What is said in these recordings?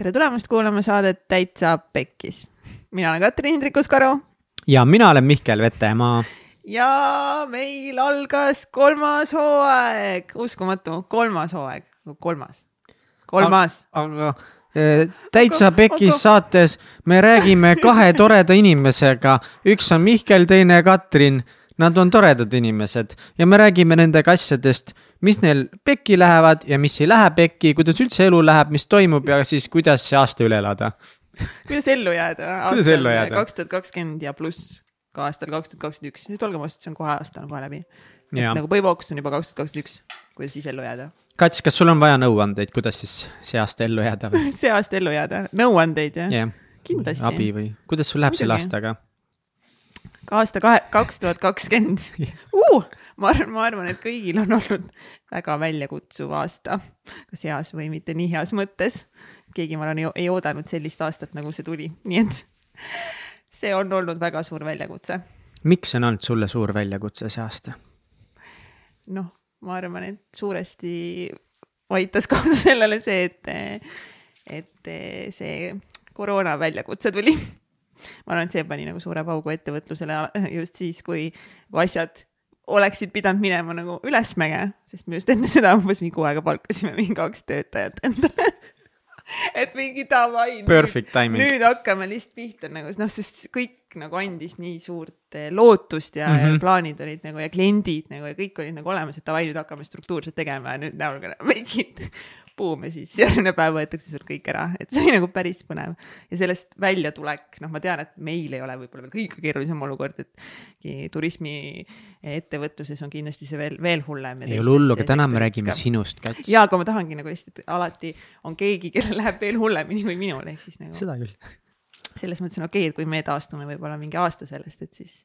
tere tulemast kuulama saadet Täitsa Pekkis. mina olen Katrin Hindrikus-Karu. ja mina olen Mihkel Vetemaa. ja meil algas kolmas hooaeg, uskumatu, kolmas hooaeg, kolmas, kolmas. aga e, täitsa Pekis aga... saates me räägime kahe toreda inimesega, üks on Mihkel, teine Katrin Nad on toredad inimesed ja me räägime nendega asjadest, mis neil pekki lähevad ja mis ei lähe pekki, kuidas üldse elu läheb, mis toimub ja siis kuidas see aasta üle elada kuidas ellu jääda? jääda? kaks tuhat kakskümmend ja pluss ka aastal kaks tuhat kakskümmend üks, nüüd olgem ausad, see on kohe aasta on kohe läbi. nagu põhifookus on juba kaks tuhat kakskümmend üks, kuidas siis ellu jääda. Kats, kas sul on vaja nõuandeid, kuidas siis see aasta ellu jääda või see aasta ellu jääda, nõuandeid jah yeah.? kindlasti. abi või, kuidas sul läheb selle aastaga? Aasta kahe, kaks tuhat kakskümmend. Ma arvan, ma arvan, et kõigil on olnud väga väljakutsuv aasta, kas heas või mitte nii heas mõttes. keegi, ma arvan, ei oodanud sellist aastat, nagu see tuli, nii et see on olnud väga suur väljakutse. miks on olnud sulle suur väljakutse see aasta? noh, ma arvan, et suuresti aitas kaasa sellele see, et, et see koroona väljakutse tuli ma arvan, et see pani nagu suure paugu ettevõtlusele just siis, kui asjad oleksid pidanud minema nagu ülesmäge, sest me just enne seda umbes mingi kuu aega palkasime mingi kaks töötajat endale et mingi davai. Perfect timing. nüüd hakkame lihtsalt pihta nagu noh, sest kõik nagu andis nii suurt eh, lootust ja mm -hmm. plaanid olid nagu ja kliendid nagu ja kõik olid nagu olemas, et davai, nüüd hakkame struktuurselt tegema ja nüüd now we buum ja siis järgmine päev võetakse sul kõik ära, et see oli nagu päris põnev. ja sellest väljatulek, noh, ma tean, et meil ei ole võib-olla veel kõige keerulisem olukord, et turismiettevõtluses on kindlasti see veel, veel hullem. ei ole hullu, aga täna me räägime sinust, Kats. jaa, aga ma tahangi nagu lihtsalt, et alati on keegi, kellel läheb veel hullemini kui minul, ehk siis nagu. seda küll. selles mõttes on okei okay,, et kui me taastume võib-olla mingi aasta sellest, et siis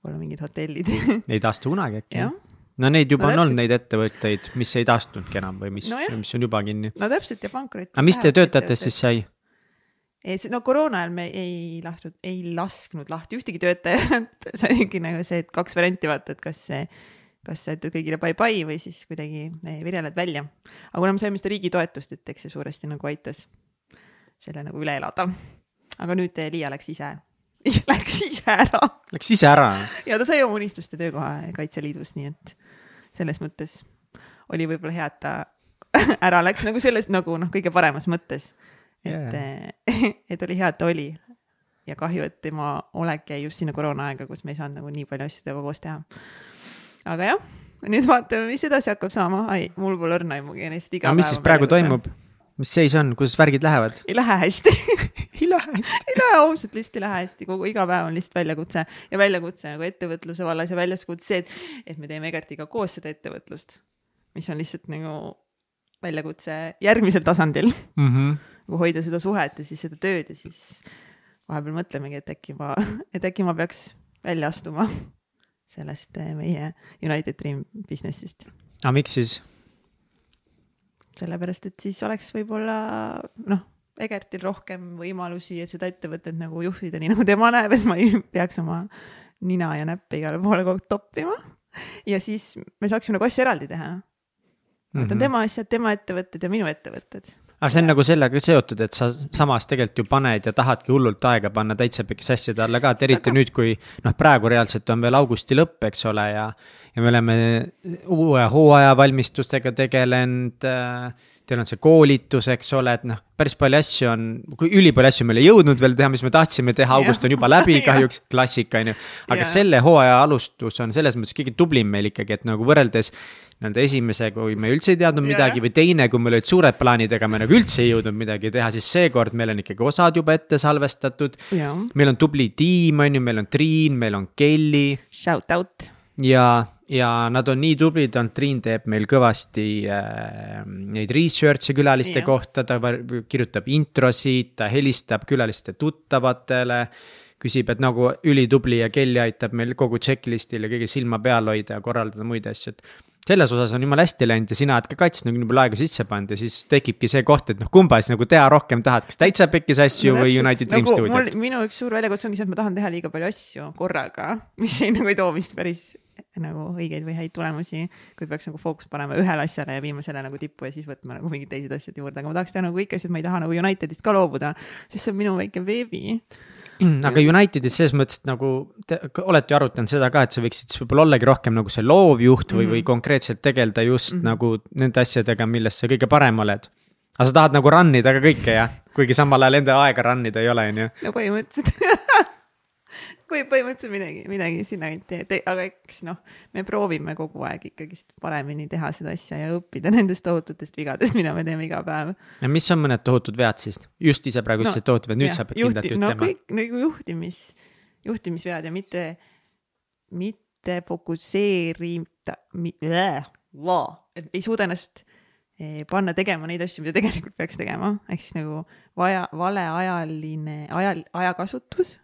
võib-olla mingid hotellid ei taastu kunagi äkki jah no neid juba no, on olnud, neid ettevõtteid, mis ei taastunudki enam või mis no, mis on juba kinni. no täpselt ja pankrot. aga mis teie töötajatest siis sai? no koroona ajal me ei lasknud, ei lasknud lahti ühtegi töötajat see oligi nagu see, et kaks varianti vaata, et kas see, kas sa ütled kõigile bye-bye või siis kuidagi eh, vireled välja. aga kuna me saime seda riigi toetust, et eks see suuresti nagu aitas selle nagu üle elada. aga nüüd eh, Liia läks ise Läks ise ära. Läks ise ära? ja ta sai oma unistuste töökoha Kaitseliidus, nii et selles mõttes oli võib-olla hea, et ta ära läks nagu selles nagu noh, kõige paremas mõttes. et yeah., et oli hea, et ta oli. ja kahju, et tema olek jäi just sinna koroona aega, kus me ei saanud nagu nii palju asju temaga koos teha. aga jah, nüüd vaatame, mis edasi hakkab saama. ai, mul pole õrna aimugi, lihtsalt iga päev. mis siis praegu toimub? Mis seis on, kuidas värgid lähevad? ei lähe hästi ei lähe hästi ei lähe ausalt, lihtsalt ei lähe hästi, kogu iga päev on lihtsalt väljakutse ja väljakutse nagu ettevõtluse vallas ja väljakutse see, et, et me teeme Egertiga koos seda ettevõtlust, mis on lihtsalt nagu väljakutse järgmisel tasandil mm. -hmm. nagu hoida seda suhet ja siis seda tööd ja siis vahepeal mõtlemegi, et äkki ma, et äkki ma peaks välja astuma sellest eh, meie United Dream business'ist. aga miks siis? Sellepärast, et siis oleks võib-olla noh, Egertil rohkem võimalusi, et seda ettevõtet nagu juhtida, nii nagu tema näeb, et ma ei peaks oma nina ja näppe igale poole kogu aeg toppima. ja siis me saaksime nagu asju eraldi teha. Need on -hmm. tema asjad, tema ettevõtted ja minu ettevõtted aga see on nagu sellega seotud, et sa samas tegelikult ju paned ja tahadki hullult aega panna täitsa pikki asjade alla ka, et eriti nüüd, kui noh, praegu reaalselt on veel augusti lõpp, eks ole, ja. ja me oleme uue hooaja valmistustega tegelenud äh, teil on see koolitus, eks ole, et noh, päris palju asju on, kui ülipalju asju me ei jõudnud veel teha, mis me tahtsime teha, august on juba läbi kahjuks, klassika on ju. aga ja. selle hooaja alustus on selles mõttes kõige tublim meil ikkagi, et nagu võrreldes nii-öelda esimese, kui me üldse ei teadnud midagi või teine, kui meil olid suured plaanid, aga me nagu üldse ei jõudnud midagi teha, siis seekord meil on ikkagi osad juba ette salvestatud. meil on tubli tiim, on ju, meil on Triin, meil on Kelly. Shout out. Ja ja nad on nii tublid olnud, Triin teeb meil kõvasti äh, neid research'e külaliste ja. kohta, ta kirjutab introsid, ta helistab külaliste tuttavatele. küsib, et nagu ülitubli ja Kelly aitab meil kogu checklist'il ja kõige silma peal hoida ja korraldada muid asju, et selles osas on jumala hästi läinud ja sina oled ka kaitsnud nagu nii palju aega sisse pannud ja siis tekibki see koht, et noh, kumba siis nagu teha rohkem tahad, kas täitsa pekkis asju no, või United Dream nagu, stuudiot? minu üks suur väljakutse ongi see, et ma tahan teha liiga palju asju korraga, mis ei nagu ei too vist päris nagu õigeid või häid tulemusi, kui peaks nagu fookust panema ühele asjale ja viima selle nagu tippu ja siis võtma nagu mingid teised asjad juurde, aga ma tahaks teha nagu kõiki asju, et ma ei taha nagu Unitedist ka loobuda, sest see on minu väike beebi Mm, aga Unitedis selles mõttes et nagu te olete ju arutanud seda ka, et sa võiksid siis võib-olla ollagi rohkem nagu see loovjuht või mm, -hmm. või konkreetselt tegeleda just mm -hmm. nagu nende asjadega, milles sa kõige parem oled. aga sa tahad nagu run ida ka kõike jah, kuigi samal ajal enda aega run ida ei ole, on ju. no põhimõtteliselt või põhimõtteliselt midagi, midagi sinnakanti, aga eks noh, me proovime kogu aeg ikkagist paremini teha seda asja ja õppida nendest tohututest vigadest, mida me teeme iga päev. ja mis on mõned tohutud vead siis? just ise praegu ütlesid no, tohutud vead, nüüd ja, sa pead juhti, kindlalt ütlema. no kõik nagu juhtimis, juhtimisvead ja mitte, mitte fokusseerida et ei suuda ennast eh, panna tegema neid asju, mida tegelikult peaks tegema, ehk siis nagu vaja, valeajaline, ajal, ajakasutus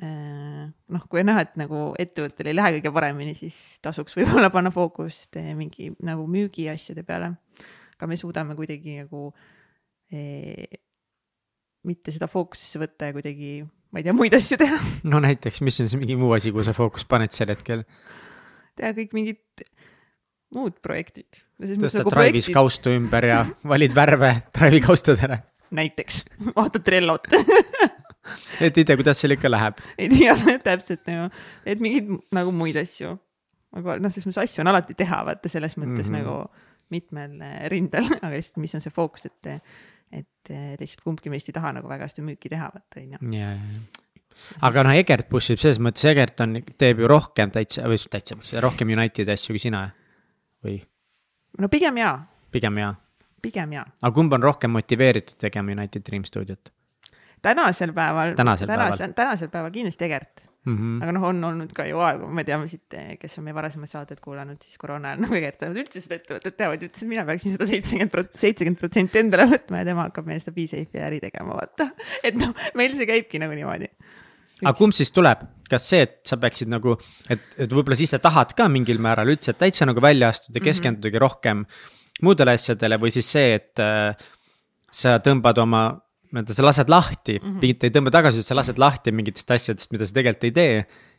noh, kui on näha, et nagu ettevõttel ei lähe kõige paremini, siis tasuks võib-olla panna fookust eh, mingi nagu müügiasjade peale. aga me suudame kuidagi nagu eh, mitte seda fookusesse võtta ja kuidagi, ma ei tea, muid asju teha. no näiteks, mis on siis mingi muu asi, kuhu sa fookust paned sel hetkel? teha kõik mingid muud projektid. tõstad nagu Drive'is projektid... kaustu ümber ja valid värve Drive'i kaustadele. näiteks, vaatad Trellot et ei tea, kuidas seal ikka läheb. ei tea täpselt nagu, et mingeid nagu muid asju. aga noh, selles mõttes asju on alati teha, vaata selles mõttes mm -hmm. nagu mitmel eh, rindel, aga lihtsalt, mis on see fookus, et, et eh, lihtsalt kumbki meist ei taha nagu väga hästi müüki teha, vaata on ju. ja aga noh, Egert push ib selles mõttes, Egert on, teeb ju rohkem täitsa, või täitsa, rohkem Unitedi asju kui sina või? no pigem jaa. pigem jaa. pigem jaa. aga kumb on rohkem motiveeritud tegema United Dream stuudiot? Tänasel päeval, tänasel, tänasel, tänasel päeval kindlasti Egert mm. -hmm. aga noh, on olnud ka ju aegu, me teame siit, kes on meie varasemaid saateid kuulanud, siis koroona ajal nagu Egert ei olnud üldse seda ettevõtet teavad, ütles, et mina peaksin seda seitsekümmend prot-, seitsekümmend protsenti endale võtma ja tema hakkab meie seda BeSafe'i äri tegema, vaata. et noh, meil see käibki nagu niimoodi. aga kumb siis tuleb, kas see, et sa peaksid nagu, et, et võib-olla siis sa tahad ka mingil määral üldse täitsa nagu välja astuda, mhm. keskendudagi mm -hmm. rohkem muudele asjadele või siis see, et äh, sa tõmbad oma nii-öelda sa lased lahti mm, -hmm. mitte ei tõmba tagasi, sa lased lahti mingitest asjadest, mida sa tegelikult ei tee.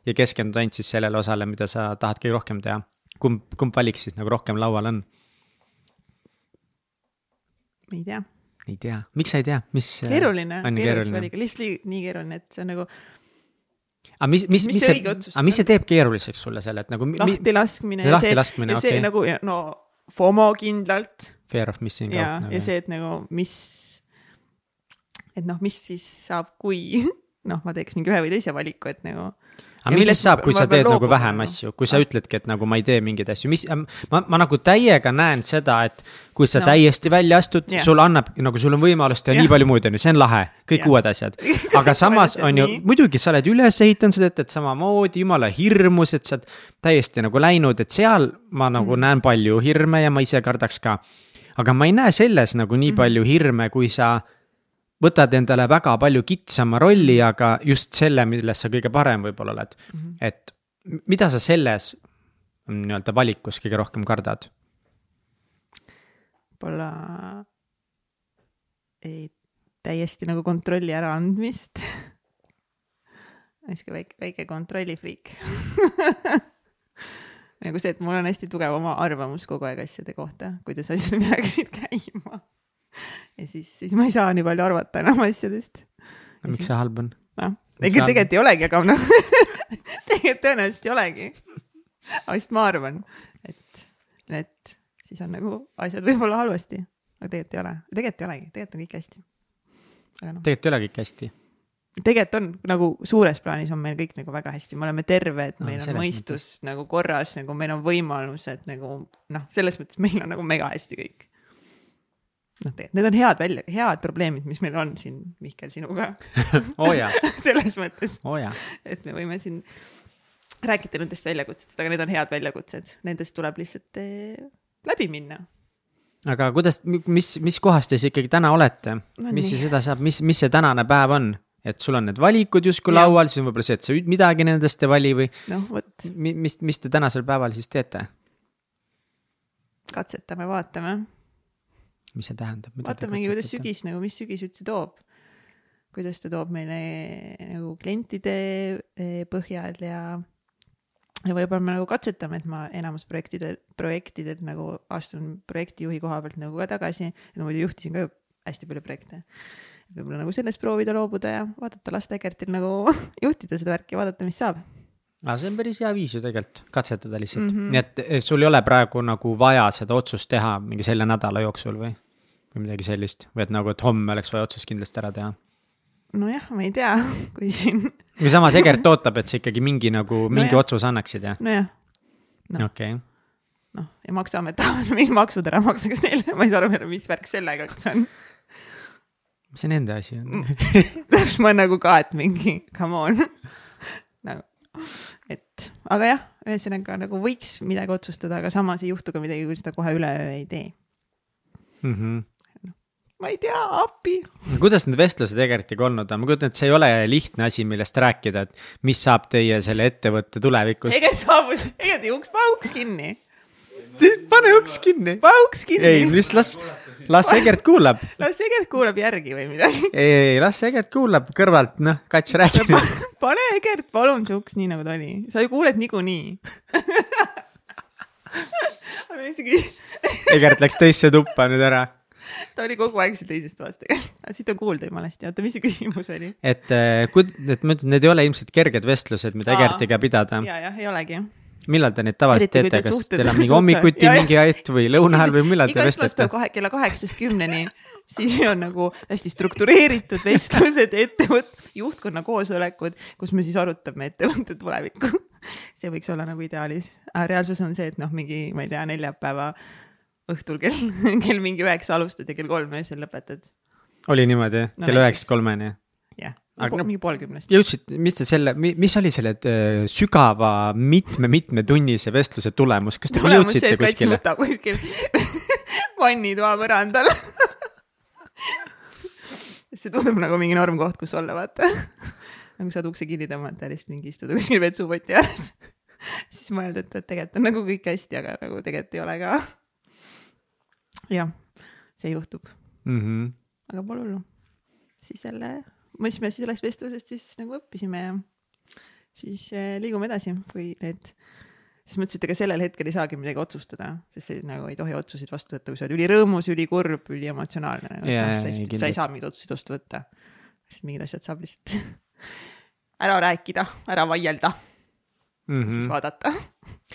ja keskendud ainult siis sellele osale, mida sa tahad kõige rohkem teha. kumb, kumb valik siis nagu rohkem laual on? ei tea. ei tea, miks sa ei tea, mis? keeruline, keeruline valik, lihtsalt nii keeruline, et see on nagu aga mis, mis, mis, mis see, aga mis see teeb keeruliseks sulle selle, et nagu. lahti laskmine. lahti laskmine, okei. Okay. nagu no FOMO kindlalt. Fear of missing out. ja nagu., ja see, et nagu mis et noh, mis siis saab, kui noh, ma teeks mingi ühe või teise valiku, et nagu. aga mis siis saab, kui sa teed nagu vähem no. asju, kui sa ah. ütledki, et nagu ma ei tee mingeid asju, mis, ma, ma nagu täiega näen seda, et kui sa no. täiesti välja astud yeah., sul annab, nagu sul on võimalus teha yeah. nii palju muud, on ju, see on lahe, kõik yeah. uued asjad. aga samas on ju, muidugi sa oled üles ehitanud seda, et, et samamoodi jumala hirmus, et sa oled täiesti nagu läinud, et seal ma nagu mm. näen palju hirme ja ma ise kardaks ka. aga ma ei näe selles nagu nii mm. palju hirme, kui sa võtad endale väga palju kitsama rolli, aga just selle, milles sa kõige parem võib-olla oled mm. -hmm. et mida sa selles nii-öelda valikus kõige rohkem kardad? võib-olla ei, täiesti nagu kontrolli äraandmist sihuke väike, väike kontrollifriik nagu see, et mul on hästi tugev oma arvamus kogu aeg asjade kohta, kuidas asjad peaksid käima ja siis, siis ma ei saa nii palju arvata enam asjadest. miks see halb on? noh, ega tegelikult ei olegi, aga noh tegelikult tõenäoliselt ei olegi. aga lihtsalt ma arvan, et, et siis on nagu asjad võib-olla halvasti, aga tegelikult ei ole, tegelikult ei olegi, tegelikult on kõik hästi. No. tegelikult ei ole kõik hästi tegelikult on nagu suures plaanis on meil kõik nagu väga hästi, me oleme terved, meil no, on mõistus mõttes. nagu korras, nagu meil on võimalused nagu noh, selles mõttes meil on nagu mega hästi kõik noh, tegelikult need on head välja, head probleemid, mis meil on siin, Mihkel, sinuga. Oh selles mõttes. Oh, et me võime siin rääkida nendest väljakutsetest, aga need on head väljakutsed, nendest tuleb lihtsalt eh, läbi minna. aga kuidas, mis, mis kohas te siis ikkagi täna olete? No,, mis siis edasi saab, mis, mis see tänane päev on? et sul on need valikud justkui laual, siis on võib-olla see, et sa midagi nendest ei vali või noh, vot. mis, mis te tänasel päeval siis teete? katsetame, vaatame mis see tähendab? vaatamegi, kuidas sügis nagu, mis sügis üldse toob. kuidas ta toob meile nagu klientide eh, põhjal ja ja võib-olla me nagu katsetame, et ma enamus projektide, projektidelt nagu astun projektijuhi koha pealt nagu ka tagasi, et ma muidu juhtisin ka hästi palju projekte. võib-olla nagu sellest proovida loobuda ja vaadata, lasta Egertil nagu juhtida seda värki, vaadata, mis saab aga see on päris hea viis ju tegelikult, katsetada lihtsalt mm. -hmm. nii et eh, sul ei ole praegu nagu vaja seda otsust teha mingi selle nädala jooksul või? või midagi sellist või et nagu, et homme oleks vaja otsus kindlasti ära teha? nojah, ma ei tea, kui siin, või samas Egert ootab, et sa ikkagi mingi nagu, mingi Nojah. otsuse annaksid ja, nojah, Noh. okei okay. noh ja Maksuamet tahab mingid maksud ära maksta, kas neile, ma ei saa aru, mis värk sellega üldse on. see nende asi on? täpselt, ma nagu ka, et mingi, come on et, aga jah, ühesõnaga nagu võiks midagi otsustada, aga samas ei juhtu ka midagi, kui seda kohe üleöö ei tee. Mm -hmm. ma ei tea, appi. kuidas need vestlused Egertiga olnud on, ma kujutan ette, see ei ole lihtne asi, millest rääkida, et mis saab teie selle ettevõtte tulevikust. Egert saabus, Egert uks, pauks kinni, pane uks kinni. pauks kinni. ei, mis, las, las Egert kuulab. las Egert kuulab järgi või midagi. ei, ei, las Egert kuulab kõrvalt, noh, kats räägib pane Egert palun see uks nii nagu ta oli, sa ju kuuled niikuinii aga isegi, Egert läks teisse tuppa nüüd ära. ta oli kogu aeg seal teises toas tegelikult, aga siit on kuulda jumala hästi, oota, mis see küsimus oli? et äh, kud-, et ma ütlen, need ei ole ilmselt kerged vestlused, mida Aa. Egertiga pidada. ja, jah, ei olegi. Millal te neid tavaliselt teete, te kas teil on mingi hommikuti mingi hetk või lõuna ajal või millal te iga vestlete? kahe, kella kaheksast kümneni, siis on nagu hästi struktureeritud vestlused, ettevõtte juhtkonna koosolekud, kus me siis arutame ettevõtte tulevikku. see võiks olla nagu ideaalis, aga reaalsus on see, et noh, mingi, ma ei tea, neljapäeva õhtul kell, kell mingi üheksa alustad ja kell kolm öösel lõpetad. oli niimoodi No kella üheksast kolmeni? Aga no- mingi pool kümnest. jõudsid, mis te selle, mis oli selle äh, sügava mitme-mitmetunnise vestluse tulemus, kas te jõudsite kuskile? kuskil vannitoa põrandal. see tundub nagu mingi normkoht, kus olla, vaata. nagu saad ukse kinni tõmmata ja lihtsalt mingi istuda kuskil vetsupoti ääres. siis mõelda, et, et tegelikult on nagu kõik hästi, aga nagu tegelikult ei ole ka. jah, see juhtub, Mhm. aga pole hullu. siis jälle, mis me sellest vestlusest siis nagu õppisime ja siis eh, liigume edasi, kui need siis mõtlesin, et ega sellel hetkel ei saagi midagi otsustada, sest see nagu ei tohi otsuseid vastu võtta, kui sa oled ülirõõmus, ülikurb, üliemotsionaalne nagu,. Sa, ei, sa ei saa mingeid otsuseid vastu võtta. sest mingid asjad saab lihtsalt ära rääkida, ära vaielda mm, -hmm. siis vaadata.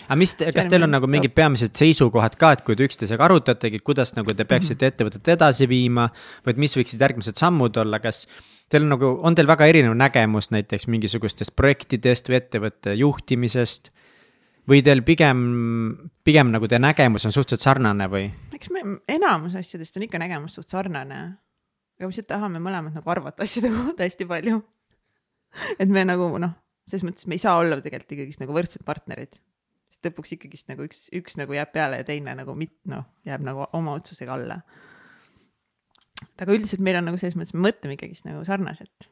aga mis, kas teil on nagu mingid peamised seisukohad ka, et kui te üksteisega arutategi, kuidas nagu te peaksite Mhm. ettevõtet edasi viima või et mis võiksid järgmised sammud olla, kas teil on nagu, on teil väga erinev nägemus näiteks mingisugustest projektidest või ettevõtte juhtimisest või teil pigem, pigem nagu teie nägemus on suhteliselt sarnane või? eks me enamus asjadest on ikka nägemus suht sarnane. aga me lihtsalt tahame mõlemad nagu arvata asjade kohta hästi palju. et me nagu noh, selles mõttes me ei saa olla tegelikult ikkagist nagu võrdsed partnerid. sest lõpuks ikkagist nagu üks, üks nagu jääb peale ja teine nagu mit-, noh, jääb nagu oma otsusega alla. Aga üldiselt meil on nagu selles mõttes, me mõtleme ikkagist nagu sarnaselt.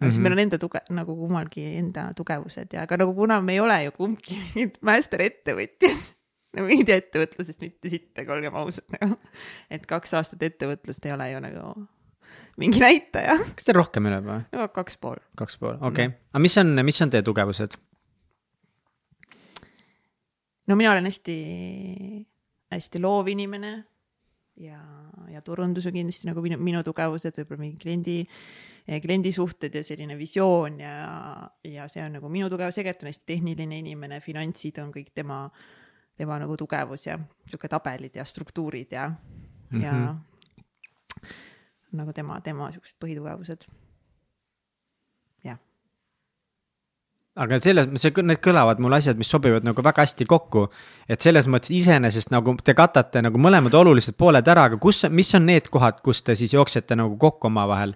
aga siis Mhm. meil on enda tuge, nagu kummalgi enda tugevused ja aga nagu kuna me ei ole ju kumbki master ettevõtjad, no mingid ettevõtlusest mitte sittagi, olgem ausad nagu. et kaks aastat ettevõtlust ei ole ju nagu mingi näitaja, kas teil rohkem üle või? no kaks pool. kaks pool, okei okay.. aga mis on, mis on teie tugevused? no mina olen hästi, hästi loov inimene ja, ja turundus on kindlasti nagu minu, minu tugevused, võib-olla mingi kliendi, kliendisuhted ja selline visioon ja, ja see on nagu minu tugevus, Egert on hästi tehniline inimene, finantsid on kõik tema, tema nagu tugevus ja sihuke tabelid ja struktuurid ja mm, -hmm. ja nagu tema, tema siuksed põhitugevused. jah, aga selles, see, need kõlavad mul asjad, mis sobivad nagu väga hästi kokku. et selles mõttes iseenesest nagu te katate nagu mõlemad olulised pooled ära, aga kus, mis on need kohad, kus te siis jooksete nagu kokku omavahel?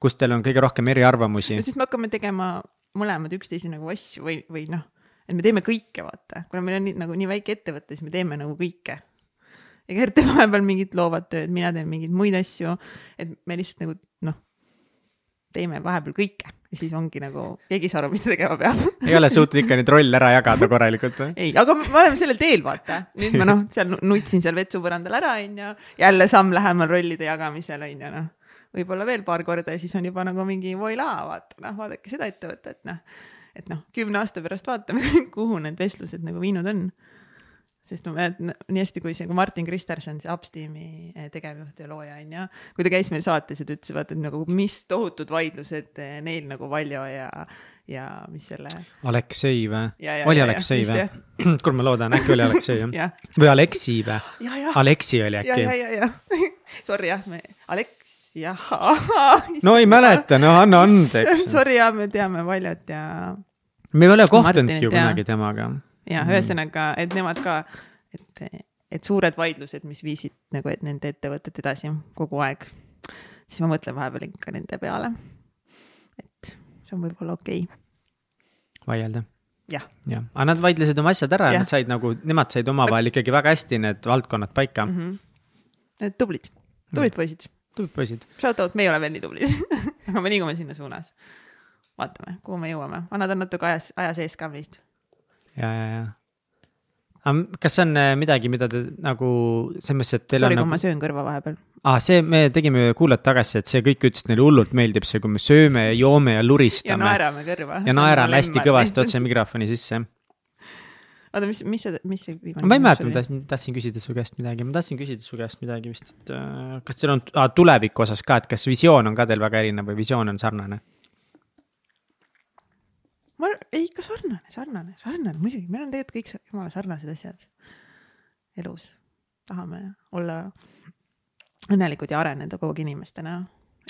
kus teil on kõige rohkem eriarvamusi ja? siis me hakkame tegema mõlemad üksteise nagu asju või, või noh, et me teeme kõike, vaata, kuna meil on nii, nagu nii väike ettevõte, siis me teeme nagu kõike. Gert teeb vahepeal mingit loovat tööd, mina teen mingeid muid asju, et me lihtsalt nagu noh, teeme vahepeal kõike ja siis ongi nagu, keegi ei saa aru, mis ta tegema peab. ei ole suutnud ikka neid rolle ära jagada korralikult või? ei, aga me oleme sellel teel, vaata. nüüd ma noh, seal nutsin seal vetsupõrandal ära, onju. jälle samm lähemal rollide jagamisel, onju, noh. võib-olla veel paar korda ja siis on juba nagu mingi voilaa, vaata noh, vaadake seda ettevõtet, noh. et noh, kümne aasta pärast vaatame, kuhu need vestlused nagu viinud on. Sest ma mäletan nii hästi, kui see, kui Martin Kristerson, see Upsteami eh, tegevjuht ja looja on ju, kui ta käis meil saates ja ta ütles, vaata, et nagu mis tohutud vaidlused eh, neil nagu Valjo ja ja mis selle. Aleksei või? Ja, ja, oli ja, Aleksei ja, või? kuule, ma loodan, äkki oli Aleksei jah või Aleksi või? ja, ja, Aleksi oli ja, ja, äkki. ja, ja. Sorry jah, me, Aleks, jah. no ei mäleta, no anna andeks. Sorry jah, me teame Valjot ja. me ei ole kohtunudki ju jaa. kunagi temaga. Ja ühesõnaga, et nemad ka, et, et suured vaidlused, mis viisid nagu, et nende ettevõtet edasi kogu aeg. siis ma mõtlen vahepeal ikka nende peale. et see on võib-olla okei okay. vaielda. jah, jah, aga nad vaidlesid oma asjad ära, Jah. nad said nagu, nemad said omavahel ikkagi väga hästi need valdkonnad paika mm. mm -hmm. tublid, tublid poisid. tublid poisid. Shout out, me ei ole veel nii tublid aga me liigume sinna suunas. vaatame, kuhu me jõuame, vanad on natuke ajas, aja sees ka meist. Ja, ja, ja. kas see on äh, midagi, mida te nagu selles mõttes, et teil Sorry, on kui nagu ma söön kõrva vahepeal. aa ah,, see, me tegime kuulajad tagasi, et see kõik ütles, et neile hullult meeldib see, kui me sööme ja joome ja ja luristame. naerame kõrva. ja naerame hästi kõvasti otse mikrofoni sisse. oota, mis, mis see, mis see viimane ma ei mäleta, ma tahtsin, tahtsin küsida su käest midagi, ma tahtsin küsida su käest midagi vist, et äh, kas teil on ah, tuleviku osas ka, et kas visioon on ka teil väga erinev või visioon on sarnane? Ma ei ikka sarnane, sarnane, sarnane, muidugi, meil on tegelikult kõik jumala sarnased asjad elus. tahame olla õnnelikud ja areneda kogu aeg inimestena.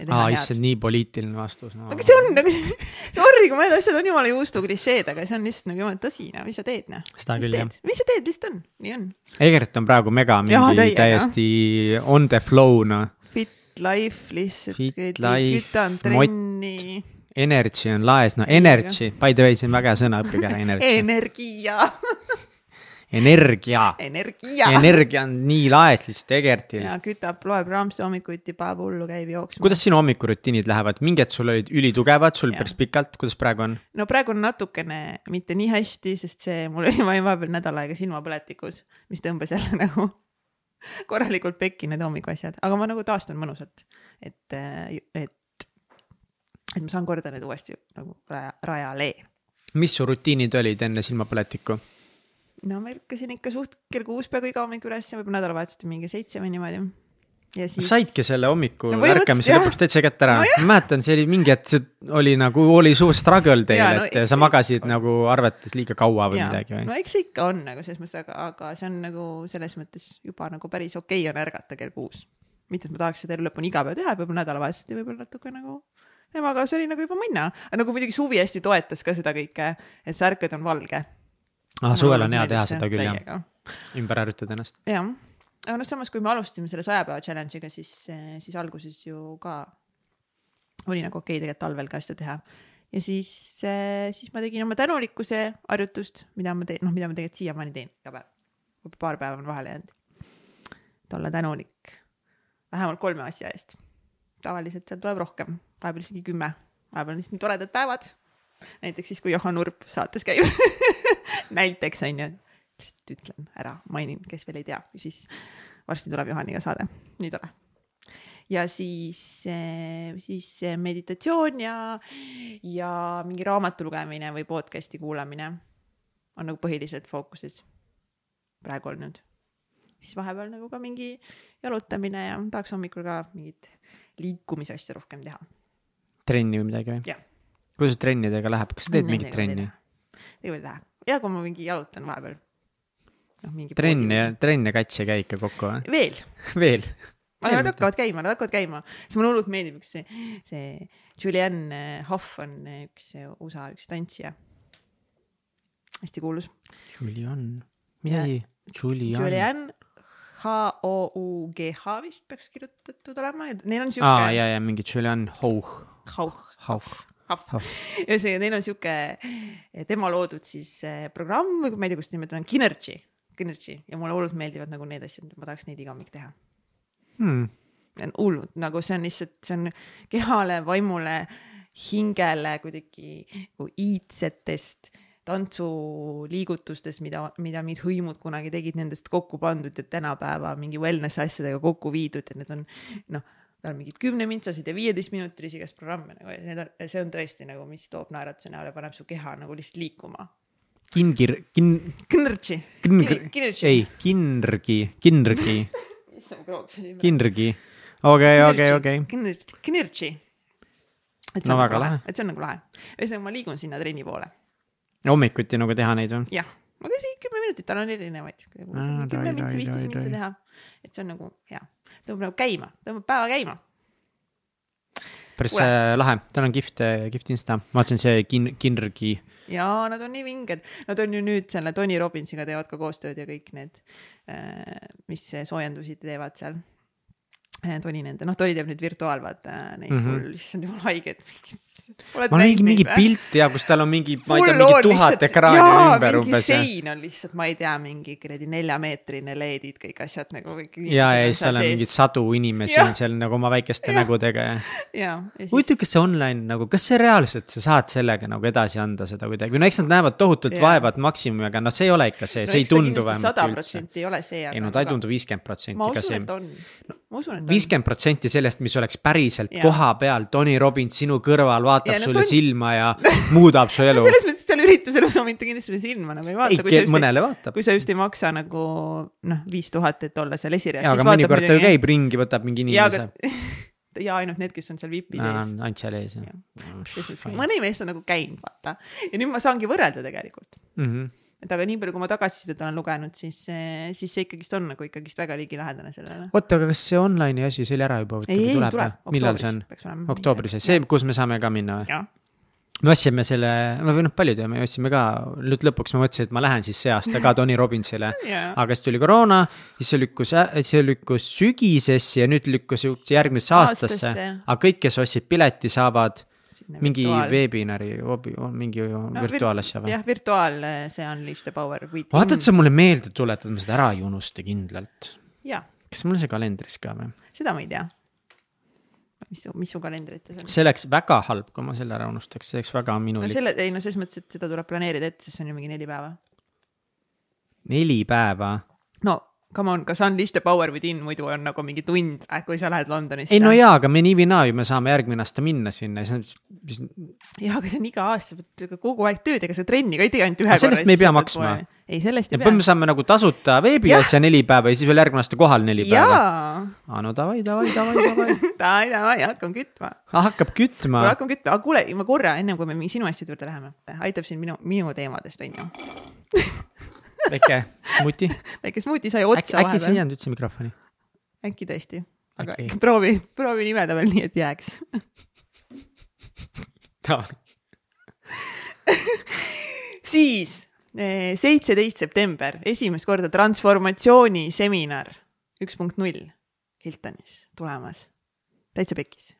aa, issand, nii poliitiline vastus no.. aga see on nagu, sorry, kui mõned asjad on jumala juustu klišeed, aga see on lihtsalt nagu jumala tõsi, no mis sa teed, noh. seda mis küll jah teed, mis sa teed, lihtsalt on, nii on. Egert on praegu mega mingi täiesti on the flow noh, Fit life lihtsalt. Fit life, mott. Energy on laes, no energy, by the way, see on väga hea sõna, õppige ära, energy, energia, energia, energia. energia on nii laes lihtsalt Egertil ja kütab, loeb raamse hommikuti, paneb hullu, käib jooksma. kuidas sinu hommikurutiinid lähevad, mingid sul olid ülitugevad, sul Jaa. päris pikalt, kuidas praegu on? no praegu on natukene mitte nii hästi, sest see mul oli, vahepeal nädal aega silmapõletikus, mis tõmbas jälle nagu korralikult pekki need hommikuasjad, aga ma nagu taastun mõnusalt, et, et, et ma saan korda need uuesti nagu raja, rajale. mis su rutiinid olid enne silmapõletikku? no ma ärkasin ikka suht kell kuus peaaegu iga hommik üles, võib-olla nädalavahetuseti mingi seitse või niimoodi. ja siis. saidki selle hommikul No ärkamise lõpuks täitsa kätte ära No ma mäletan, see oli mingi hetk, see oli nagu, oli suur struggle teil no,, et sa magasid nagu arvates liiga kaua või Jaa, midagi või no? eks see ikka on nagu selles mõttes, aga, aga see on nagu selles mõttes juba nagu päris okei okay on ärgata kell kuus. mitte, et ma tahaks seda elu lõpuni iga päev teha, võib-olla nädalavahetuseti võib-olla natuke nagu teema, aga see oli nagu juba minna. nagu muidugi suvi hästi toetas ka seda kõike, et sa ärkad, on valge. ah, suvel on hea teha seda küll jah. ümber harjutada ennast. jah, aga noh, samas kui me alustasime selle saja päeva challenge'iga, siis, siis alguses ju ka oli nagu okei okay, tegelikult talvel ka seda teha. ja siis, siis ma tegin oma tänulikkuse harjutust, mida ma teen, noh, mida ma tegelikult siiamaani teen iga päev. võib-olla paar päeva on vahele jäänud. et olla tänulik vähemalt kolme asja eest. tavaliselt seal tuleb rohkem, vahepeal isegi kümme, vahepeal on lihtsalt nii toredad päevad. näiteks siis, kui Johan Urp saates käib. näiteks on ju, lihtsalt ütlen ära, mainin, kes veel ei tea, siis varsti tuleb Johaniga saade, nii tore. ja siis, siis meditatsioon ja, ja mingi raamatu lugemine või podcast'i kuulamine on nagu põhiliselt fookuses praegu olnud. siis vahepeal nagu ka mingi jalutamine ja tahaks hommikul ka mingit liikumisasja rohkem teha. Trenni või midagi või kuidas trennidega läheb, kas sa teed mingit trenni? tegelikult ei lähe, ja kui ma mingi jalutan vahepeal. noh, mingi. trenn ja, trenn ja kats ei käi ikka kokku või? veel veel? aga nad hakkavad käima, nad hakkavad käima, siis mulle hullult meeldib üks see, see Julianne Hough on üks USA üks tantsija. hästi kuulus. Julian, midagi, Julian. Julianne H-O-U-G-H vist peaks kirjutatud olema, neil on siuke aa, ja, ja mingi Julian Hough, Hough. Hough. ühesõnaga, neil on siuke tema loodud siis eh, programm või ma ei tea, kuidas nimetada, Kinergy, Kinergy ja mulle hullult meeldivad nagu need asjad, ma tahaks neid iga hommik teha. Hmm. hullult, nagu see on lihtsalt, see on kehale, vaimule, hingele kuidagi nagu iidsetest tantsuliigutustest, mida, mida mingid hõimud kunagi tegid, nendest kokku pandud ja tänapäeva mingi wellness asjadega kokku viidud ja need on noh, tal on mingid kümnemintsasid ja viieteistminutilisi igast programme nagu ja need on, see on tõesti nagu, mis toob naeratuse näole, paneb su keha nagu lihtsalt liikuma. kingir, kin-, Knrtši. kingr-, ei, kinrgi, kinrgi, issand, ma krooksin. kinrgi, okei, okei, okei. Knrtši. et see No on väga nagu lahe et see on nagu lahe. ühesõnaga, ma liigun sinna trenni poole. hommikuti nagu teha neid või? jah, aga see kümme minutit, tal on erinevaid. Kümme mintsi, viisteist mintsi teha. et see on nagu hea, tõmbab nagu käima, tõmbab päeva käima. päris Kuule. äh, lahe, tal on kihvt, kihvt insta, ma vaatasin see kin-, kinrgi, ja nad on nii vinged, nad on ju nüüd selle Tony Robbinsiga teevad ka koostööd ja kõik need, mis soojendusi teevad seal. Tony nende, noh, Tony teeb nüüd virtuaal, vaata neid mm. -hmm. full, issand jumal haiged. ma nägin mingi pilt ja kus tal on mingi, ma ei tea, mingi tuhat ekraani ümber mingi umbes ja. sein on lihtsalt, ma ei tea, mingi kuradi neljameetrine LED-id, kõik asjad nagu kõik. ja, ja siis seal on mingeid sadu inimesi on seal nagu oma väikeste nägudega ja. ja, ja huvitav, kas see online nagu, kas see reaalselt, sa saad sellega nagu edasi anda seda kuidagi, no eks nad näevad tohutult Jaa. vaeva, et maksimumi, aga noh, see ei ole ikka see, see ei tundu sada vähemalt üldse. protsenti ei ole see, ei no ta ei tundu viiskümmend protsenti ka see ma usun, et on. viiskümmend protsenti sellest, mis oleks päriselt koha peal, Tony Robbins sinu kõrval vaatab Ja no sulle Tony- silma ja muudab su elu. selles mõttes seal üritusel sa mitte kindlasti sulle silma nagu ei vaata. ei, mõnele vaatab. kui sa just ei maksa nagu noh, viis tuhat, et olla seal esireas. jaa, aga mõnikord ta ju käib ringi, võtab mingi ja, inimese aga. ja ainult need, kes on seal VIP-i sees. ainult seal ees jah jah. mõni meest on nagu käinud, vaata. ja nüüd ma saangi võrrelda tegelikult. mm. -hmm. Et aga nii palju, kui ma tagasisidet olen lugenud, siis, siis see ikkagist on nagu ikkagist väga ligilähedane sellele. oota, aga kas see online'i asi, oli ära juba? ei, ei tuleb. millal see on? oktoobris, see, kus me saame ka minna või? me ostsime selle, no või noh, paljud ja me ostsime ka, nüüd lõpuks ma mõtlesin, et ma lähen siis see aasta ka Tony Robbinsile. jaa. aga siis tuli koroona, siis see lükkus, see lükkus sügisesse ja nüüd lükkus üldse järgmisse aastasse, Aastasse. aga kõik, kes ostsid pileti, saavad mingi veebinari, mingi virtuaalasja või? jah, virtuaal, see Unleash the Power. vaata, et sa mulle meelde tuletad, ma seda ära ei unusta kindlalt. kas mul on see kalendris ka või? seda ma ei tea. mis su, mis su kalendrites on? see oleks väga halb, kui ma selle ära unustaks, see oleks väga no minulik. selle, ei no selles mõttes, et seda tuleb planeerida ette, sest see on ju mingi neli päeva. neli päeva. no come on, kas Unleash the Power within muidu on nagu mingi tund äh,, kui sa lähed Londonisse. ei no jaa, aga me nii või naa ju me saame järgmine aasta minna sinna ja siis, siis jah, aga see on iga aasta, kogu aeg tööd, ega sa trenni ka ei tee ainult ühe Aga sellest me ei pea maksma.. ei, sellest ja ei pea me. saame nagu tasuta veebiasja neli päeva ja siis veel järgmine aasta kohal neli päeva. jaa, aa no davai, davai, davai, davai. davai, davai, hakkame kütma. hakkab kütma hakkame kütma, aga kuule, ma korra, ennem kui me sinu asjade juurde läheme, aitab siin minu, minu teemadest, on ju. väike smuti. väike smuuti sai äkki, otsa äkki see ei vahepeal, jäänud üldse mikrofoni? äkki tõesti, aga Äkki- proovi, proovi nimeda veel nii, et jääks. siis eh, seitseteist september, esimest korda transformatsiooniseminar üks punkt null Hiltonis tulemas, täitsa pekkis.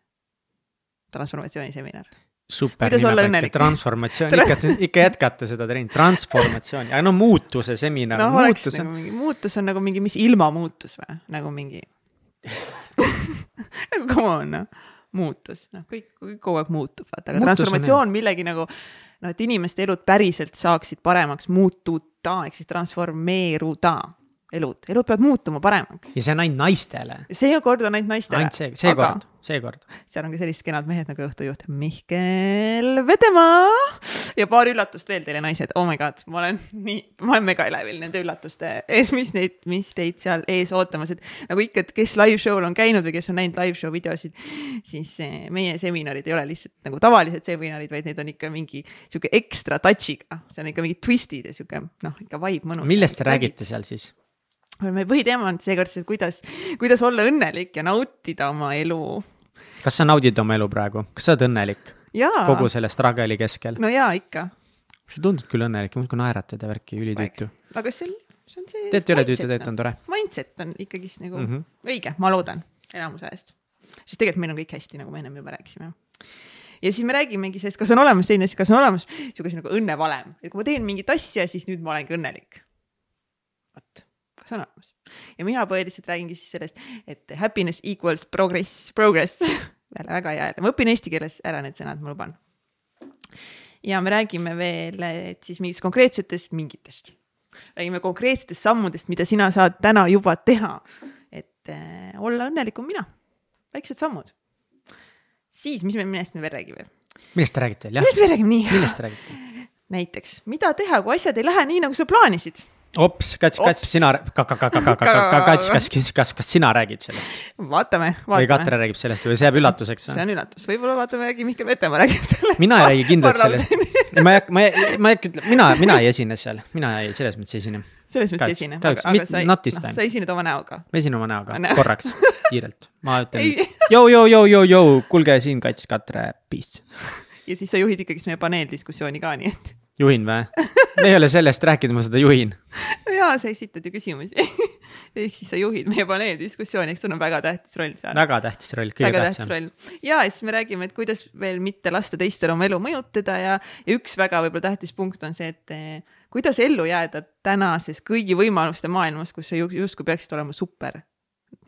transformatsiooniseminar. Super Kuidas olla nime õnnelik? pealt, transformatsioon, ikka, ikka jätkate seda treeni, transformatsiooni, aga no muutuse seminar no,, muutus nagu on, mingi muutus on nagu mingi, mis ilmamuutus või, nagu mingi nagu come on noh, muutus, noh kõik kõik kogu aeg muutub, vaata, aga Muutus on transformatsioon millegi nagu noh, et inimeste elud päriselt saaksid paremaks muutuda ehk siis transformeeruda elud, elud peavad muutuma paremaks. ja see on ainult naistele, seekord on ainult naistele. ainult see, seekord, seekord. seal on ka sellised kenad mehed nagu õhtujuht Mihkel Vedemaa ja paar üllatust veel teile naised, oh my god, ma olen nii, ma olen mega elevil nende üllatuste ees, mis neid, mis teid seal ees ootamas, et nagu ikka, et kes live show'l on käinud või kes on näinud live show videosid, siis eh, meie seminarid ei ole lihtsalt nagu tavalised seminarid, vaid need on ikka mingi sihuke ekstra touch'iga, see on ikka mingid twistid ja sihuke noh, ikka vibe mõnus. millest te? räägite seal siis? Meie põhiteema on seekord see, kuidas, kuidas olla õnnelik ja nautida oma elu. kas sa naudid oma elu praegu, kas sa oled õnnelik kogu selle struggle'i keskel? no jaa ikka sa tundud küll õnnelik, muudkui naeratad ja värki, ülitüütu. aga see, see on see. teete ületüütu, teete on tore. Mindset on ikkagist nagu mm. -hmm. õige, ma loodan, enamuse ajast. sest tegelikult meil on kõik hästi, nagu me ennem juba rääkisime. ja siis me räägimegi sellest, kas on olemas selline asi, kas on olemas asi nagu õnnevalem, et kui ma teen mingit asja, siis nüüd ma olengi õnnelik. Kas on olemas? ja mina põhiliselt räägingi siis sellest, et happiness equals progress, progress. jälle väga hea, ma õpin eesti keeles ära need sõnad, ma luban. ja me räägime veel, et siis mingitest konkreetsetest mingitest räägime konkreetsetest sammudest, mida sina saad täna juba teha, et äh, olla õnnelikum mina. väiksed sammud. siis, mis me, millest me veel räägime? millest te räägite veel, jah? millest me räägime nii? millest te räägite? näiteks, mida teha, kui asjad ei lähe nii, nagu sa plaanisid? ops, Kats, Kats, sina, Kats, kas, kas, kas, sina räägid sellest vaatame, või Katre vaatame. räägib sellest või see jääb üllatuseks? see on üllatus, võib-olla vaatame, äkki Mihkel Vetemaa räägib sellest. mina ei räägi kindlalt sellest. ma ei hakka, ma ei, ma ei hakka ütlema, mina, mina ei esine seal, mina ei, selles mõttes ei esine. selles mõttes Kahjuks- esine, aga aga sa ei, noh, sa esined oma näoga. ma esinen oma näoga Näo. korraks, kiirelt. ma ütlen Ei., joo, joo, joo, joo, joo, kuulge siin Kats, Katre, peace. ja siis sa juhid ikkagist meie paneeldiskussiooni ka, nii et juhin või? me ei ole sellest rääkinud, ma seda juhin. jaa, sa esitad ju küsimusi. ehk siis sa juhid meie paneeldiskussiooni, eks sul on väga tähtis roll seal. väga tähtis roll, kõige väga tähtsam. ja siis me räägime, et kuidas veel mitte lasta teistel oma elu mõjutada ja, ja üks väga võib-olla tähtis punkt on see, et eh, kuidas ellu jääda tänases kõigi võimaluste maailmas, kus sa ju- justkui peaksid olema super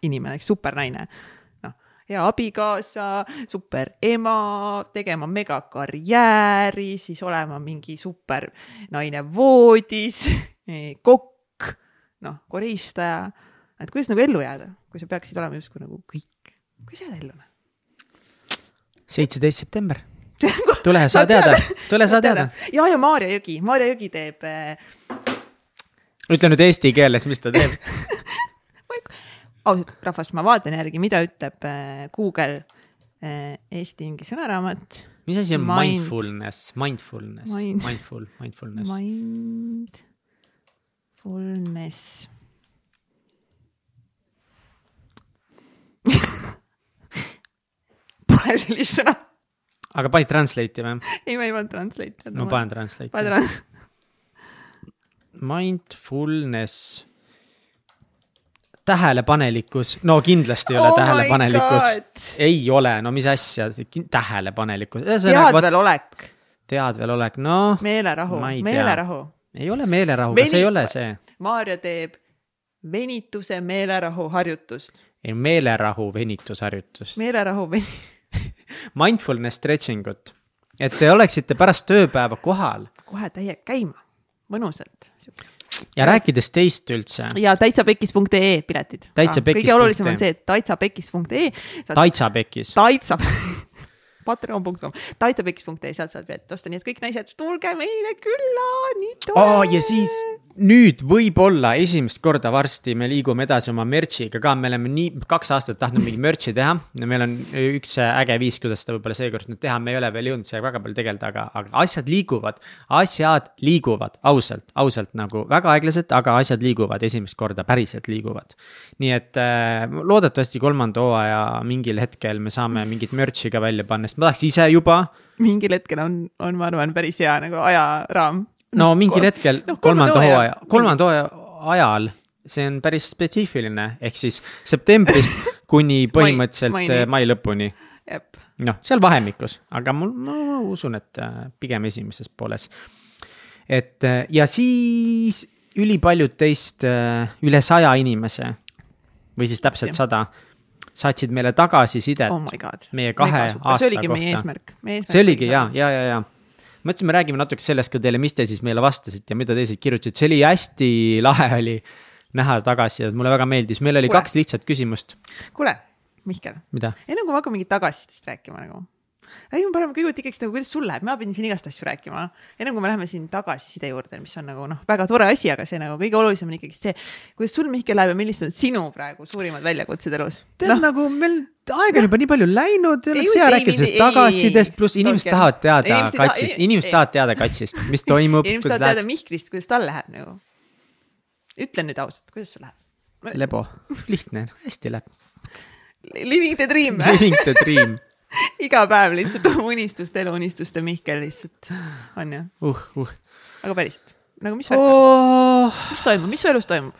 inimene, supernaine. noh, hea abikaasa, super ema, tegema megakarjääri, siis olema mingi super naine voodis, kokk, noh, koristaja. et kuidas nagu ellu jääda, kui sa peaksid olema justkui nagu kõik, kuidas jääda ellu? seitseteist september. tule, saa teada, tule, saa teada. ja, ja Maarja Jõgi, Maarja Jõgi teeb äh, ütle nüüd eesti keeles, mis ta teeb. ausalt, rahvas, ma vaatan järgi, mida ütleb äh, Google äh, Eesti mingi sõnaraamat. mis asi on Mind- mindfulness, mindfulness, Mind- mindful, mindfulness? Mindfulness. Pole sellist sõna. aga panid translate'i või? ei, ma ei pannud translate. ma panen translate'i. Mindfulness. tähelepanelikkus, no kindlasti ei ole Oh tähelepanelikkus ei ole, no mis asja, tähelepanelikkus. teadvelolek, teadvelolek, noh, meelerahu Ma ei, tea. meelerahu. ei ole meelerahuga, see ei Veni- ole see. Maarja teeb venituse meelerahu harjutust. ei, meelerahu venitusharjutust. meelerahu ven-, Mindfulness stretching ut, et te oleksite pärast tööpäeva kohal kohe täie käima, mõnusalt. Ja rääkides teist üldse, ja täitsapekkis.ee piletid. Kõige olulisem on see, et täitsapekkis.ee. taitsapekis. taitsa, patreon.com, taitsapekis.ee, sealt saad piletit osta, nii et kõik naised, tulge meile külla, nii tore aa, ja siis nüüd võib-olla esimest korda varsti me liigume edasi oma merch'iga ka, me oleme nii kaks aastat tahtnud mingi merch'i teha meil on üks äge viis, kuidas seda võib-olla seekord nüüd teha, me ei ole veel jõudnud sellega väga palju tegeleda, aga, aga asjad liiguvad, asjad liiguvad ausalt, ausalt nagu väga aeglaselt, aga asjad liiguvad esimest korda, päriselt liiguvad. nii et äh, loodetavasti kolmanda hooaja mingil hetkel me saame mingit merch'i ka välja panna, sest ma tahaks ise juba mingil hetkel on, on, ma arvan, päris hea nagu ajaraam. No mingil hetkel noh, kolmanda hooaja- kolmanda hooaja ajal, see on päris spetsiifiline, ehk siis septembrist kuni põhimõtteliselt maini. mai, mai lõpuni. noh, seal vahemikus, aga mul, ma usun, et äh, pigem esimeses pooles. et äh, ja siis ülipaljud teist, üle saja inimese või siis täpselt sada, saatsid meile tagasisidet oh meie kahe aasta see oligi meie kohta. eesmärk. see oligi ja, ja, ja, ja mõtlesin, me räägime natuke sellest ka teile, mis te siis meile vastasite ja mida teised kirjutasid, see oli hästi lahe oli näha tagasisidet, mulle väga meeldis, meil oli Kuule. kaks lihtsat küsimust, kuule, Mihkel, enne kui me hakkame mingit tagasisidest rääkima nagu, räägime parem kõigepealt ikkagi nagu, kuidas sul läheb, ma pidin siin igast asju rääkima. enne kui me läheme siin tagasiside juurde, mis on nagu noh, väga tore asi, aga see nagu kõige olulisem on ikkagi see, kuidas sul Mihkel läheb ja millised on sinu praegu suurimad väljakutsed elus. tead noh, nagu meil aega on juba nii palju läinud, oleks hea rääkida sellest tagasisidest, pluss inimesed tahavad teada Inimesed katsist, inimesed tahavad teada katsist, mis toimub, inimesed tahavad teada. Mihklist, kuidas tal läheb nagu. ütle nüüd ausalt, kuidas sul läheb? lebo, lihtne, hästi läheb. Living the dream Living the dream, iga päev lihtsalt unistuste elu, unistuste Mihkel lihtsalt on ju, uh, uh. aga päriselt nagu mis värk on, Oh, mis toimub, mis su elus toimub?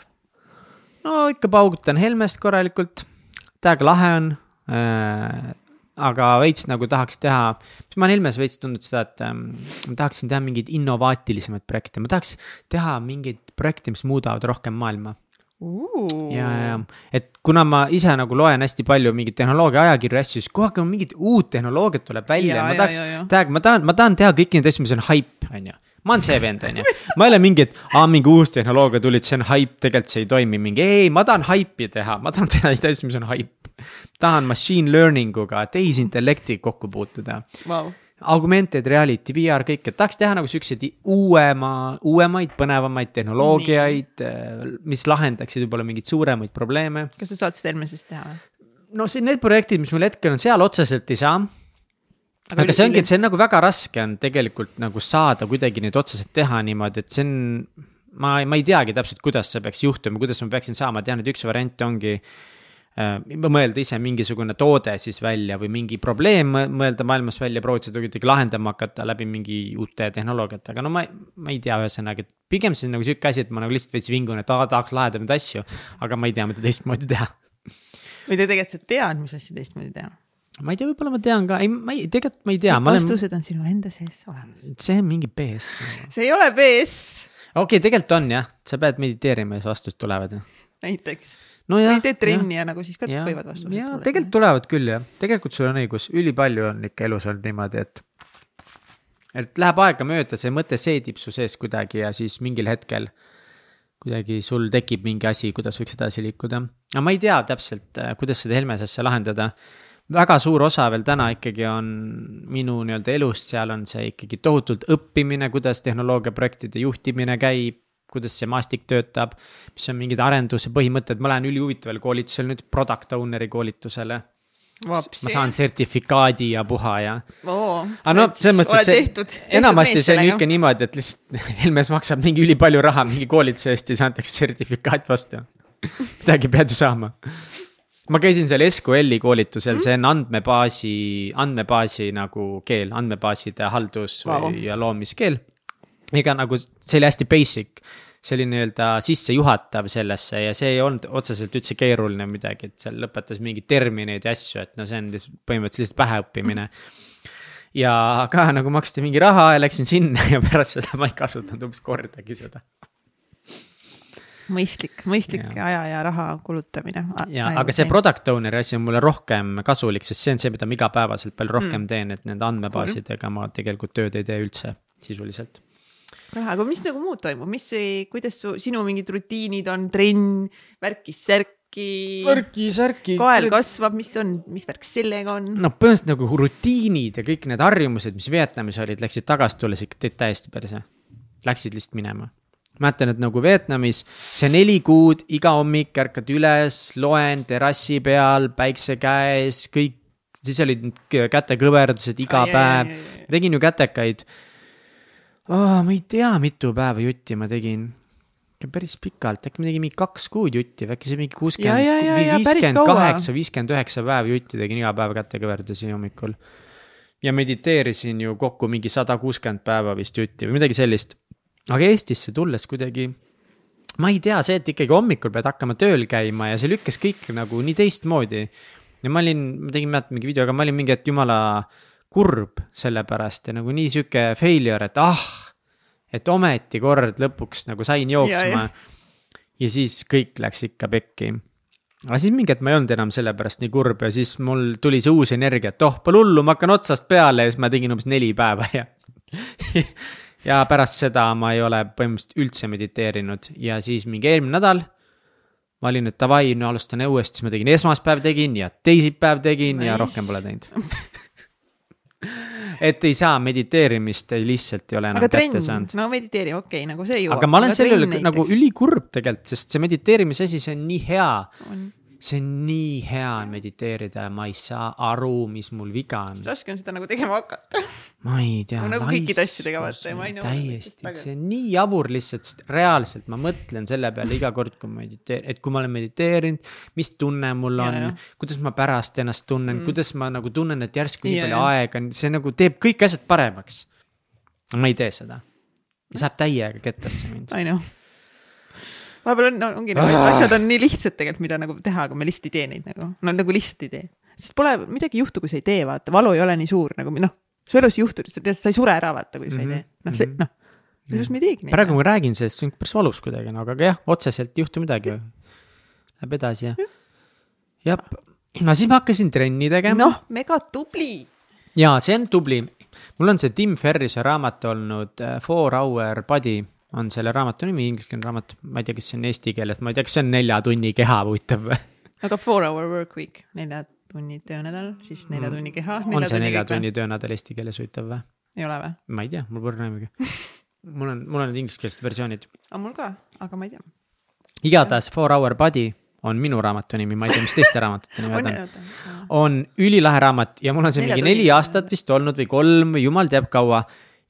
no ikka paugutan Helmest korralikult, täiega lahe on äh,. aga veits nagu tahaks teha, ma olen Helmes veits tundnud seda, et ähm, ma tahaksin teha mingeid innovaatilisemaid projekte, ma tahaks teha mingeid projekte, mis muudavad rohkem maailma. ja, ja, et kuna ma ise nagu loen hästi palju mingeid tehnoloogia ajakirju ja asju, siis kogu aeg on mingit uut tehnoloogiat tuleb välja Ja, ja ma tahaks täiega, ma tahan, ma tahan teha kõiki neid asju, mis on haip, on ju. ma olen see vend, on ju, ma ei ole mingi, et aa, mingi uus tehnoloogia tuli, et see on haip, tegelikult see ei toimi, mingi ei, ma tahan haipi teha, ma tahan teha sellist asja, mis on haip. tahan machine learning uga, tehisintellekti kokku puutuda. Wow. Augmented reality, VR, kõik, et tahaks teha nagu siukseid uuema, uuemaid, põnevamaid tehnoloogiaid, mis lahendaksid võib-olla mingeid suuremaid probleeme. kas sa saad seda Helmesest teha või? no see, need projektid, mis mul hetkel on, seal otseselt ei saa aga, aga see ongi, et see on nagu väga raske on tegelikult nagu saada kuidagi neid otseselt teha niimoodi, et see on. ma, ma ei teagi täpselt, kuidas see peaks juhtuma, kuidas ma peaksin saama, tean, et üks variant ongi äh,. Mõelda ise mingisugune toode siis välja või mingi probleem mõelda maailmas välja, proovida seda kuidagi lahendama hakata läbi mingi uute tehnoloogiate, aga no ma, ma ei tea, ühesõnaga, et pigem see on nagu sihuke asi, et ma nagu lihtsalt veits vingun, et aa, tahaks lahedamaid asju. aga ma ei tea, mida teistmoodi teha. või te tegelikult tead, mis asju teistmoodi teha? ma ei tea, võib-olla ma tean ka, ei, ma ei, tegelikult ma ei tea. vastused olen... on sinu enda sees olemas. see on mingi BS. see ei ole BS. okei okay,, tegelikult on jah, sa pead mediteerima ja siis vastused tulevad. näiteks no. või teed trenni ja nagu siis ka ja, võivad vastused tulla. tegelikult tulevad küll jah, tegelikult sul on õigus, ülipalju on ikka elus olnud niimoodi, et. et läheb aegamööda, see mõte seedib su sees kuidagi ja siis mingil hetkel kuidagi sul tekib mingi asi, kuidas võiks edasi liikuda. aga ma ei tea täpselt, kuidas seda Helmes asja lahendada väga suur osa veel täna ikkagi on minu nii-öelda elust, seal on see ikkagi tohutult õppimine, kuidas tehnoloogiaprojektide juhtimine käib, kuidas see maastik töötab, mis on mingid arenduse põhimõtted, ma lähen ülihuvitaval koolitusel nüüd product owner'i koolitusele. ma saan sertifikaadi ja puha ja oh,. aga no selles mõttes, et see enamasti see on ikka niimoodi, et lihtsalt Helmes maksab mingi ülipalju raha mingi koolituse eest ja siis antakse sertifikaat vastu midagi pead ju saama ma käisin seal SQL-i koolitusel, see on andmebaasi, andmebaasi nagu keel, andmebaaside haldus wow. ja loomiskeel. Ega nagu see oli hästi basic, see oli nii-öelda sissejuhatav sellesse ja see ei olnud otseselt üldse keeruline midagi, et seal lõpetas mingeid termineid ja asju, et no see on põhimõtteliselt päheõppimine ja ka nagu maksti mingi raha ja läksin sinna ja pärast seda ma ei kasutanud umbes kordagi seda mõistlik, mõistlik ja. aja ja raha kulutamine. ja, aga see product owner'i asi on mulle rohkem kasulik, sest see on see, mida ma igapäevaselt palju rohkem mm. teen, et nende andmebaasidega ma tegelikult tööd ei tee üldse sisuliselt aga mis nagu muud toimub, mis, kuidas su, sinu mingid rutiinid on, trenn, värkis-särki? värki-särki. kael kasvab, mis on, mis värk sellega on? no põhimõtteliselt nagu rutiinid ja kõik need harjumused, mis Vietnamis olid, läksid tagasi tulles ikka täiesti perse. Läksid lihtsalt minema mäletan, et nagu Vietnamis see neli kuud, iga hommik ärkad üles, loen terrassi peal, päikse käes, kõik, siis olid kätekõverdused iga ai, päev, tegin ju kätekaid oh,. ma ei tea, mitu päeva jutti ma tegin päris pikalt, äkki ma tegin mingi kaks kuud jutti või äkki see mingi kuuskümmend, viiskümmend kaheksa, viiskümmend üheksa päeva jutti tegin iga päev kätekõverdusi hommikul. ja mediteerisin ju kokku mingi sada kuuskümmend päeva vist jutti või midagi sellist aga Eestisse tulles kuidagi, ma ei tea, see, et ikkagi hommikul pead hakkama tööl käima ja see lükkas kõik nagu nii teistmoodi. ja ma olin, ma tegin, mäletan mingi video, aga ma olin mingi hetk jumala kurb selle pärast ja nagu nii sihuke failure, et ah, et ometi kord lõpuks nagu sain jooksma. ja siis kõik läks ikka pekki aga siis mingi hetk ma ei olnud enam selle pärast nii kurb ja siis mul tuli see uus energia, et oh, pole hullu, ma hakkan otsast peale ja siis ma tegin umbes neli päeva ja ja pärast seda ma ei ole põhimõtteliselt üldse mediteerinud ja siis mingi eelmine nädal. ma olin, et davai, no alustan uuesti, siis ma tegin esmaspäev tegin ja teisipäev tegin nice. ja rohkem pole teinud et ei saa, mediteerimist ei lihtsalt ei ole enam kätte saanud. no mediteeri, okei okay,, nagu see jõuab. aga ma olen selle üle nagu ülikurb tegelikult, sest see mediteerimise asi, see on nii hea see on nii hea mediteerida ja ma ei saa aru, mis mul viga on. raske on seda nagu tegema hakata. ma ei tea. nagu kõikide asjadega vaata ja ma ei nõua. täiesti, see on nii jabur lihtsalt, sest reaalselt ma mõtlen selle peale iga kord, kui ma mediteerin, et kui ma olen mediteerinud, mis tunne mul on, kuidas ma pärast ennast tunnen mm., kuidas ma nagu tunnen, et järsku nii palju aega on, see nagu teeb kõik asjad paremaks. ma ei tee seda. saab täiega kettasse mind. I know vahepeal on no,, ongi nagu ah. asjad on nii lihtsad tegelikult, mida nagu teha, aga me lihtsalt ei tee neid nagu, no nagu lihtsalt ei tee. sest pole, midagi ei juhtu, kui sa ei tee, vaata, valu ei ole nii suur nagu noh, su elus ei juhtu, sa ei sure ära, vaata, kui sa mm -hmm. ei tee, noh, see noh. seepärast me ei teegi neid. praegu ma räägin sellest, see on päris valus kuidagi nagu, aga jah, otseselt ei juhtu midagi. Läheb edasi ja, jah. no siis ma hakkasin trenni tegema. noh, mega tubli. ja see on tubli mul on see Tim Ferrise raamat olnud äh, Four Hour Body on selle raamatu nimi, ingliskeelne raamat, ma ei tea, kas see on eesti keeles, ma ei tea, kas see on nelja tunni keha huvitav või? aga four hour work week, nelja tunni töönädal, siis nelja Mm. tunni keha. on see nelja tunni töönädal eesti keeles huvitav või? ei ole või? ma ei tea, mul pole aimugi. mul on, mul on ingliskeelsed versioonid. aga mul ka, aga ma ei tea. igatahes Four Hour Body on minu raamatu nimi, ma ei tea, mis teiste raamatute nimed on, on. on ülilahe raamat ja mul on see Nelja mingi neli aastat vist olnud või kolm või jumal teab kaua.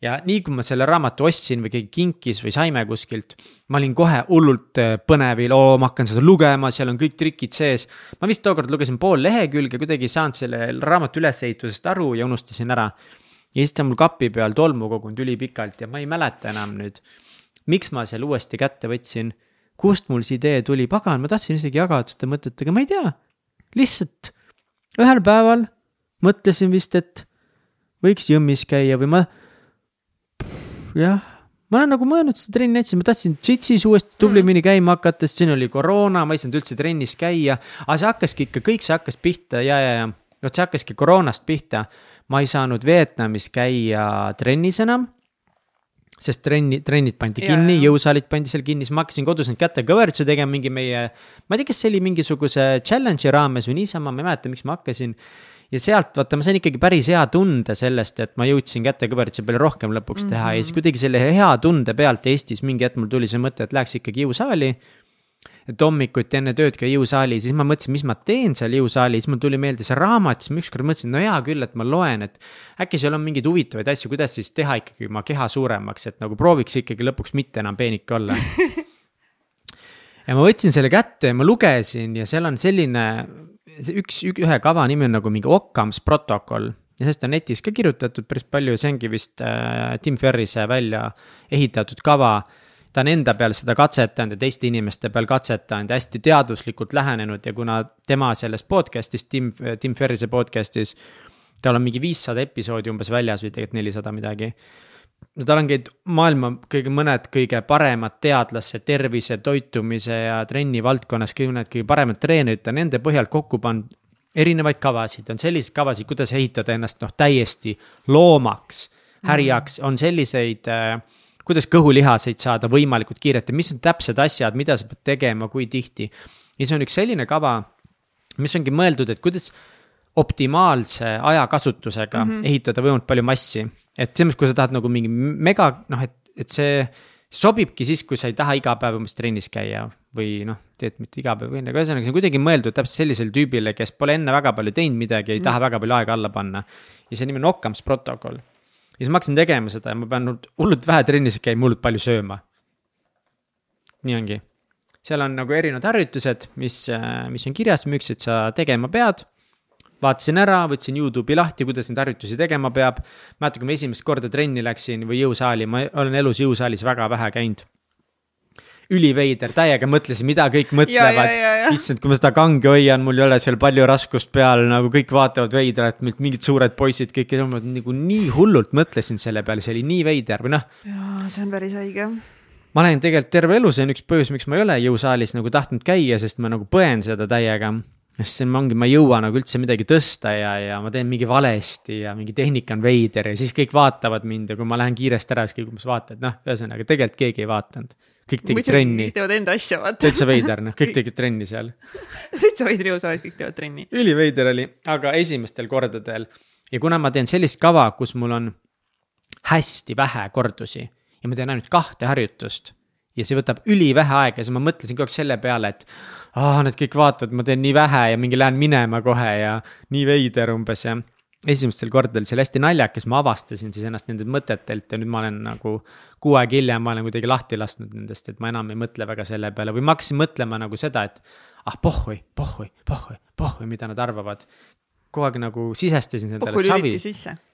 Ja nii kui ma selle raamatu ostsin või keegi kinkis või saime kuskilt, ma olin kohe hullult äh, põnevil, oo, ma hakkan seda lugema, seal on kõik trikid sees. ma vist tookord lugesin pool lehekülge, kuidagi ei saanud selle raamatu ülesehitusest aru ja unustasin ära. ja siis ta on mul kapi peal tolmu kogunud ülipikalt ja ma ei mäleta enam nüüd, miks ma selle uuesti kätte võtsin kust mul see idee tuli, pagan, ma tahtsin isegi jagada seda mõtet, aga ma ei tea. lihtsalt ühel päeval mõtlesin vist, et võiks jõmmis käia või ma. Jah, ma olen nagu mõelnud seda trenni otsi, ma tahtsin džitsis uuesti tublimini käima hakata, sest siin oli koroona, ma ei saanud üldse trennis käia. aga see hakkaski ikka, kõik see hakkas pihta ja, ja, ja vot see hakkaski koroonast pihta. ma ei saanud Vietnamis käia trennis enam sest trenni, trennid pandi Ja, kinni, jõusaalid pandi seal kinni, siis ma hakkasin kodus neid kätekõverdusi tegema mingi meie. ma ei tea, kas see oli mingisuguse challenge'i raames või niisama, ma ei mäleta, miks ma hakkasin. Ja sealt vaata, ma sain ikkagi päris hea tunde sellest, et ma jõudsin kätekõverdusi palju rohkem lõpuks teha mm -hmm. ja siis kuidagi selle hea tunde pealt Eestis mingi hetk mul tuli see mõte, et läheks ikkagi jõusaali et hommikuti enne tööd käia jõusaali, siis ma mõtlesin, mis ma teen seal jõusaalis, mul tuli meelde see raamat, siis ma ükskord mõtlesin, no hea küll, et ma loen, et. äkki seal on mingeid huvitavaid asju, kuidas siis teha ikkagi oma keha suuremaks, et nagu prooviks ikkagi lõpuks mitte enam peenike olla. ja ma võtsin selle kätte ja ma lugesin ja seal on selline, see üks, ühe kava nimi on nagu mingi Occam's protokoll ja sellest on netis ka kirjutatud päris palju see ongi vist äh, Tim Ferrise välja ehitatud kava ta on enda peal seda katsetanud ja teiste inimeste peal katsetanud ja hästi teaduslikult lähenenud ja kuna tema selles podcast'is, Tim, Tim Ferrise podcast'is. tal on mingi viissada episoodi umbes väljas või tegelikult nelisada midagi. Tal on käinud maailma kõige mõned kõige paremad teadlased tervise, toitumise ja trenni valdkonnas, kõik need kõige paremad treenerid, on nende põhjal kokku pannud erinevaid kavasid, on selliseid kavasid, kuidas ehitada ennast noh, täiesti loomaks, härjaks, on selliseid äh, kuidas kõhulihaseid saada võimalikult kiirelt ja mis on täpsed asjad, mida sa pead tegema, kui tihti. ja see on üks selline kava, mis ongi mõeldud, et kuidas optimaalse ajakasutusega mm -hmm. ehitada võimalikult palju massi. Et selles mõttes, kui sa tahad nagu mingi mega, noh, et, et see sobibki siis, kui sa ei taha iga päev umbes trennis käia või noh, teed mitte iga päev, aga ühesõnaga see on kuidagi mõeldud täpselt sellisele tüübile, kes pole enne väga palju teinud midagi ei mm. taha väga palju aega alla panna. ja see nimi on Occam's protokoll ja siis ma hakkasin tegema seda ja ma pean hullult vähe trennis käima, hullult palju sööma. nii ongi, seal on nagu erinevad harjutused, mis, mis on kirjas, millised sa tegema pead. Vaatasin ära, võtsin Youtube'i lahti, kuidas neid harjutusi tegema peab. mäletan, kui ma esimest korda trenni läksin või jõusaali, ma olen elus jõusaalis väga vähe käinud üliveider, täiega mõtlesin, mida kõik mõtlevad. issand, kui ma seda kange hoian, mul ei ole seal palju raskust peal, nagu kõik vaatavad veidralt, mingid suured poisid, kõik nagu nii hullult mõtlesin selle peale, see oli nii veider või noh. jaa, see on päris haige. ma olen tegelikult terve elu, see on üks põhjus, miks ma ei ole jõusaalis nagu tahtnud käia, sest ma nagu põen seda täiega sest see ongi, ma ei jõua nagu üldse midagi tõsta ja, ja ma teen mingi valesti ja mingi tehnika on veider ja siis kõik vaatavad mind ja kui ma lähen kiiresti ära, siis kõik umbes vaatavad, noh, ühesõnaga tegelikult keegi ei vaadanud. kõik tegid trenni. kõik teevad enda asja, vaata. täitsa veider, noh, kõik tegid trenni seal. täitsa veider jõusaalis, kõik teevad trenni. üliveider oli, aga esimestel kordadel ja kuna ma teen sellist kava, kus mul on hästi vähe kordusi ja ma teen ainult kahte harjutust ja see võtab ülivähe aega ja siis ma mõtlesin kogu aeg selle peale, et aa, nad kõik vaatavad, ma teen nii vähe ja mingi lähen minema kohe ja nii veider umbes ja. esimestel kordadel see oli hästi naljakas, ma avastasin siis ennast nendelt mõtetelt ja nüüd ma olen nagu kuu aega hiljem, ma olen kuidagi lahti lasknud nendest, et ma enam ei mõtle väga selle peale või ma hakkasin mõtlema nagu seda, et ah pohhui, pohhui, pohhui, pohhui, mida nad arvavad kogu aeg nagu sisestasin endale savi.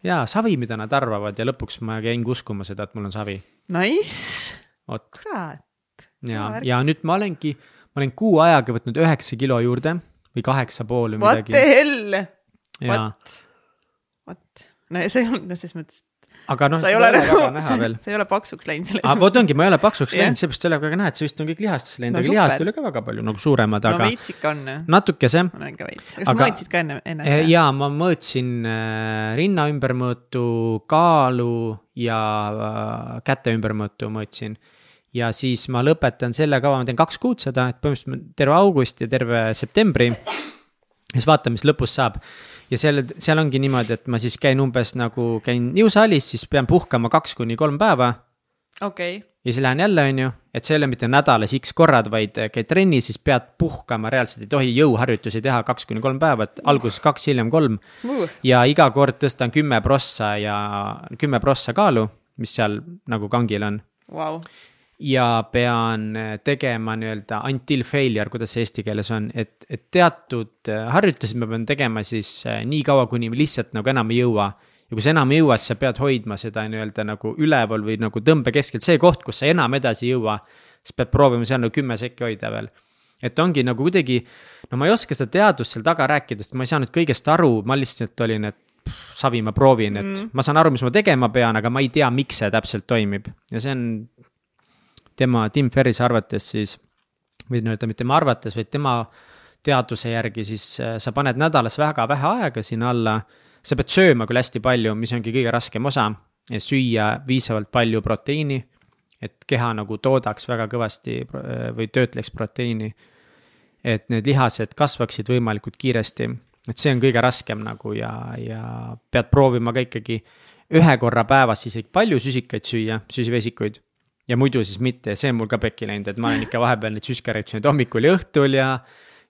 jaa, savi, mida nad arvavad ja lõpuks ma jäingi uskuma seda, et mul on savi. Nice. Kurat. ja, ja nüüd ma olengi, ma olen kuu ajaga võtnud üheksa kilo juurde või kaheksa pool või What midagi. the hell? jaa, What? no see on, no selles mõttes, aga noh, sa ei ole ei nagu sa ei ole paksuks läinud selles aga vot ongi, ma ei ole paksuks läinud, seepärast ei ole väga näha, et see vist on kõik lihastesse läinud No no,, aga lihast ei ole ka väga palju nagu suuremad, no aga veits ikka on natukese. on ikka veits, kas Aga- mõõtsid ka enne, ennast või? ja ma mõõtsin äh, rinna ümbermõõtu, kaalu ja äh, käte ümbermõõtu mõõtsin. Ja siis ma lõpetan selle kava, ma teen kaks kuud seda, et põhimõtteliselt terve august ja terve septembri. ja siis vaatame, mis lõpus saab ja seal, seal ongi niimoodi, et ma siis käin umbes nagu käin jõusaalis, siis pean puhkama kaks kuni kolm päeva okei, ja siis lähen jälle, on ju, et see ei ole mitte nädalas X korrad, vaid käid trennis, siis pead puhkama, reaalselt ei tohi jõuharjutusi teha kaks kuni kolm päeva, et alguses kaks, hiljem kolm. ja iga kord tõstan kümme prossa ja kümme prossa kaalu, mis seal nagu kangil on. vau, ja pean tegema nii-öelda until failure, kuidas see eesti keeles on, et, et teatud äh, harjutusi ma pean tegema siis äh, nii kaua, kuni lihtsalt nagu enam ei jõua. ja kui sa enam ei jõua, siis sa pead hoidma seda nii-öelda nagu üleval või nagu tõmbe keskelt, see koht, kus sa enam edasi ei jõua. siis pead proovima seal nagu kümme sekki hoida veel. et ongi nagu kuidagi, no ma ei oska seda teadust seal taga rääkida, sest ma ei saanud kõigest aru, ma lihtsalt olin, et pff, savi, ma proovin, et mm. ma saan aru, mis ma tegema pean, aga ma ei tea, miks see täpselt toimib ja see on tema Tim Ferrise arvates siis või nii-öelda mitte tema arvates, vaid tema teaduse järgi siis äh, sa paned nädalas väga vähe aega sinna alla. sa pead sööma küll hästi palju, mis ongi kõige raskem osa, süüa piisavalt palju proteiini. et keha nagu toodaks väga kõvasti äh, või töötleks proteiini. et need lihased kasvaksid võimalikult kiiresti, et see on kõige raskem nagu ja, ja pead proovima ka ikkagi ühe korra päevas isegi palju süsikaid süüa, süsivesikuid ja muidu siis mitte see on mul ka pekki läinud, et ma olen ikka vahepeal neid süskareid söönud hommikul ja õhtul ja.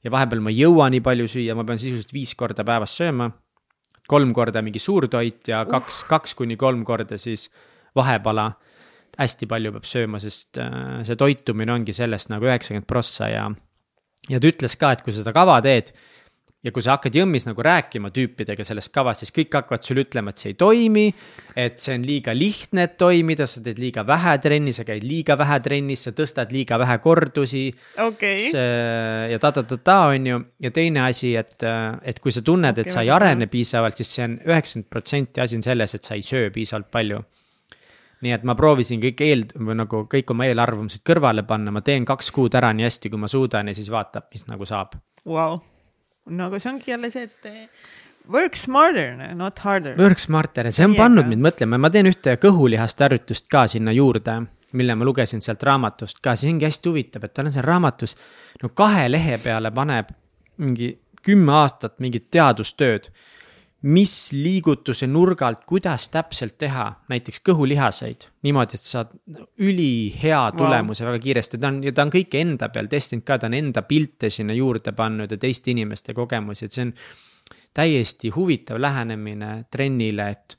ja vahepeal ma ei jõua nii palju süüa, ma pean sisuliselt viis korda päevas sööma. kolm korda mingi suurtoit ja kaks, kaks kuni kolm korda siis vahepala. hästi palju peab sööma, sest äh, see toitumine ongi sellest nagu üheksakümmend prossa ja. ja ta ütles ka, et kui sa seda kava teed ja kui sa hakkad jõmmis nagu rääkima tüüpidega sellest kavast, siis kõik hakkavad sulle ütlema, et see ei toimi. et see on liiga lihtne, et toimida, sa teed liiga vähe trenni, sa käid liiga vähe trennis, sa tõstad liiga vähe kordusi. see ja ta-ta-ta-ta on ju, ja teine asi, et, et kui sa tunned, et Okei, sa ei arene piisavalt, siis see on üheksakümmend protsenti asi on selles, et sa ei söö piisavalt palju. nii et ma proovisin kõik eel, nagu kõik oma eelarvamused kõrvale panna, ma teen kaks kuud ära nii hästi, kui ma suudan ja siis vaatab, mis nagu saab vau. No aga see ongi jälle see, et eh, work smarter, not harder. Work smarter ja see on Täiega. pannud mind mõtlema, ma teen ühte kõhulihast harjutust ka sinna juurde, mille ma lugesin sealt raamatust ka, see ongi hästi huvitav, et tal on seal raamatus no kahe lehe peale paneb mingi kümme aastat mingit teadustööd. Mis liigutuse nurgalt, kuidas täpselt teha näiteks kõhulihaseid niimoodi, et saad ülihea tulemuse wow. väga kiiresti, ta on, ja ta on kõike enda peal testinud ka, ta on enda pilte sinna juurde pannud ja teiste inimeste kogemusi, et see on täiesti huvitav lähenemine trennile, et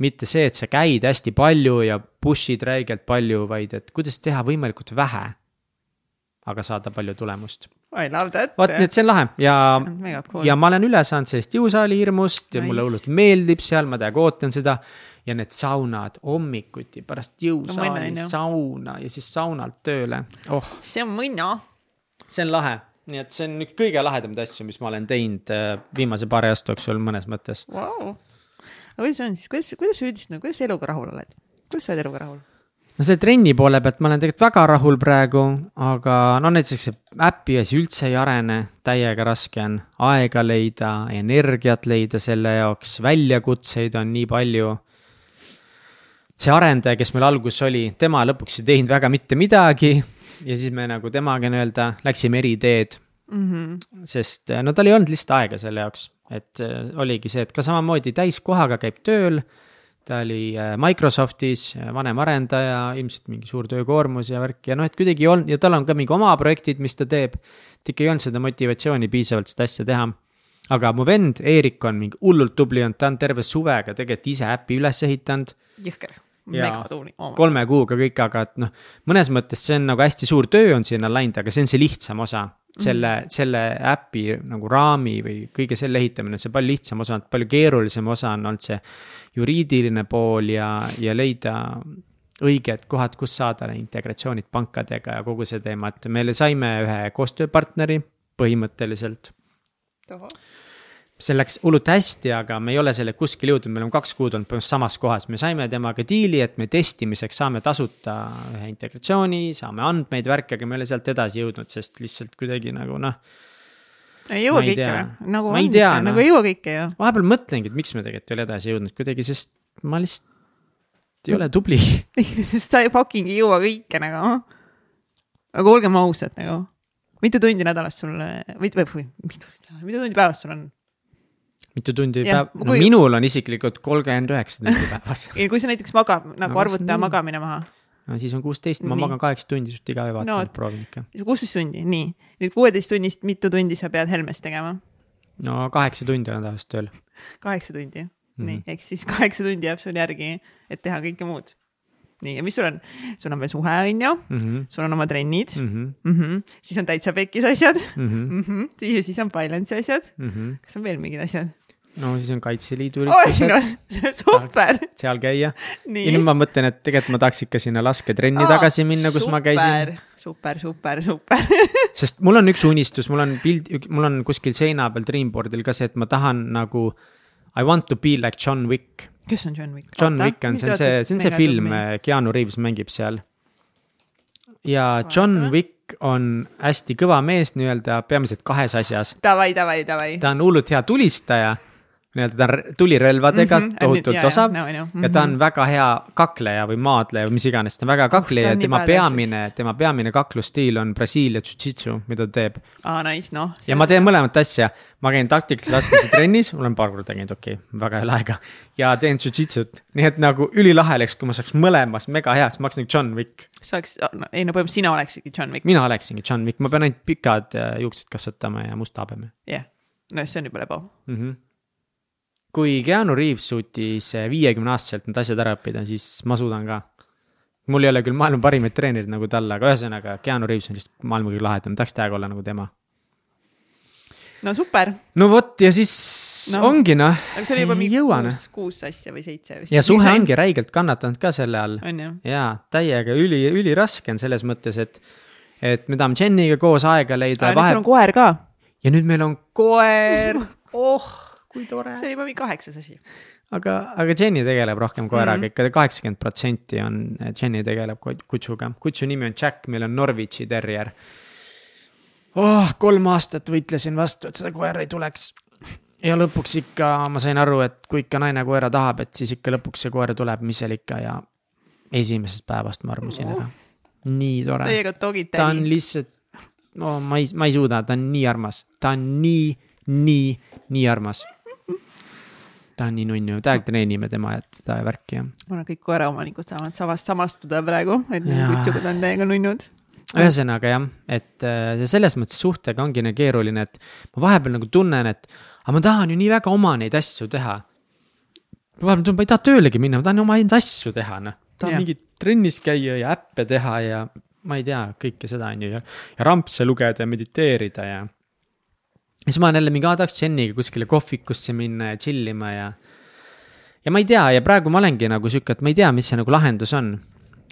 mitte see, et sa käid hästi palju ja push'id räigelt palju, vaid et kuidas teha võimalikult vähe. aga saada palju tulemust. I love that. vot, nii et see on lahe ja, cool. ja ma olen üle saanud sellest jõusaali hirmust ja nice. mulle Nice. hullult meeldib seal, ma täiega ootan seda. ja need saunad hommikuti pärast jõusaali no, sauna ja siis saunalt tööle, oh, see on mõnna. see on lahe. nii et see on üks kõige lahedamaid asju, mis ma olen teinud äh, viimase paari aasta jooksul mõnes mõttes. Vau. aga kuidas on siis, kuidas, kuidas sa üldiselt kuidas sa eluga rahul oled? kuidas sa oled eluga rahul? No selle trenni poole pealt ma olen tegelikult väga rahul praegu, aga no näiteks see äpi asi üldse ei arene, täiega raske on aega leida, energiat leida selle jaoks, väljakutseid on nii palju. see arendaja, kes meil alguses oli, tema lõpuks ei teinud väga mitte midagi ja siis me nagu temaga nii-öelda läksime eri teed mm. -hmm. sest no tal ei olnud lihtsalt aega selle jaoks, et äh, oligi see, et ka samamoodi täiskohaga käib tööl. Ta oli äh, Microsoftis äh, vanem arendaja, ilmselt mingi suur töökoormus ja värk ja noh, et kuidagi ei olnud ja tal on ka mingi oma projektid, mis ta teeb. et ikka ei olnud seda motivatsiooni piisavalt seda asja teha. aga mu vend Eerik on mingi hullult tubli olnud, ta on terve suvega tegelikult ise äpi üles ehitanud jõhker, Jaa. mega tuuli oh. kolme kuuga kõik, aga et noh, mõnes mõttes see on nagu hästi suur töö on sinna läinud, aga see on see lihtsam osa. Selle mm, -hmm. selle äpi nagu raami või kõige selle ehitamine on see palju lihtsam osa, palju keerulisem osa on olnud see juriidiline pool ja, ja leida õiged kohad, kus saada integratsioonid pankadega ja kogu see teema, et me saime ühe koostööpartneri põhimõtteliselt see läks hullult hästi, aga me ei ole selle kuskile jõudnud, me oleme kaks kuud olnud põhimõtteliselt samas kohas, me saime temaga diili, et me testimiseks saame tasuta ühe integratsiooni, saame andmeid, värki, aga me ei ole sealt edasi jõudnud, sest lihtsalt kuidagi nagu noh. ei jõua kõike või? nagu on tea, ikka, noh. nagu ei jõua kõike ju. vahepeal mõtlengi, et miks me tegelikult ei ole edasi jõudnud kuidagi, sest ma lihtsalt ei ole tubli. sest sa ei fucking ei jõua kõike nagu. aga olgem ausad nagu, mitu tundi nädalas sul või või mitu, mitu tundi päevas sul on? Mitu tundi Jah, päev, no kui- minul on isiklikult kolmkümmend üheksa tundi päevas. ja kui sa näiteks magad nagu No arvuta magamine maha, no siis on kuusteist, ma Nii. magan kaheksa tundi suht iga öö vaatan no,, proovin ikka. kuusteist tundi, nii. nüüd kuueteist tunnist mitu tundi sa pead Helmes tegema? no kaheksa tundi olen tavaliselt tööl. kaheksa tundi -hmm. nii Mhm., ehk siis kaheksa tundi jääb sul järgi, et teha kõike muud. nii, ja mis sul on, sul on veel suhe, on ju, Mhm, sul on oma trennid mm, mm, -hmm. siis on täitsa pekis asjad -hmm, mm, -hmm. ja siis on Balancei asjad, mm -hmm. kas on veel mingid asjad? no siis on Kaitseliidu üritused no, super, seal käia. ja nüüd. ma mõtlen, et tegelikult ma tahaks ikka sinna lasketrenni tagasi minna, kus ma käisin. super, super, super. sest mul on üks unistus, mul on pild, mul on kuskil seina peal Dreamboardil ka see, et ma tahan nagu. I want to be like John Wick. kes on John Wick? John Wick on, see on see, see on see film, Keanu Reaves mängib seal. ja John Vaatame. Wick on hästi kõva mees nii-öelda peamiselt kahes asjas. Davai, davai, davai. ta on hullult hea tulistaja, nii-öelda ta on tulirelvadega mm Mhm, -hmm, tohutult jaa, osav no, no, ja ta mhm. on väga hea kakleja või maadleja või mis iganes, ta on väga kakleja ta ja tema peamine, tema peamine kaklusstiil on Brasiilia jujitsu, mida ta teeb. aa, nice, noh. ja ma teen mõlemat asja, ma käin taktikalise laskmise trennis, ma olen paar korda käinud, okei okay,, väga ole aega. ja teen jujitsut, nii et nagu ülilahe oleks, kui ma saaks mõlemas mega hea, siis ma oleks nagu John Wick. sa oleks, no ei no põhimõtteliselt sina oleksidki John Wick, mina oleksingi John Wick, ma pean ainult pikad äh, juuksed kasvatama ja musta habeme jah yeah.. no see on juba lebo. mm. -hmm. Kui Keanu Reaves suutis viiekümne aastaselt need asjad ära õppida, siis ma suudan ka. mul ei ole küll maailma parimaid treenereid nagu tal, aga ühesõnaga Keanu Reaves on lihtsalt maailma kõige lahedam, tahaks täiega olla nagu tema. no super, no vot ja siis No, ongi noh, aga see oli juba mingi jõua, noh. kuus, kuus asja või seitse vist. ja suhe ongi räigelt kannatanud ka selle all. jaa, täiega üli, üliraske on selles mõttes, et, et me tahame Jeniga koos aega leida nüüd sul on koer ka, ja nüüd meil on koer, oh, kui tore. see oli juba mingi kaheksas asi. aga, aga Jenny tegeleb rohkem koeraga mm -hmm. ikka kaheksakümmend protsenti on, Jenny tegeleb kut- kutsuga, kutsu nimi on Jack, meil on Norwichi terrier. oh, kolm aastat võitlesin vastu, et seda koera ei tuleks. ja lõpuks ikka ma sain aru, et kui ikka naine koera tahab, et siis ikka lõpuks see koer tuleb, mis seal ikka ja esimesest päevast ma armusin ära. nii tore, Teiega dogid ta on lihtsalt, no ma ei, ma ei suuda, ta on nii armas, ta on nii, nii, nii armas ta on nii nunnu, täiega treenime tema ja teda ja värki ja. ma arvan, kõik koeraomanikud saavad samast samastuda praegu, et need Jaa. kutsukad on täiega nunnud. ühesõnaga jah, et äh, see selles mõttes suhtega ongi nagu keeruline, et ma vahepeal nagu tunnen, et aga ma tahan ju nii väga oma neid asju teha. vahepeal tunnen, ma ei taha töölegi minna, ma tahan omaenda asju teha, noh. tahan mingit trennis käia ja äppe teha ja ma ei tea, kõike seda on ju ja, ja rampse lugeda ja mediteerida ja. Siis ma olen jälle mingi, aa tahaks Jeniga kuskile kohvikusse minna ja chill ima ja. ja ma ei tea ja praegu ma olengi nagu sihuke, et ma ei tea, mis see nagu lahendus on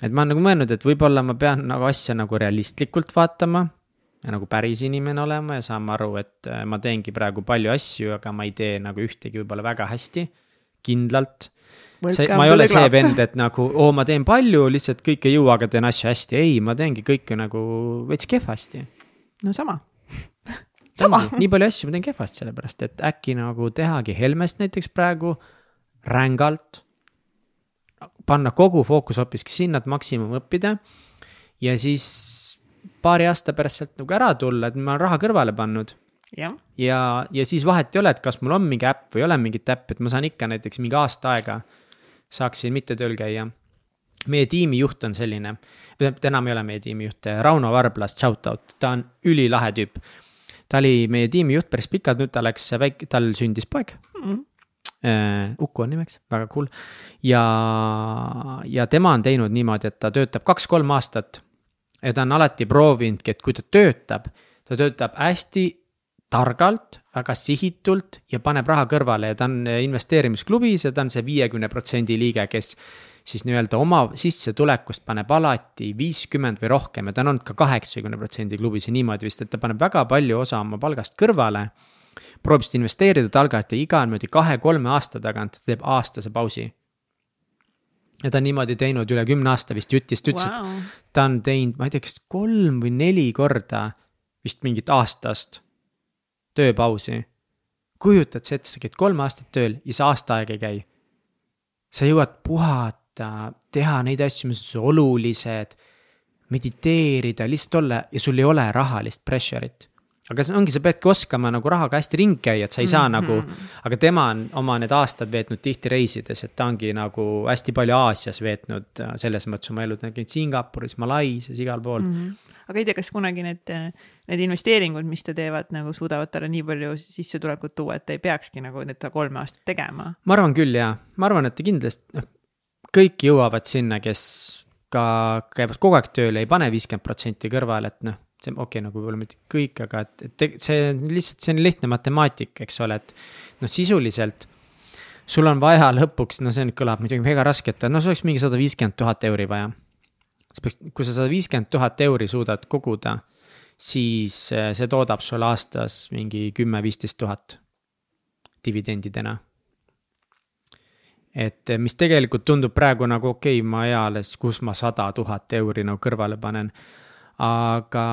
et ma olen nagu mõelnud, et võib-olla ma pean nagu asja nagu realistlikult vaatama ja nagu päris inimene olema ja saama aru, et äh, ma teengi praegu palju asju, aga ma ei tee nagu ühtegi võib-olla väga hästi, kindlalt. see, ma ei ole see. vend, et nagu, oo, ma teen palju, lihtsalt kõike ei jõua, aga teen asju hästi, ei, ma teengi kõike nagu veits kehvasti. no sama. Sama. nii palju asju ma teen kehvasti, sellepärast et äkki nagu tehagi Helmest näiteks praegu rängalt. panna kogu fookus hoopiski sinna, et maksimum õppida. ja siis paari aasta pärast sealt nagu ära tulla, et ma olen raha kõrvale pannud jah, ja, ja siis vahet ei ole, et kas mul on mingi äpp või ei ole mingit äppi, et ma saan ikka näiteks mingi aasta aega saaksin mitte tööl käia. meie tiimijuht on selline, ta enam ei ole meie tiimijuht, Rauno Varblas, shout out, ta on ülilahe tüüp. Ta oli meie tiimijuht päris pikalt, nüüd ta läks väike, tal sündis poeg Mhm. äh,. Uku on nimeks, väga cool. ja, ja tema on teinud niimoodi, et ta töötab kaks-kolm aastat. ja ta on alati proovinudki, et kui ta töötab, ta töötab hästi targalt, väga sihitult ja paneb raha kõrvale ja ta on investeerimisklubis ja ta on see viiekümne protsendi liige, kes siis nii-öelda oma sissetulekust paneb alati viiskümmend või rohkem ja ta on olnud ka kaheksakümne protsendi klubis ja niimoodi vist, et ta paneb väga palju osa oma palgast kõrvale proovib seda investeerida, ta algab iga niimoodi kahe-kolme aasta tagant teeb aastase pausi. ja ta on niimoodi teinud üle kümne aasta vist jutis, ta ütles wow., et ta on teinud, ma ei tea, kas kolm või neli korda vist mingit aastast tööpausi. kujutad sa ette, sa käid kolm aastat tööl ja sa aasta aega ei käi. sa jõuad puhata, teha neid asju, mis on olulised, mediteerida, lihtsalt olla ja sul ei ole rahalist pressure'it aga see ongi, sa peadki oskama nagu rahaga hästi ringi käia, et sa ei saa mm -hmm. nagu, aga tema on oma need aastad veetnud tihti reisides, et ta ongi nagu hästi palju Aasias veetnud äh, selles mõttes oma elu, ta on käinud Singapuris, Malaisias, igal pool mm. -hmm aga ei tea, kas kunagi need, need investeeringud, mis te teevad, nagu suudavad talle nii palju sissetulekut tuua, et ta ei peakski nagu seda kolme aastat tegema? ma arvan küll jaa, ma arvan, et ta kindlasti, noh, kõik jõuavad sinna, kes ka käivad kogu aeg tööl ei pane viiskümmend protsenti kõrvale, et noh see okei okay,, nagu võib-olla mitte kõik, aga et, et see lihtsalt, see on lihtne matemaatika, eks ole, et noh, sisuliselt sul on vaja lõpuks, no see nüüd kõlab muidugi väga raske, et no sul oleks mingi sada viiskümmend tuhat euri vaja. sa peaks, kui sa sada viiskümmend tuhat euri suudad koguda, siis eh, see toodab sulle aastas mingi kümme-viisteist tuhat dividendidena. Et eh, mis tegelikult tundub praegu nagu okei okay,, ma eales, kus ma sada tuhat euri nagu kõrvale panen aga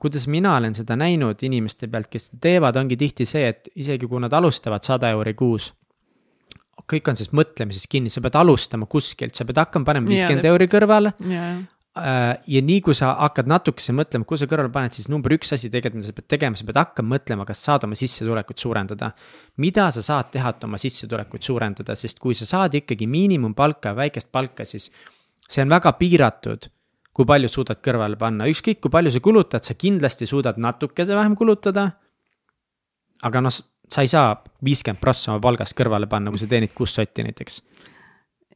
kuidas mina olen seda näinud inimeste pealt, kes seda teevad, ongi tihti see, et isegi kui nad alustavad sada euri kuus. kõik on siis mõtlemises kinni, sa pead alustama kuskilt, sa pead hakkama panema viiskümmend euri kõrvale. Äh, ja nii kui sa hakkad natukese mõtlema, kuhu sa kõrvale paned, siis number üks asi tegelikult, mida sa pead tegema, sa pead hakkama mõtlema, kas saad oma sissetulekut suurendada. mida sa saad teha, et oma sissetulekut suurendada, sest kui sa saad ikkagi miinimumpalka, väikest palka, siis see on väga piiratud kui palju suudad kõrvale panna, ükskõik kui palju sa kulutad, sa kindlasti suudad natukese vähem kulutada. aga noh, sa ei saa viiskümmend prossa oma palgast kõrvale panna, kui sa teenid kuus sotti näiteks.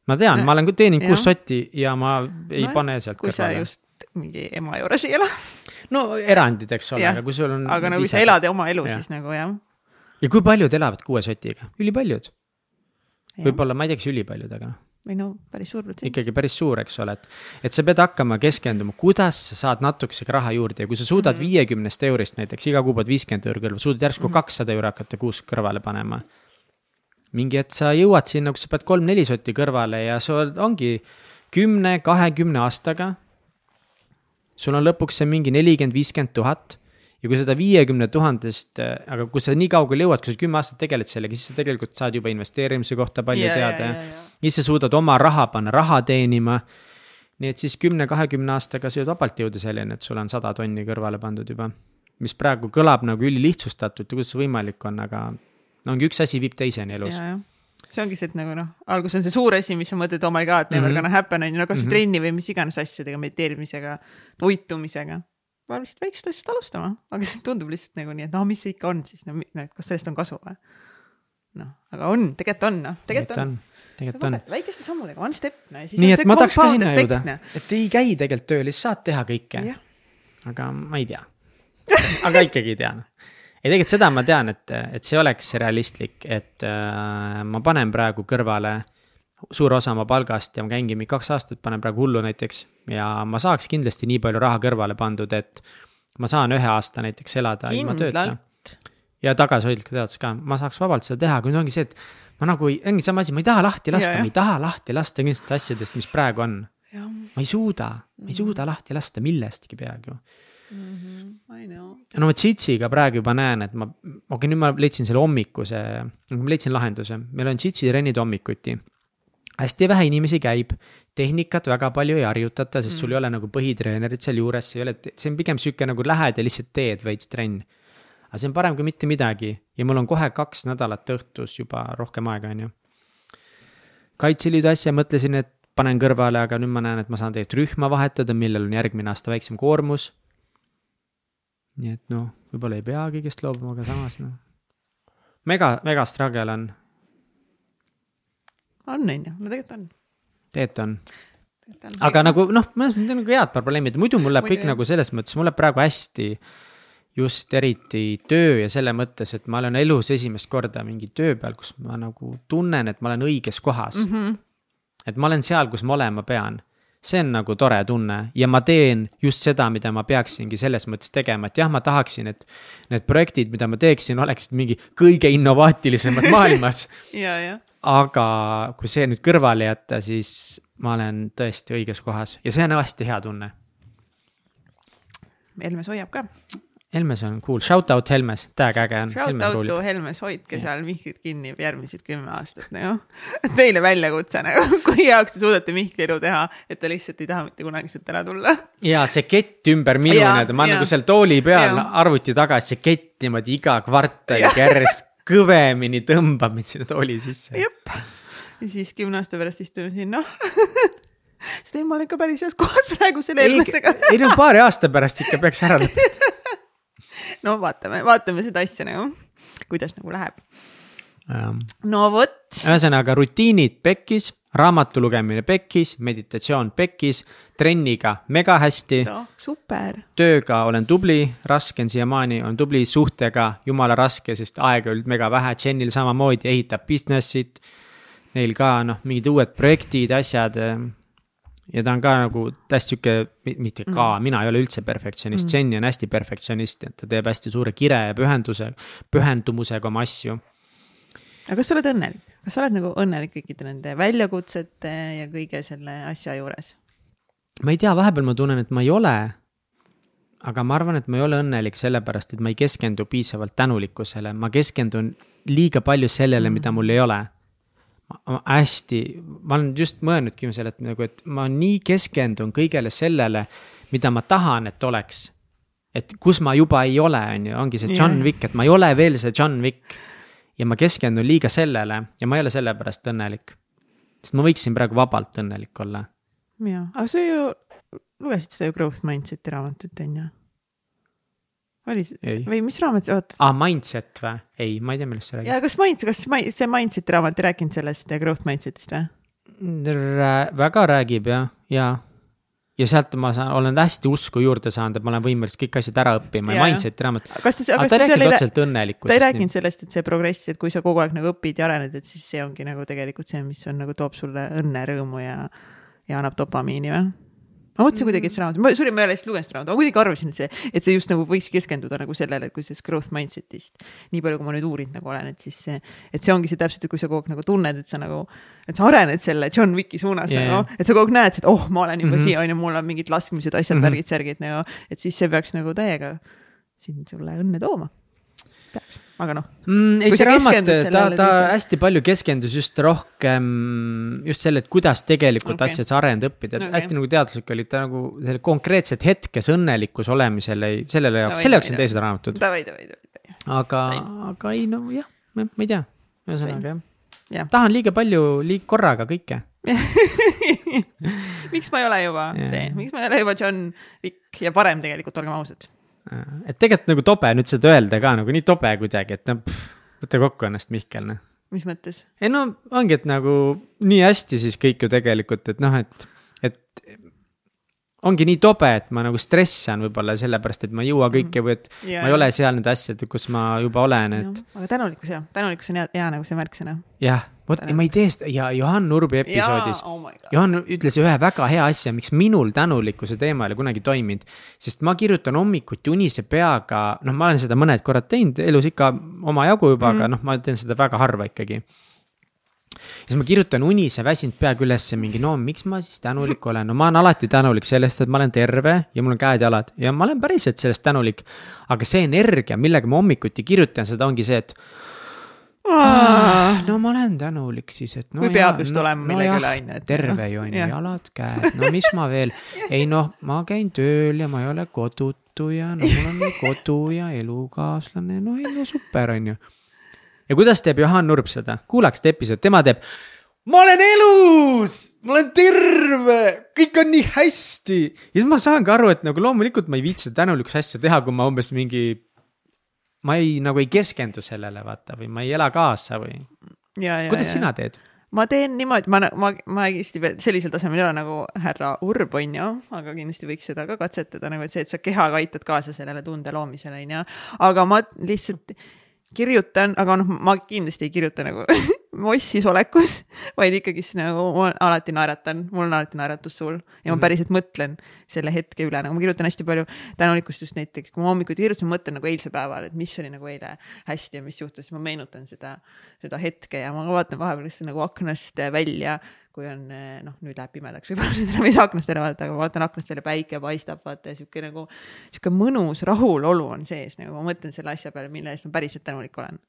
Ma tean, ma olen teeninud kuus sotti ja ma ei no, pane sealt kui kõrvale. just mingi ema juures ei ela. no erandid, eks ole, aga kui sul on. aga kui sa elad oma elu, siis nagu jah. ja kui paljud elavad kuue sotiga, ülipaljud. võib-olla, ma ei tea, kas ülipaljud, aga noh või no päris suur protsent. ikkagi päris suur, eks ole, et, et sa pead hakkama keskenduma, kuidas sa saad natukesega raha juurde ja kui sa suudad mhm. viiekümnest mm -hmm. eurost näiteks iga kuu pead viiskümmend euri kõrvale, suudad järsku mhm. kakssada mm -hmm. euri hakata kuus kõrvale panema. Mingi hetk sa jõuad sinna, kus sa pead kolm-neli sotti kõrvale ja sul ongi kümne, kahekümne aastaga. sul on lõpuks see mingi nelikümmend, viiskümmend tuhat ja kui seda viiekümne tuhandest, aga kui sa nii kaugele jõuad, kui sa kümme aastat tegeled sellega, siis sa tegelikult saad juba investeerimise kohta palju yeah, teada yeah,. Yeah, yeah. siis sa suudad oma raha panna raha teenima. nii et siis kümne-kahekümne aastaga sa jõuad vabalt jõuda selleni, et sul on sada tonni kõrvale pandud juba. mis praegu kõlab nagu ülilihtsustatult ja kuidas see võimalik on, aga ongi üks asi viib teiseni elus yeah, see ongi see, et nagu noh, alguses on see suur asi, mis sa mõtled, oh my god, never mm -hmm. gonna happen on ju, no kasvõi mm -hmm. trenni või mis iganes asjadega, mediteerimisega, toitumisega peab lihtsalt väiksest asjast alustama, aga see tundub lihtsalt nagu nii, et no mis see ikka on siis, no kas sellest on kasu või? noh, aga on, tegelikult on, noh, tegelikult on, on tegelikult on. väikeste sammudega, one step, no ja nii et ma tahaks ka sinna jõuda, noh. et ei käi tegelikult tööl, siis saad teha kõike. aga ma ei tea aga ikkagi tean. Ei, tegelikult seda ma tean, et, et see oleks realistlik, et äh, ma panen praegu kõrvale suur osa oma palgast ja ma käingi mingi kaks aastat, panen praegu hullu näiteks. ja ma saaks kindlasti nii palju raha kõrvale pandud, et ma saan ühe aasta näiteks elada ilma tööta. ja tagasihoidlik teadus ka, ma saaks vabalt seda teha, kui ongi see, et ma nagu ongi sama asi, ma ei taha lahti lasta, ma ei taha lahti lasta kõigist asjadest, mis praegu on. ma ei suuda, ma ei suuda lahti lasta millestki peaaegu mm. -hmm. No ma Jitsiga praegu juba näen, et ma, okei okay,, nüüd ma leidsin selle hommikuse, ma leidsin lahenduse, meil on Jitsi trennid hommikuti hästi vähe inimesi käib, tehnikat väga palju ei harjutata, sest mm. sul ei ole nagu põhitreenerit seal juures, see ei ole, see on pigem sihuke nagu lähed ja lihtsalt teed veits trenn. aga see on parem kui mitte midagi ja mul on kohe kaks nädalat õhtus juba rohkem aega, on ju. kaitseliidu asja mõtlesin, et panen kõrvale, aga nüüd ma näen, et ma saan tegelikult rühma vahetada, millel on järgmine aasta väiksem koormus. Nii et noh, võib-olla ei pea kõigest loobuma, aga samas noh. mega, mega struggle on on, on ju, no tegelikult on. tegelikult on. aga nagu noh, mõnes mõttes on nagu head probleemid, muidu mul läheb kõik nagu selles mõttes, mul läheb praegu hästi just eriti töö ja selle mõttes, et ma olen elus esimest korda mingi töö peal, kus ma nagu tunnen, et ma olen õiges kohas mm. -hmm. et ma olen seal, kus ma olema pean. See on nagu tore tunne ja ma teen just seda, mida ma peaksingi selles mõttes tegema, et jah, ma tahaksin, et. Need projektid, mida ma teeksin, oleksid mingi kõige innovaatilisemad maailmas aga kui see nüüd kõrvale jätta, siis ma olen tõesti õiges kohas ja see on hästi hea tunne. Helmes hoiab ka Helmes on cool, shout out Helmes, täiega äge on. Shout out to Helmes, hoidke seal Mihklit kinni järgmised kümme aastat nagu. Teile väljakutse nagu, kui heaks te suudate Mihkli elu teha, et ta lihtsalt ei taha mitte kunagi sealt ära tulla. ja see kett ümber minu nii-öelda, ma olen nagu seal tooli peal ja. arvuti taga, see kett niimoodi iga kvartaliga järjest kõvemini tõmbab mind sinna tooli sisse. jep, ja siis kümne aasta pärast istume siin, noh sest ei, ma olen ka päris heas kohas praegu selle Helmesega. ei no paari aasta pärast ikka peaks ära lõpetama no vaatame, vaatame seda asja nagu, kuidas nagu läheb. no vot. ühesõnaga rutiinid pekkis, raamatu lugemine pekkis, meditatsioon pekkis, trenniga mega hästi no,. super. tööga olen tubli, raske on siiamaani, on tubli, suhtega jumala raske, sest aega olnud mega vähe, Jenil samamoodi ehitab business'it. Neil ka noh, mingid uued projektid, asjad ja ta on ka nagu hästi sihuke, mitte ka mm., mina ei ole üldse perfektsionist mm., Jenny on hästi perfektsionist, et ta teeb hästi suure kire ja pühenduse, pühendumusega oma asju. aga kas sa oled õnnelik, kas sa oled nagu õnnelik kõikide nende väljakutsete ja kõige selle asja juures? ma ei tea, vahepeal ma tunnen, et ma ei ole. aga ma arvan, et ma ei ole õnnelik sellepärast, et ma ei keskendu piisavalt tänulikkusele, ma keskendun liiga palju sellele mm., mida mul ei ole hästi, ma olen just mõelnudki selle, et nagu, et ma nii keskendun kõigele sellele, mida ma tahan, et oleks. et kus ma juba ei ole, on ju, ongi see John yeah. Wick, et ma ei ole veel see John Wick. ja ma keskendun liiga sellele ja ma ei ole selle pärast õnnelik. sest ma võiksin praegu vabalt õnnelik olla. jaa, aga sa ju lugesid seda ju Growth Mindset'i raamatut, on ju? Oli see, või mis raamat, oota. aa, Mindset või? ei, ma ei tea, millest sa räägid. ja kas Mindset, kas see Mindseti raamat ei rääkinud sellest Growth Mindset'ist või? Rää-, väga räägib jah, ja. ja sealt ma saan, olen hästi usku juurde saanud, et ma olen võimeline kõik asjad ära õppima ja, ja Mindseti raamat. kas ta, rääkinud otseselt õnnelikkusest. ta ei rääkinud sellest, et see progress, et kui sa kogu aeg nagu õpid ja arened, et siis see ongi nagu tegelikult see, mis on nagu toob sulle õnne, rõõmu ja, ja annab dopamiini või? Ma mõtlesin kuidagi, et see raamat, ma, sorry, ma ei ole lihtsalt lugenud seda raamatut, ma kuidagi arvasin, et see, et see just nagu võiks keskenduda nagu sellele, et kui sellest growth mindset'ist. nii palju, kui ma nüüd uurinud nagu olen, et siis see, et see ongi see täpselt, et kui sa kogu aeg nagu tunned, et sa nagu, et sa arened selle John Wicki suunas yeah. nagu, et sa kogu aeg näed, et oh, ma olen juba mm -hmm. siia, on ju, mul on mingid laskmised, asjad mm, -hmm. värgid, särgid nagu, et siis see peaks nagu täiega sind sulle õnne tooma. peaks aga noh mm,. ei, see raamat, ta, ta hästi palju keskendus just rohkem just selle, et kuidas tegelikult okay. asjad sa arendad, õppida, et okay. hästi nagu teaduslik oli ta nagu selle konkreetselt hetkes õnnelikus olemisele, sellele jaoks, selle jaoks on teised raamatud. aga, aga ei no jah, ma ei tea, ühesõnaga jah ja. tahan liiga palju, liig-, korraga kõike miks ma ei ole juba yeah. see, miks ma ei ole juba John Wick ja parem tegelikult, olgem ausad et tegelikult nagu tobe nüüd seda öelda ka nagu nii tobe kuidagi, et noh, võta kokku ennast, Mihkel, noh. mis mõttes? ei no ongi, et nagu nii hästi siis kõik ju tegelikult, et noh, et, et ongi nii tobe, et ma nagu stressan võib-olla sellepärast, et ma ei jõua kõike mm. või et ja, ma ei ole seal nende asjade, kus ma juba olen, et. aga tänulikkus jah, tänulikkus on hea, hea nagu see märksõna. jah vot ma ei tee seda ja Johan Urbi episoodis. Oh Johan ütles ühe väga hea asja, miks minul tänulikkuse teema ei ole kunagi toiminud. sest ma kirjutan hommikuti unise peaga, noh, ma olen seda mõned korrad teinud elus ikka omajagu juba mm, -hmm. aga mhm. noh, ma teen seda väga harva ikkagi siis ma kirjutan unise väsinud peaga ülesse mingi, no miks ma siis tänulik olen, no ma olen alati tänulik sellest, et ma olen terve ja mul on käed-jalad ja ma olen päriselt sellest tänulik. aga see energia, millega ma hommikuti kirjutan seda, ongi see, et Ah, no ma olen tänulik siis, et no. kui peab just no, olema millegi üle no, on ju. terve ju on ju, jalad, käed, no mis ma veel, ei noh, ma käin tööl ja ma ei ole kodutu ja no mul on kodu ja elukaaslane, no ei no super on ju. Ja kuidas teeb Johan Nurb seda, kuulake seda episoodi, tema teeb. ma olen elus, ma olen terve, kõik on nii hästi ja siis ma saan ka aru, et nagu loomulikult ma ei viitsi tänulikkuse asja teha, kui ma umbes mingi ma ei, nagu ei keskendu sellele, vaata, või ma ei ela kaasa või. kuidas ja. sina teed? ma teen niimoodi, ma, ma, ma kindlasti veel sellisel tasemel ei ole nagu härra Urb, on ju, aga kindlasti võiks seda ka katsetada, nagu et see, et sa kehaga aitad kaasa sellele tunde loomisele, on ju. aga ma lihtsalt kirjutan, aga noh, ma kindlasti ei kirjuta nagu mossis olekus, vaid ikkagist nagu ma alati naeratan, mul on alati naeratus suul ja ma Mhm. päriselt mõtlen selle hetke üle, nagu ma kirjutan hästi palju tänulikkust just näiteks, kui ma hommikuti kirjutasin, mõtlen nagu eilse päevale, et mis oli nagu eile hästi ja mis juhtus, ma meenutan seda, seda hetke ja ma vaatan vahepeal lihtsalt nagu aknast välja, kui on noh, nüüd läheb pimedaks, võib-olla nüüd enam ei saa aknast välja vaadata, aga ma vaatan aknast välja, päike paistab, vaata ja sihuke nagu, sihuke mõnus rahulolu on sees, nagu ma mõtlen selle asja peale, mille eest ma päriselt tänulik olen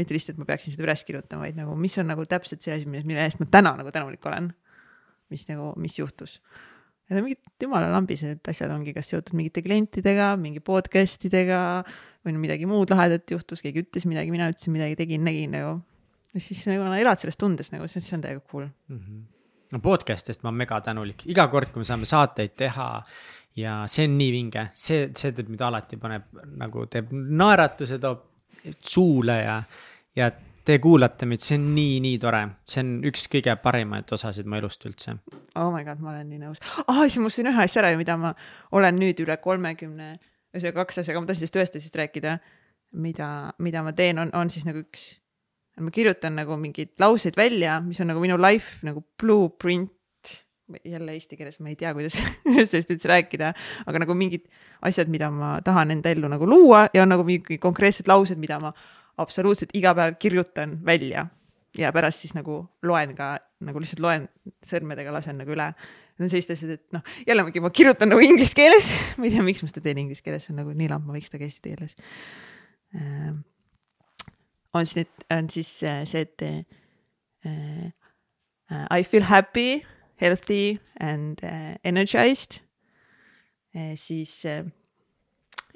mitte lihtsalt, et ma peaksin seda üles kirjutama, vaid nagu, mis on nagu täpselt see asi, mille eest ma täna nagu tänulik olen. mis nagu, mis juhtus. On mingid jumala lambised asjad ongi, kas seotud mingite klientidega, mingi podcast idega või midagi muud lahedat juhtus, keegi ütles midagi, mina ütlesin midagi, tegin, nägin nagu. ja siis nagu elad selles tundes nagu, see on täiega cool. no podcast'ist ma olen mega tänulik, iga kord, kui me saame saateid teha ja see on nii vinge, see, see teeb mind alati paneb nagu teeb naeratuse toob suule ja, ja te kuulate meid, see on nii, nii tore, see on üks kõige parimaid osasid mu elust üldse. oh my god, ma olen nii nõus ah,. siis ma unustasin ühe asja ära, mida ma olen nüüd üle kolmekümne, ühesõnaga kaks asja, aga ma tahtsin sellest ühest asjast rääkida. mida, mida ma teen, on, on siis nagu üks, ma kirjutan nagu mingeid lauseid välja, mis on nagu minu life nagu blueprint. jälle eesti keeles ma ei tea, kuidas sellest üldse rääkida, aga nagu mingid asjad, mida ma tahan enda ellu nagu luua ja on nagu mingi konkreetsed laused, mida ma absoluutselt iga päev kirjutan välja ja pärast siis nagu loen ka nagu lihtsalt loen sõrmedega lasen nagu üle. Need on sellised asjad, et noh, jällegi ma kirjutan nagu inglise keeles, ma ei tea, miks ma seda teen inglise keeles, see on nagu nii lamp, ma võiks seda ka eesti keeles äh,. on siis need, on siis äh, see, et äh, uh, I feel happy, healthy and uh, energized äh,. siis äh,,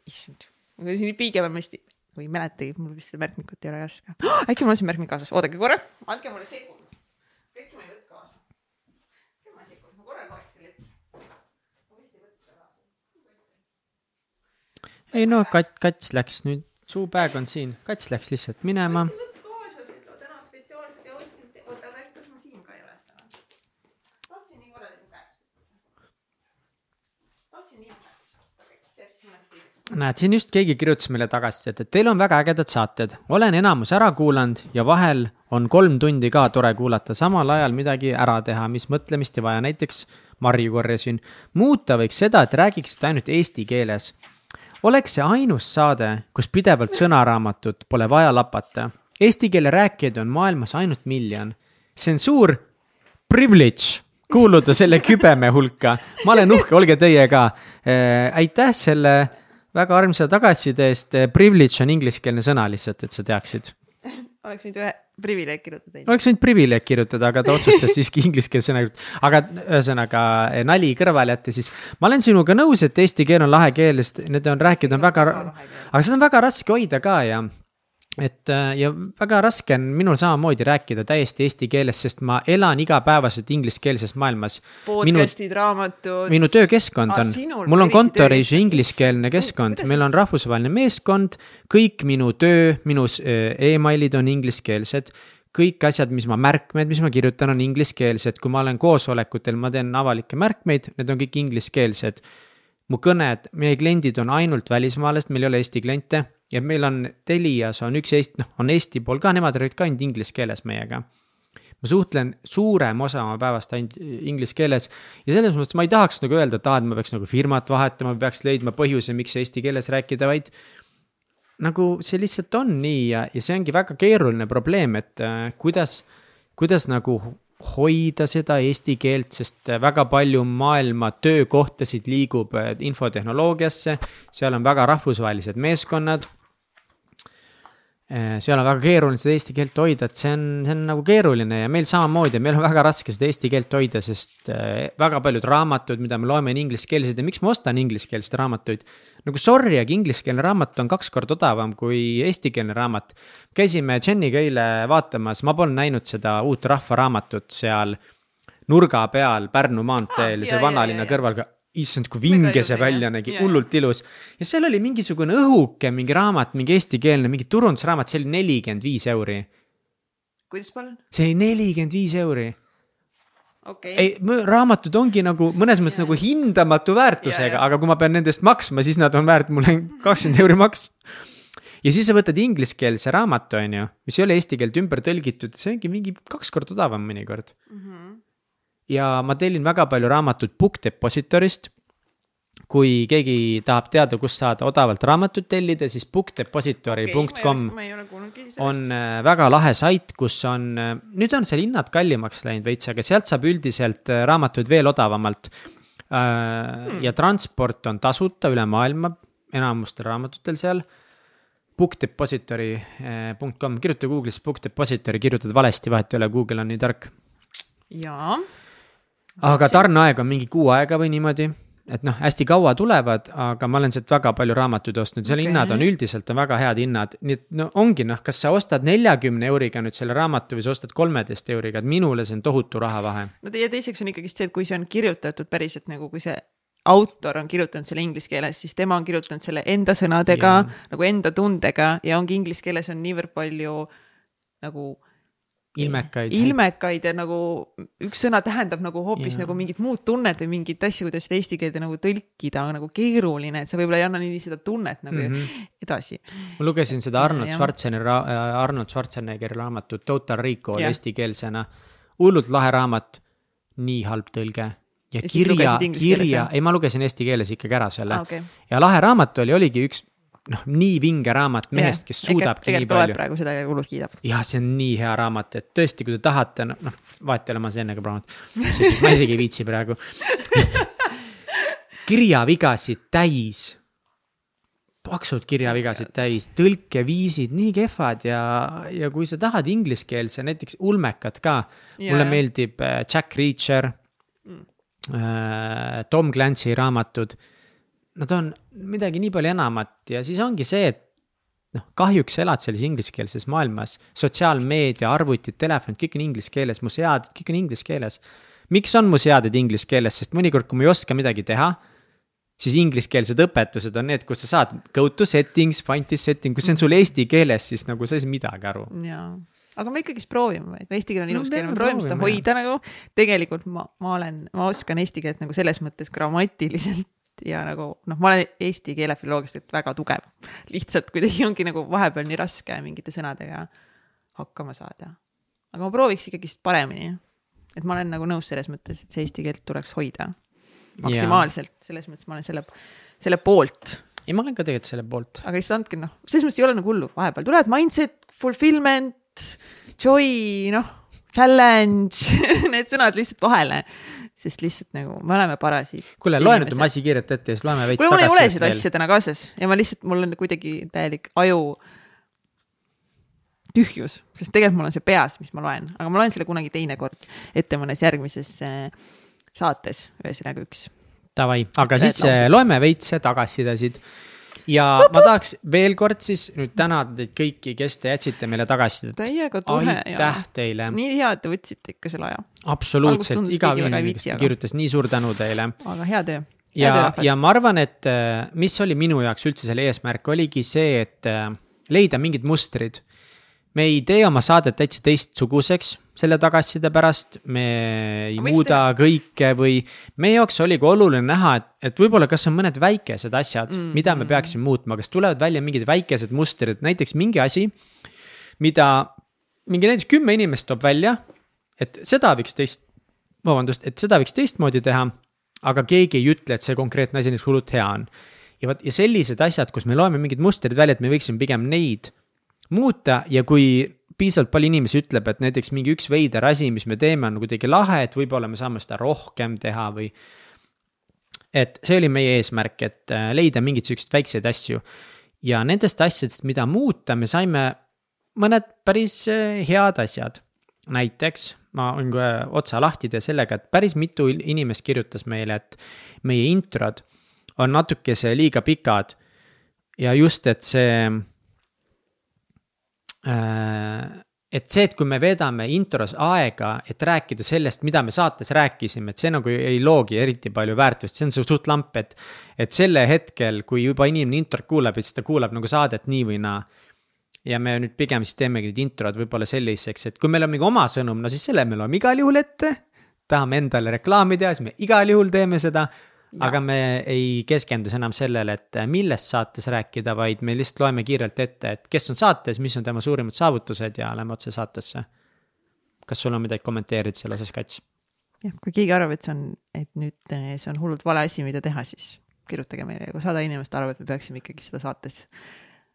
issand, ma siin nii piige peal, ma hästi või ei mäletagi, mul vist seda märkmikut ei ole kaasas ka oh,. äkki mul on see märkmik kaasas, oodake korra, andke mulle sekund. äkki ma ei võta kaasa. kümme sekundit, ma korra loeks selle ette. ei no kat-, kats läks nüüd, suupäev on siin, kats läks lihtsalt minema. täna spetsiaalselt ja otsin, oota, kas ma siin ka ei ole täna? tahtsin nii korra teile käest. tahtsin nii käest. see jääb siis mõneks teiseks. näed, siin just keegi kirjutas meile tagasisidet, et teil on väga ägedad saated, olen enamus ära kuulanud ja vahel on kolm tundi ka tore kuulata, samal ajal midagi ära teha, mis mõtlemist ei vaja, näiteks marju korjasin. muuta võiks seda, et räägiksite ainult eesti keeles. oleks see ainus saade, kus pidevalt sõnaraamatut pole vaja lapata. Eesti keele rääkijaid on maailmas ainult miljon. see on suur privilege kuuluda selle kübeme hulka. ma olen uhke, olge teie ka äh,. aitäh selle väga armsa tagasiside eest. Privilege on ingliskeelne sõna lihtsalt, et sa teaksid. oleks võinud ühe privileeg kirjutada. oleks võinud privileeg kirjutada, aga ta otsustas siiski ingliskeelse sõna kirjutada. aga ühesõnaga nali kõrvale jätta, siis ma olen sinuga nõus, et eesti keel on lahe keel, sest need on rääkinud, on väga, aga seda on väga raske hoida ka ja et äh, ja väga raske on minul samamoodi rääkida täiesti eesti keeles, sest ma elan igapäevaselt ingliskeelses maailmas. podcast'id, raamatud. minu töökeskkond Aa, on mul on kontoris ju ingliskeelne keskkond, meil on rahvusvaheline meeskond, kõik minu töö, minu s- emailid on ingliskeelsed. Kõik asjad, mis ma märkmed, mis ma kirjutan, on ingliskeelsed, kui ma olen koosolekutel, ma teen avalikke märkmeid, need on kõik ingliskeelsed. mu kõned, meie kliendid on ainult välismaalased, meil ei ole Eesti kliente ja meil on Telias on üks Eesti, noh, on Eesti pool ka, nemad räägivad ka ainult inglise keeles meiega. Ma suhtlen suurem osa oma päevast ainult inglise keeles ja selles mõttes ma ei tahaks nagu öelda, et aa, et ma peaks nagu firmat vahetama, peaks leidma põhjuse, miks eesti keeles rääkida, vaid nagu see lihtsalt on nii ja, ja see ongi väga keeruline probleem, et äh, kuidas, kuidas nagu hoida seda eesti keelt, sest väga palju maailma töökohtasid liigub äh, infotehnoloogiasse, seal on väga rahvusvahelised meeskonnad. Eh, seal on väga keeruline seda eesti keelt hoida, et see on, see on nagu keeruline ja meil samamoodi, meil on väga raske seda eesti keelt hoida, sest eh, väga paljud raamatud, mida me loeme, on ingliskeelsed ja miks ma ostan ingliskeelseid raamatuid. nagu sorry, aga ingliskeelne raamat on kaks korda odavam kui eestikeelne raamat. käisime Jeniga eile vaatamas, ma polnud näinud seda uut rahvaraamatut seal nurga peal Pärnu maanteel Aa, ah,, seal jaa, vanalinna kõrval ka issand, kui vinge see välja nägi, hullult ilus. ja seal oli mingisugune õhuke, mingi raamat, mingi eestikeelne, mingi turundusraamat, see oli nelikümmend viis euri. kuidas palun? see oli nelikümmend viis euri. okei. ei, raamatud ongi nagu mõnes mõttes Jaa. nagu hindamatu väärtusega, aga kui ma pean nende eest maksma, siis nad on väärt mulle kakskümmend euri maks. ja siis sa võtad ingliskeelse raamatu, on ju, mis ei ole eesti keelde ümber tõlgitud, see ongi mingi kaks korda odavam mõnikord mm. -hmm. Ja ma tellin väga palju raamatuid Book Depositorist kui keegi tahab teada, kust saada odavalt raamatut tellida, siis bookdepository.com okay, on äh, väga lahe sait, kus on, äh, nüüd on seal hinnad kallimaks läinud veits, aga sealt saab üldiselt äh, raamatuid veel odavamalt. Hmm. ja transport on tasuta üle maailma, enamustel raamatutel seal. Bookdepository.com, kirjuta Google'is Book Depository, kirjutad valesti, vahet ei ole, Google on nii tark. jaa. Aga tarneaeg on mingi kuu aega või niimoodi et noh, hästi kaua tulevad, aga ma olen sealt väga palju raamatuid ostnud, seal okay. hinnad on üldiselt on väga head hinnad, nii et no ongi noh, kas sa ostad neljakümne euriga nüüd selle raamatu või sa ostad kolmeteist euriga, et minule see on tohutu rahavahe. no ja teiseks on ikkagist see, et kui see on kirjutatud päriselt nagu, kui see autor on kirjutanud selle inglise keeles, siis tema on kirjutanud selle enda sõnadega, nagu enda tundega ja ongi inglise keeles on niivõrd palju nagu ilmekaid. ilmekaid ja nagu üks sõna tähendab nagu hoopis ja. nagu mingit muud tunnet või mingit asja, kuidas seda eesti keelde nagu tõlkida on nagu keeruline, et sa võib-olla ei anna nii seda tunnet nagu mm -hmm. edasi. ma lugesin seda Arnold Schwarzeneggeri, äh, Arnold Schwarzeneggeri raamatut Total Recall eestikeelsena. hullult lahe raamat, nii halb tõlge ja, ja kirja, kirja, ei, ma lugesin eesti keeles ikkagi ära selle ah, okay. ja lahe raamat oli, oligi üks noh, nii vinge raamat mehest, kes suudabki nii palju. praegu seda ja hullult kiidab. jah, see on nii hea raamat, et tõesti, kui te tahate, noh, vahet ei ole, ma olen enne ka proovinud. ma isegi ei viitsi praegu kirjavigasid täis. paksud kirjavigasid täis, tõlkeviisid nii kehvad ja, ja kui sa tahad ingliskeelse, näiteks ulmekad ka yeah.. mulle meeldib äh, Jack Reacher mm., äh, Tom Clancy raamatud nad on midagi nii palju enamat ja siis ongi see, et noh, kahjuks elad selles ingliskeelses maailmas, sotsiaalmeedia, arvutid, telefonid, kõik on inglise keeles, mu seaded, kõik on inglise keeles. miks on mu seaded inglise keeles, sest mõnikord, kui ma ei oska midagi teha, siis ingliskeelsed õpetused on need, kus sa saad go to settings, find this setting, kui see on sul eesti keeles, siis nagu sa ei saa midagi aru. jaa aga me ikkagist proovime, eesti keel on ilus no, keel, me proovime seda hoida nagu. tegelikult ma, ma olen, ma oskan eesti keelt nagu selles mõttes grammatiliselt ja nagu noh, ma olen eesti keele filoloogiast väga tugev. lihtsalt kuidagi ongi nagu vahepeal nii raske mingite sõnadega hakkama saada. aga ma prooviks ikkagist paremini. et ma olen nagu nõus selles mõttes, et see eesti keelt tuleks hoida maksimaalselt, selles mõttes ma olen selle, selle poolt. ei, ma olen ka tegelikult selle poolt. aga lihtsalt andke noh, selles mõttes ei ole nagu hullu, vahepeal tulevad mindset, fulfillment, joy, noh, challenge need sõnad lihtsalt vahele sest lihtsalt nagu me oleme parasiit. kuule, loe nüüd oma asi kiirelt ette ja siis loeme veits tagasi. mul ei ole seda asja täna kaasas ja ma lihtsalt, mul on kuidagi täielik aju tühjus, sest tegelikult mul on see peas, mis ma loen, aga ma loen selle kunagi teinekord ette mõnes järgmises äh, saates, ühesõnaga üks. Davai, aga siis laused. loeme veits tagasisidesid ja ma tahaks veel kord siis nüüd tänada teid kõiki, kes te jätsite meile tagasisidet. täiega tore. aitäh teile. nii hea, et te võtsite ikka selle aja. absoluutselt, iga inimene, kes kirjutas, nii suur tänu teile. aga hea töö. ja, ja ma arvan, et äh, mis oli minu jaoks üldse selle eesmärk, oligi see, et äh, leida mingid mustrid me ei tee oma saadet täitsa teistsuguseks selle tagasiside pärast, me ei Miks muuda te... kõike või meie jaoks oligi oluline näha, et, et võib-olla kas on mõned väikesed asjad mm, -hmm. mida me peaksime muutma, kas tulevad välja mingid väikesed mustrid, näiteks mingi asi, mida mingi näiteks kümme inimest toob välja, et seda võiks teist, vabandust, et seda võiks teistmoodi teha, aga keegi ei ütle, et see konkreetne asi näiteks hullult hea on. ja vot, ja sellised asjad, kus me loeme mingid mustrid välja, et me võiksime pigem neid muuta ja kui piisavalt palju inimesi ütleb, et näiteks mingi üks veider asi, mis me teeme, on kuidagi lahe, et võib-olla me saame seda rohkem teha või. et see oli meie eesmärk, et äh, leida mingeid siukseid väikseid asju. ja nendest asjadest, mida muuta, me saime mõned päris äh, head asjad. näiteks ma võin kohe otsa lahti teha sellega, et päris mitu inimest kirjutas meile, et meie introd on natukese liiga pikad. ja just, et see et see, et kui me veedame intros aega, et rääkida sellest, mida me saates rääkisime, et see nagu ei loogi eriti palju väärtust, see on suht lamp, et. et selle hetkel, kui juba inimene introt kuulab, et siis ta kuulab nagu saadet nii või naa. ja me nüüd pigem siis teemegi need introd võib-olla selliseks, et kui meil on mingi oma sõnum, no siis selle me loeme igal juhul ette. tahame endale reklaami teha, siis me igal juhul teeme seda aga me ei keskendu enam sellele, et millest saates rääkida, vaid me lihtsalt loeme kiirelt ette, et kes on saates, mis on tema suurimad saavutused ja lähme otse saatesse. kas sul on midagi kommenteerida selle osas, Kats? jah, kui keegi arvab, et see on, et nüüd eh, see on hullult vale asi, mida teha, siis kirjutage meile ja kui sada inimest arvab, et me peaksime ikkagi seda saates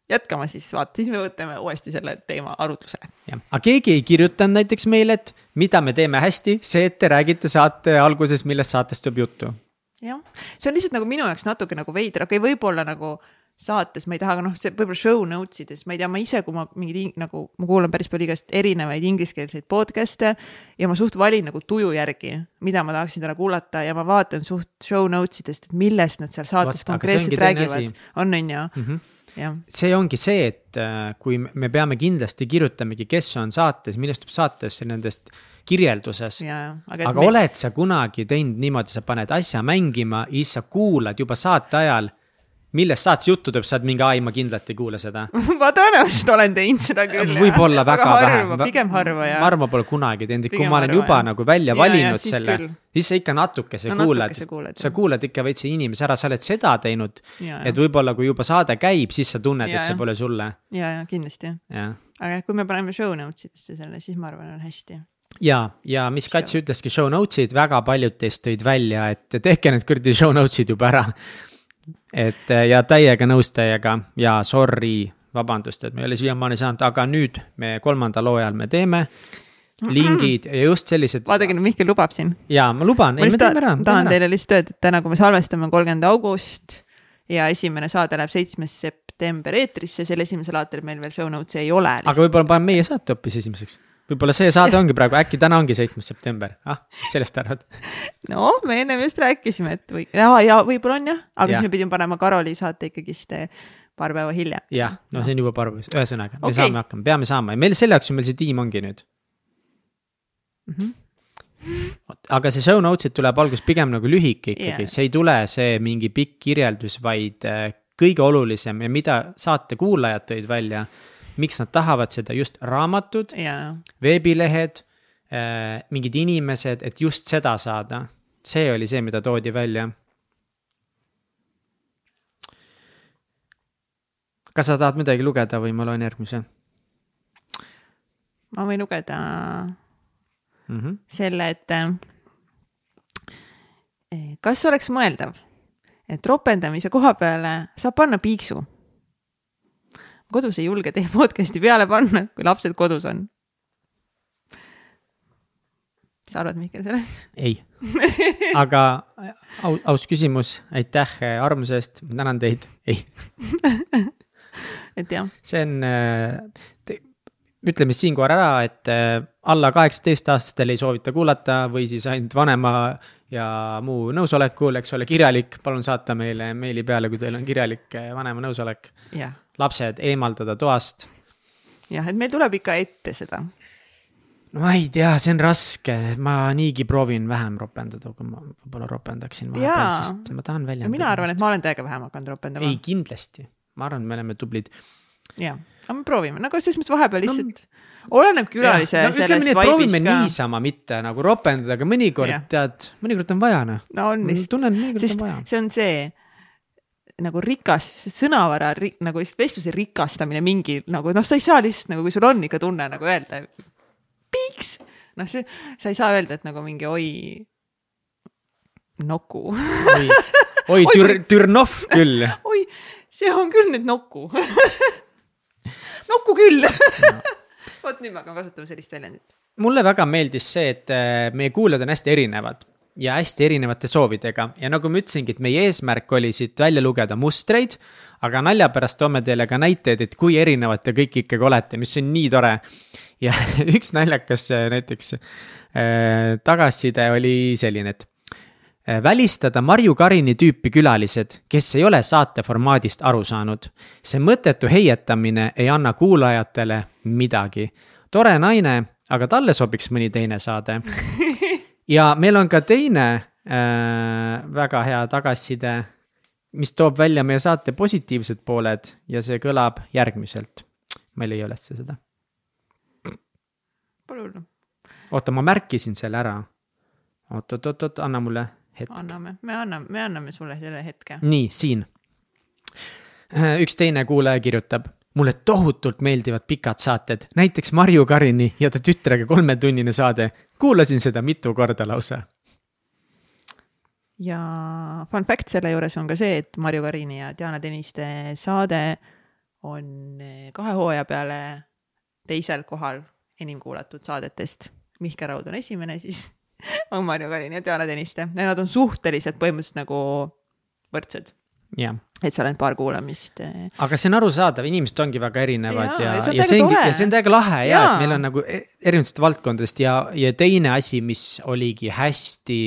jätkama, siis vaata, siis me võtame uuesti selle teema arutlusele. jah, aga keegi ei kirjutanud näiteks meile, et mida me teeme hästi, see, et te räägite saate alguses, millest saatest tuleb juttu. Jah, see on lihtsalt nagu minu jaoks natuke nagu veider, okei okay,, võib-olla nagu saates ma ei taha, aga noh, see võib-olla show notes ides, ma ei tea, ma ise, kui ma mingeid nagu, ma kuulan päris palju igast erinevaid ingliskeelseid podcast'e ja ma suht valin nagu tuju järgi, mida ma tahaksin täna kuulata ja ma vaatan suht show notes idest, et millest nad seal saates Vaat, konkreetselt räägivad. on, on ju mm -hmm. Ja. see ongi see, et äh, kui me peame kindlasti kirjutamegi, kes on saates, millest tuleb saates nendest kirjelduses. aga, aga me... oled sa kunagi teinud niimoodi, sa paned asja mängima ja siis sa kuulad juba saate ajal millest saates juttu tuleb, sa oled mingi, ai, ma kindlalt ei kuule seda ma tõenäoliselt olen teinud seda küll. võib-olla väga vähe. pigem harva jah. ma arvan, ma pole kunagi teinud, kui ma olen harva, juba jah. nagu välja ja, valinud ja, selle, siis sa ikka natukese no, kuuled, kuuled, sa kuuled ikka veits inimese ära, sa oled seda teinud. et võib-olla, kui juba saade käib, siis sa tunned, et see pole sulle. ja, ja kindlasti. aga kui me paneme show notes idesse selle, siis ma arvan, on hästi ja, ja mis Kats ütleski, show notes'id, väga paljud teist tõid välja, et tehke need kuradi show notes'id juba ära et ja täiega nõus teiega ja sorry, vabandust, et me ei ole siiamaani saanud, aga nüüd me kolmandal hooajal me teeme lingid ja just sellised. vaadake nüüd, Mihkel lubab siin. ja ma luban, ei me teeme ära. tahan teile lihtsalt öelda, et täna, kui me salvestame, kolmkümmend august ja esimene saade läheb seitsmes september eetrisse, sel esimesel saatel meil veel show notes'i ei ole. aga võib-olla paneme meie saate hoopis esimeseks võib-olla see saade ongi praegu, äkki täna ongi seitsmes september, ah, mis sellest arvad? no me ennem just rääkisime, et või, ja, ja võib-olla on jah, aga ja. siis me pidime panema Karoli saate ikkagist eh, paar päeva hiljem. jah, no see on juba paar päeva, ühesõnaga okay., me saame hakkama, peame saama ja meil selle jaoks ju meil see tiim ongi nüüd mm. -hmm aga see show notes'id tuleb alguses pigem nagu lühike ikkagi yeah., see ei tule see mingi pikk kirjeldus, vaid eh, kõige olulisem ja mida saate kuulajad tõid välja miks nad tahavad seda just raamatud yeah., veebilehed äh,, mingid inimesed, et just seda saada. see oli see, mida toodi välja. kas sa tahad midagi lugeda või ma loen järgmise? ma võin lugeda mm -hmm. selle, et äh, kas oleks mõeldav, et ropendamise koha peale saab panna piiksu kodus ei julge teie podcast'i peale panna, kui lapsed kodus on. mis sa arvad, Mihkel, sellest? ei, aga aus, aus küsimus, aitäh äh, armuse eest, ma tänan teid, ei et jah. see on, äh, ütleme siinkohal ära, et äh, alla kaheksateist aastastel ei soovita kuulata või siis ainult vanema ja muu nõusolekul, eks ole, kirjalik, palun saata meile meili peale, kui teil on kirjalik vanema nõusolek. jah lapsed eemaldada toast. jah, et meil tuleb ikka ette seda. no ma ei tea, see on raske, ma niigi proovin vähem ropendada, kui ma võib-olla ropendaksin vahepeal, sest ma tahan välja. mina arvan, et ma olen täiega vähem hakanud ropendama. ei, kindlasti, ma arvan, et me oleme tublid. jah, aga me proovime, nagu selles mõttes vahepeal lihtsalt no, oleneb külalise no, sellest nii, proovime ka. niisama mitte nagu ropendada, aga mõnikord tead, mõnikord on vaja noh. no on vist. mõnikord on vaja. see on see nagu rikas sõnavara ri, nagu lihtsalt vestluse rikastamine mingi nagu noh, sa ei saa lihtsalt nagu, kui sul on ikka tunne nagu öelda piiks, noh, see, sa ei saa öelda, et nagu mingi oi, Nuku oi, oi tür-, Türnov küll. oi, see on küll nüüd Nuku Nuku küll. Vot nüüd me hakkame kasutama sellist väljendit. mulle väga meeldis see, et äh, meie kuulajad on hästi erinevad ja hästi erinevate soovidega ja nagu ma ütlesingi, et meie eesmärk oli siit välja lugeda mustreid. aga nalja pärast toome teile ka näiteid, et kui erinevad te kõik ikkagi olete, mis on nii tore. ja üks naljakas äh, näiteks äh, tagasiside oli selline, et äh, välistada Marju Karini tüüpi külalised, kes ei ole saate formaadist aru saanud. see mõttetu heietamine ei anna kuulajatele midagi. tore naine, aga talle sobiks mõni teine saade ja meil on ka teine äh, väga hea tagasiside, mis toob välja meie saate positiivsed pooled ja see kõlab järgmiselt. ma ei leia üles seda. palun. oota, ma märkisin selle ära. oot, oot, oot, oot, anna mulle hetk. anname, me anname, me anname sulle selle hetke. nii, siin. üks teine kuulaja kirjutab, mulle tohutult meeldivad pikad saated, näiteks Marju Karini ja ta tütrega kolmetunnine saade. kuulasin seda mitu korda lausa. ja fun fact selle juures on ka see, et Marju Karini ja Diana Tõniste saade on kahe hooaja peale teisel kohal enim kuulatud saadetest. Mihkel Raud on esimene, siis on Marju Karini ja Diana Tõniste ja nad on suhteliselt põhimõtteliselt nagu võrdsed, jah, et seal ainult paar kuulamist. eh, aga see on arusaadav, inimesed ongi väga erinevad ja, ja ja täiega see ongi, ja see on täiega lahe ja Jaa. et meil on nagu e- erinevatest valdkondadest ja, ja teine asi, mis oligi hästi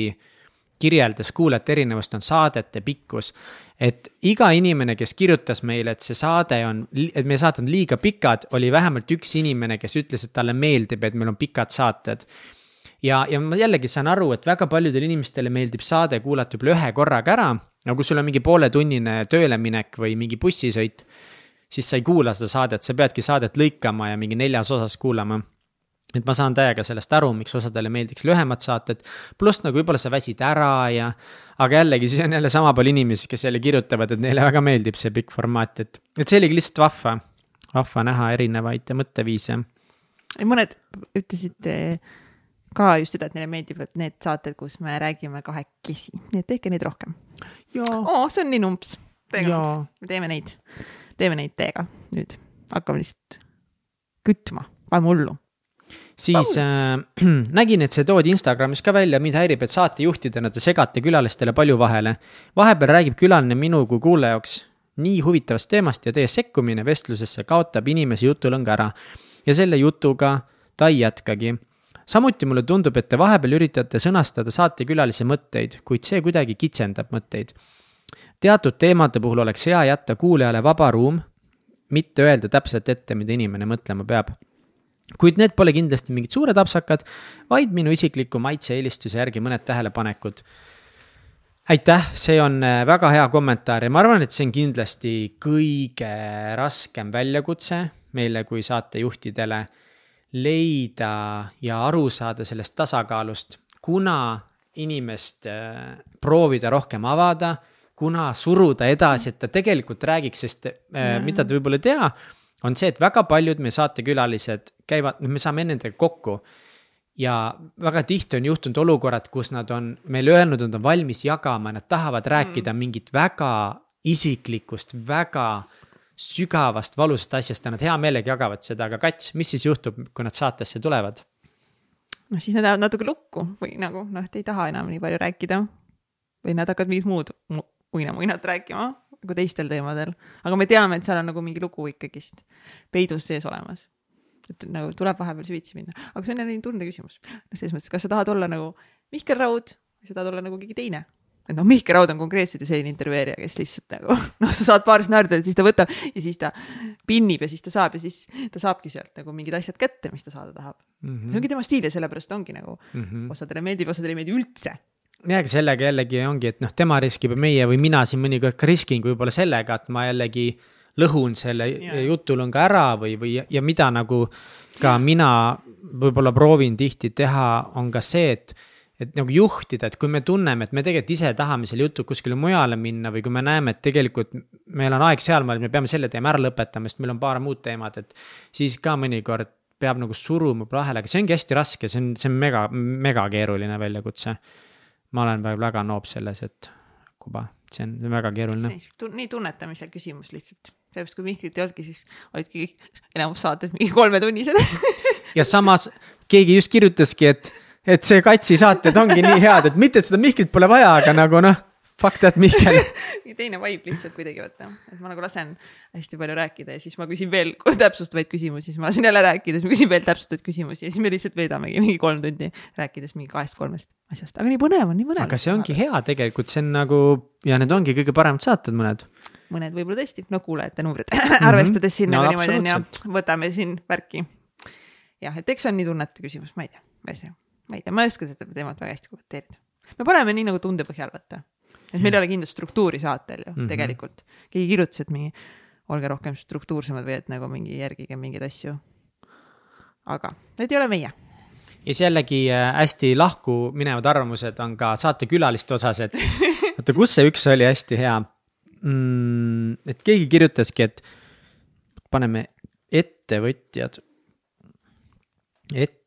kirjeldas kuulajate erinevust, on saadete pikkus. et iga inimene, kes kirjutas meile, et see saade on, et meie saated on liiga pikad, oli vähemalt üks inimene, kes ütles, et talle meeldib, et meil on pikad saated ja, ja ma jällegi saan aru, et väga paljudele inimestele meeldib saade kuulata võib-olla ühe korraga ära. No kui sul on mingi pooletunnine tööle minek või mingi bussisõit, siis sa ei kuula seda saadet, sa peadki saadet lõikama ja mingi neljas osas kuulama et ma saan täiega sellest aru, miks osadele meeldiks lühemad saated, pluss nagu võib-olla sa väsid ära ja. aga jällegi, siis on jälle sama palju inimesi, kes jälle kirjutavad, et neile väga meeldib see pikk formaat, et, et see oligi lihtsalt vahva. vahva näha erinevaid mõtteviise. mõned ütlesid eh, ka just seda, et neile meeldivad need saated, kus me räägime kahekesi, nii et tehke neid rohkem. oo, see on nii numps. Jaa. me teeme neid, teeme neid teiega nüüd, hakkame lihtsalt kütma, paneme hullu. siis äh, nägin, et see toodi Instagramis ka välja, mind häirib, et saatejuhtidena te segate külalistele palju vahele. vahepeal räägib külaline minu kui kuulaja jaoks nii huvitavast teemast ja teie sekkumine vestlusesse kaotab inimese jutulõnga ära. ja selle jutuga ta ei jätkagi. Samuti mulle tundub, et te vahepeal üritate sõnastada saatekülalise mõtteid, kuid see kuidagi kitsendab mõtteid. teatud teemade puhul oleks hea jätta kuulajale vaba ruum, mitte öelda täpselt ette, mida inimene mõtlema peab kuid need pole kindlasti mingid suured apsakad, vaid minu isikliku maitse-eelistuse järgi mõned tähelepanekud. aitäh, see on äh, väga hea kommentaar ja ma arvan, et see on kindlasti kõige raskem väljakutse meile kui saatejuhtidele leida ja aru saada sellest tasakaalust, kuna inimest äh, proovida rohkem avada, kuna suruda edasi, et ta tegelikult räägiks, sest äh, mida te võib-olla ei tea, on see, et väga paljud meie saatekülalised käivad, me saame nendega kokku ja väga tihti on juhtunud olukorrad, kus nad on meile öelnud, nad on valmis jagama, nad tahavad rääkida mm. mingit väga isiklikust, väga sügavast valusast asjast ja nad hea meelega jagavad seda, aga kats, mis siis juhtub, kui nad saatesse tulevad? noh, siis nad jäävad natuke lukku või nagu noh, et ei taha enam nii palju rääkida. või nad hakkavad mingit muud mu- uinamuinat rääkima nagu teistel teemadel, aga me teame, et seal on nagu mingi lugu ikkagist peidus sees olemas. et nagu tuleb vahepeal süvitsi minna, aga see on jälle nii tunde küsimus. selles mõttes, kas sa tahad olla nagu Mihkel Raud või sa tahad olla nagu keegi teine et noh, Mihkel Raud on konkreetselt ju selline intervjueerija, kes lihtsalt nagu noh, sa saad paar stsenaariumit, siis ta võtab ja siis ta pinnib ja siis ta saab ja siis ta saabki sealt nagu mingid asjad kätte, mis ta saada tahab mm. -hmm. see ongi tema stiil ja sellepärast ongi nagu mm -hmm. osadele meeldib, osadele ei meeldi üldse. ja aga sellega jällegi ongi, et noh, tema riskib ja meie või mina siin mõnikord ka riskin võib-olla sellega, et ma jällegi lõhun selle Jaa. jutulõnga ära või, või ja mida nagu ka mina võib-olla proovin tihti teha, on ka see, et et nagu juhtida, et kui me tunneme, et me tegelikult ise tahame selle jutu kuskile mujale minna või kui me näeme, et tegelikult meil on aeg sealmaal, me peame selle teema ära lõpetama, sest meil on paar muud teemat, et siis ka mõnikord peab nagu suruma vahele, aga see ongi hästi raske, see on, see on mega, mega keeruline väljakutse. ma olen väga, väga noob selles, et kuba, see on väga keeruline. nii tunnetamise küsimus lihtsalt, sellepärast kui Mihklit ei olnudki, siis olidki enamus saated mingi kolmetunnised. ja samas keegi just kirjutaski, et, et see Katsi saated ongi nii head, et mitte, et seda Mihklit pole vaja, aga nagu noh, fuck that Mihkel. teine vibe lihtsalt kuidagi vaata, et ma nagu lasen hästi palju rääkida ja siis ma küsin veel täpsustavaid küsimusi, siis ma lasen jälle rääkida, siis ma küsin veel täpsustavaid küsimusi ja siis me lihtsalt veedamegi mingi kolm tundi rääkides mingi kahest-kolmest asjast, aga nii põnev on, nii põnev. aga see ongi hea tegelikult, see on nagu ja need ongi kõige paremad saated mõned. mõned võib-olla tõesti, no kuulajate numbrid arvestades siin No nagu niimoodi on ju absoluutselt., võtame siin värki. jah, et eks see on nii tunnete küsimus, ma ei tea, ma ei tea, ma ei tea, ma ei oska seda teemat väga hästi kommenteerida. me paneme nii nagu tunde põhjal vaata, et meil ei ole kindlat struktuuri saatel ju mm Mhm. -hmm. tegelikult. keegi kirjutas, et mingi olge rohkem struktuursemad või et nagu mingi järgige mingeid asju. aga need ei ole meie. ja siis jällegi äh, hästi lahku minevad arvamused on ka saatekülaliste osas, et oota, kus see üks oli hästi hea mm,. et keegi kirjutaski, et paneme ettevõtjad. et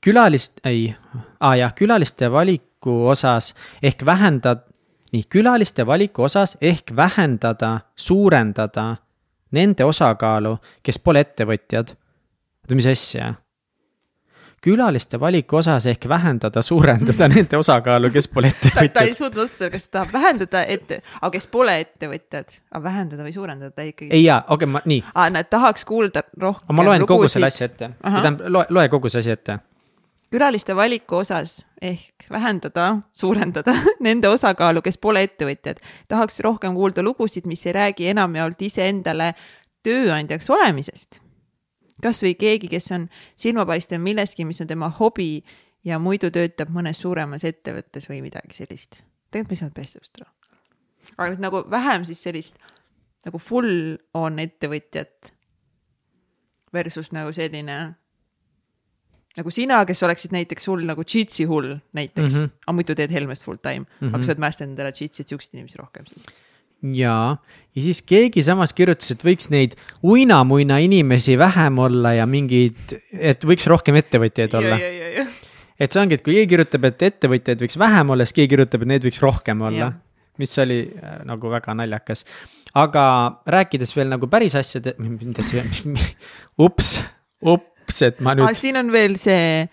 külalist, ei ah,, jah, külaliste valiku osas ehk vähendada, nii, külaliste valiku osas ehk vähendada, suurendada nende osakaalu, kes pole ettevõtjad. oota, mis asja? külaliste valiku osas ehk vähendada, suurendada nende osakaalu, kes pole ettevõtjad. ta ei suutnud otsustada, kas ta tahab vähendada ette, aga kes pole ettevõtjad, aga vähendada või suurendada ta ikkagi. ei jaa, okei okay,, ma, nii. aa, nad tahaks kuulda rohkem. ma loen kogu selle asja ette, tähendab, loe, loe kogu see asi ette. Külaliste valiku osas ehk vähendada, suurendada nende osakaalu, kes pole ettevõtjad. tahaks rohkem kuulda lugusid, mis ei räägi enamjaolt iseendale tööandjaks olemisest kasvõi keegi, kes on silmapaistev milleski, mis on tema hobi ja muidu töötab mõnes suuremas ettevõttes või midagi sellist. tegelikult ma ei saanud päris täpselt aru. aga nüüd nagu vähem siis sellist nagu full on ettevõtjat versus nagu selline nagu sina, kes oleksid näiteks sul nagu cheats'i hull näiteks mm, -hmm. aga muidu teed Helmest full time mm, -hmm. aga sa oled mäestanud endale cheats'it siukseid inimesi rohkem siis jaa, ja siis keegi samas kirjutas, et võiks neid uinamuina inimesi vähem olla ja mingeid, et võiks rohkem ettevõtjaid olla. et see ongi, et kui keegi kirjutab, et ettevõtjaid võiks vähem olla, siis keegi kirjutab, et neid võiks rohkem olla. mis oli äh, nagu väga naljakas. aga rääkides veel nagu päris asjade, ups, ups, et ma nüüd. siin on veel see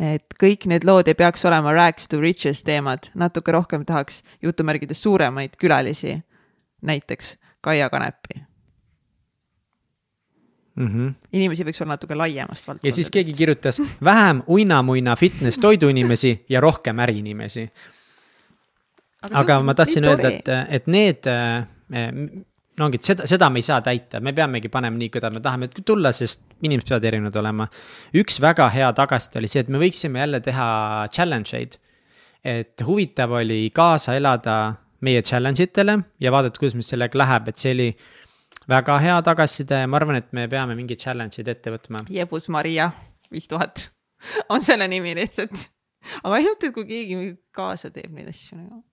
et kõik need lood ei peaks olema rags to riches teemad, natuke rohkem tahaks jutumärgides suuremaid külalisi näiteks Kaia Kanepi mm. -hmm. inimesi võiks olla natuke laiemast valdkondadest. ja siis keegi kirjutas vähem uinamuina fitness toiduinimesi ja rohkem äriinimesi. aga, aga ma tahtsin öelda, et, et need eh, no ongi, et seda, seda me ei saa täita, me peamegi panema nii, kuidas me tahame tulla, sest inimesed peavad erinevad olema. üks väga hea tagasiside oli see, et me võiksime jälle teha challenge eid. et huvitav oli kaasa elada meie challenge itele ja vaadata, kuidas meil sellega läheb, et see oli väga hea tagasiside ja ma arvan, et me peame mingeid challenge'id ette võtma. Jebus Maria viis tuhat on selle nimi lihtsalt. aga ainult, et kui keegi kaasa teeb neid asju nagu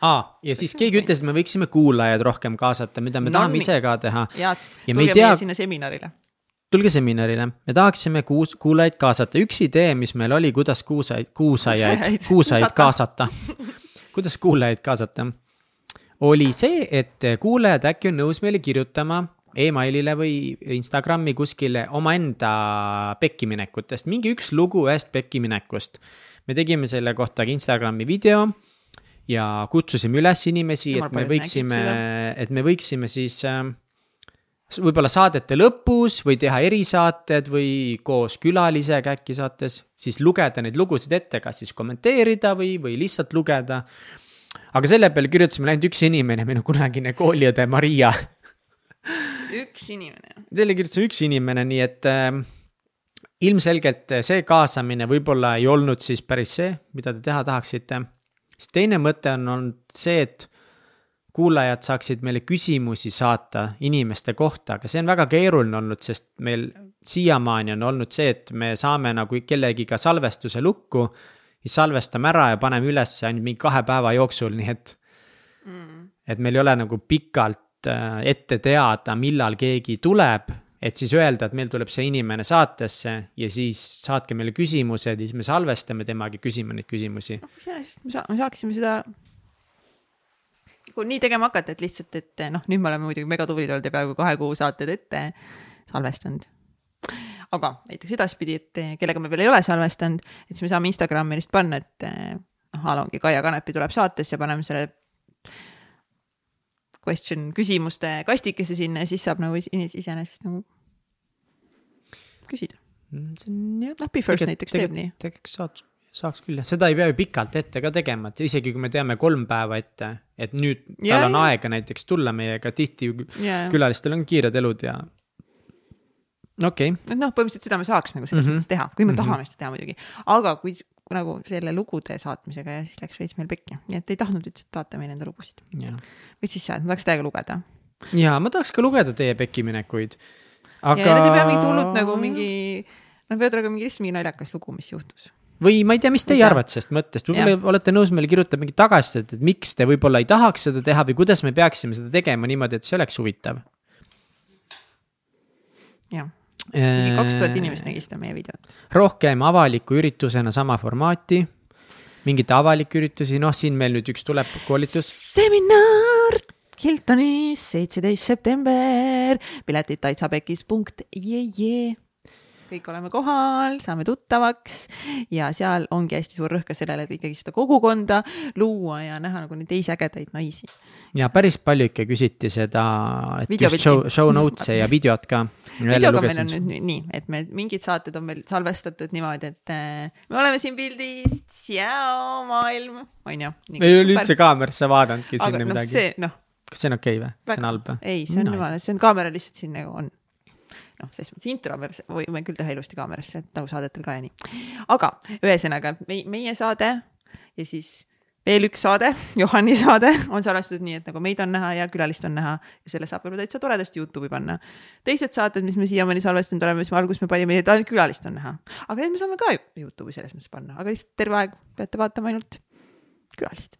aa, ja siis keegi ütles, et me võiksime kuulajaid rohkem kaasata, mida me no, tahame ise ka teha. ja, ja ei tea. sinna seminarile. tulge seminarile, me tahaksime kuus, kuulajaid kaasata, üks idee, mis meil oli, kuidas kuusaid, kuusajaid, kuusajaid kaasata kuidas kuulajaid kaasata oli see, et kuulajad äkki on nõus meile kirjutama emailile või Instagrami kuskile omaenda pekkiminekutest, mingi üks lugu ühest pekkiminekust. me tegime selle kohta Instagrami video ja kutsusime üles inimesi, et me võiksime, et me võiksime siis äh, võib-olla saadete lõpus või teha erisaated või koos külalisega äkki saates, siis lugeda neid lugusid ette, kas siis kommenteerida või, või lihtsalt lugeda aga selle peale kirjutasime ainult üks inimene, minu kunagine kooliõde Maria üks inimene. Teile kirjutasime üks inimene, nii et äh, ilmselgelt see kaasamine võib-olla ei olnud siis päris see, mida te teha tahaksite. Siis teine mõte on olnud see, et kuulajad saaksid meile küsimusi saata inimeste kohta, aga see on väga keeruline olnud, sest meil siiamaani on olnud see, et me saame nagu kellegiga salvestuse lukku siis salvestame ära ja paneme üles ainult mingi kahe päeva jooksul, nii et mm.. et meil ei ole nagu pikalt äh, ette teada, millal keegi tuleb, et siis öelda, et meil tuleb see inimene saatesse ja siis saatke meile küsimused ja siis me salvestame temaga, küsime neid küsimusi. iseenesest me saa-, me saaksime seda kui nii tegema hakata, et lihtsalt, et noh, nüüd me oleme muidugi mega tublid olnud ja peaaegu kahe kuu saated ette salvestanud aga näiteks edaspidi, et kellega me veel ei ole salvestanud, et siis me saame Instagrami lihtsalt panna, et noh, a la ongi Kaia Kanepi tuleb saatesse paneme selle question küsimuste kastikese sinna ja siis saab nagu iseenesest nagu küsida. Mm, see on jah. noh, Bifirst näiteks teeb nii. tegelikult saaks, saaks küll jah, seda ei pea ju pikalt ette ka tegema, et isegi kui me teame kolm päeva ette, et nüüd ja, tal on ja. aega näiteks tulla meiega, tihti ja, külalistel on kiired elud ja okei okay.. et noh, põhimõtteliselt seda me saaks nagu selles mm -hmm. mõttes teha, kui me mm -hmm. tahame seda teha muidugi, aga kui nagu selle lugude saatmisega ja siis läks veits meil pekki, nii et ei tahtnud üldse saata meile enda lugusid. või siis sa, ma tahaks täiega lugeda. ja ma tahaks ka lugeda teie pekkiminekuid. aga. ja need ei pea mingit hullut nagu mingi noh, Veodraga mingi lihtsalt mingi naljakas lugu, mis juhtus. või ma ei tea, mis teie arvate sellest mõttest, võib-olla olete nõus meile kirjutama mingit tagasisidet, et miks te võib-olla ei tahaks seda teha või kuidas me peaksime seda tegema niimoodi, et see oleks huvitav. jah, mingi kaks tuhat inimest nägi seda meie videot. rohkem avaliku üritusena sama formaati, mingeid avalikke üritusi, noh, siin meil nüüd üks tuleb koolitus. seminar Hiltonis, seitseteist september, piletid taitsapekis.jee. Kõik oleme kohal, saame tuttavaks ja seal ongi hästi suur rõhk ka sellele, et ikkagi seda kogukonda luua ja näha nagu neid teisi ägedaid naisi. ja päris palju ikka küsiti seda, et Videopilti. just show, show notes'e ja videot ka. videoga meil on nüüd nii- et me mingid saated on meil salvestatud niimoodi, et äh, me oleme siin pildis, tšau maailm, onju. ei ole üldse kaamerasse vaadanudki aga sinna noh, midagi. see noh, kas see on okei okay või? see on halb või? ei, see on jumala, see on kaamera lihtsalt siin nagu on. noh, selles mõttes intro me võime küll teha ilusti kaamerasse, et nagu saadetel ka ja nii. aga ühesõnaga meie, meie saade ja siis veel üks saade, Johani saade on salvestatud nii, et nagu meid on näha ja külalist on näha ja selle saab võib-olla täitsa toredasti Youtube'i panna. teised saated, mis me siiamaani salvestanud oleme, mis me alguses me panime, et ainult külalist on näha, aga need me saame ka Youtube'i selles mõttes panna, aga lihtsalt terve aeg peate vaatama ainult külalist.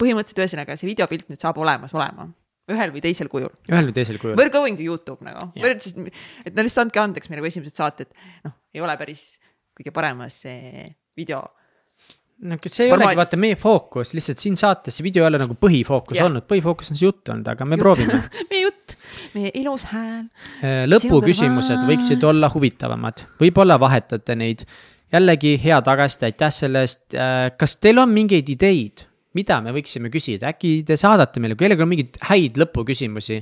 põhimõtteliselt ühesõnaga see videopilt nüüd saab olemas olema ühel või teisel kujul. ühel või teisel kujul. We are going to Youtube nagu, et no lihtsalt andke andeks, meie nagu esimesed saated, noh, ei ole päris kõige paremas see video. no kas see ei olegi Formaadis. vaata meie fookus, lihtsalt siin saates see video ei ole nagu põhifookus Jah. olnud, põhifookus on see jutt olnud, aga me proovime. meie jutt, meie ilus hääl. lõpuküsimused kõrval. võiksid olla huvitavamad, võib-olla vahetate neid. jällegi hea tagasiside, aitäh selle eest. kas teil on mingeid ideid, mida me võiksime küsida, äkki te saadate meile, kui kellelgi on mingeid häid lõpuküsimusi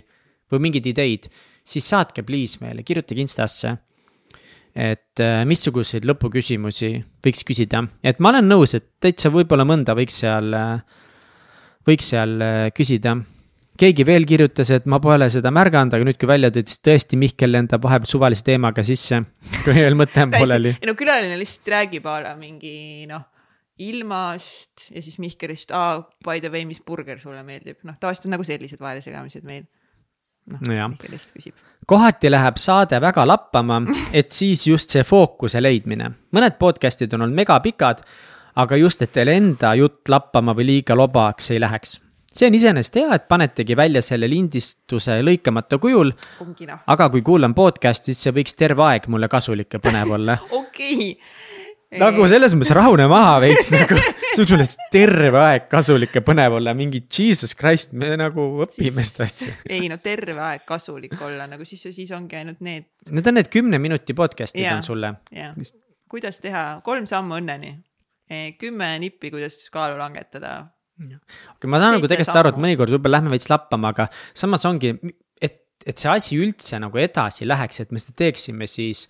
või mingeid ideid, siis saatke please meile, kirjutage Instasse. et äh, missuguseid lõpuküsimusi võiks küsida, et ma olen nõus, et täitsa võib-olla mõnda võiks seal, võiks seal äh, küsida keegi veel kirjutas, et ma pole seda märganud, aga nüüd, kui välja tõid, siis tõesti Mihkel lendab vahepeal suvalise teemaga sisse, kui veel mõte on pooleli. ei no külaline lihtsalt räägib a la mingi noh, ilmast ja siis Mihkelist, aa, by the way, mis burger sulle meeldib, noh, tavaliselt on nagu sellised vahelesegamised meil. noh Nojah., Mihkel lihtsalt küsib. kohati läheb saade väga lappama, et siis just see fookuse leidmine. mõned podcast'id on olnud megapikad, aga just, et teil enda jutt lappama või liiga lobaks ei läheks. see on iseenesest hea, et panetegi välja selle lindistuse lõikamata kujul, noh, aga kui kuulan podcast'i, siis see võiks terve aeg mulle kasulik ja põnev olla okei. Nagu selles mõttes rahune maha veits nagu, see võiks mulle terve aeg kasulik ja põnev olla, mingi jesus christ, me nagu õpime seda asja. ei no terve aeg kasulik olla nagu siis, siis ongi ainult need Need on need kümne minuti podcast'id Jaa. on sulle. ja kuidas teha kolm sammu õnneni, kümme nippi, kuidas kaalu langetada. okei, ma saan nagu tegelikult aru, et mõnikord võib-olla lähme veits lappama, aga samas ongi, et, et see asi üldse nagu edasi läheks, et me seda teeksime, siis.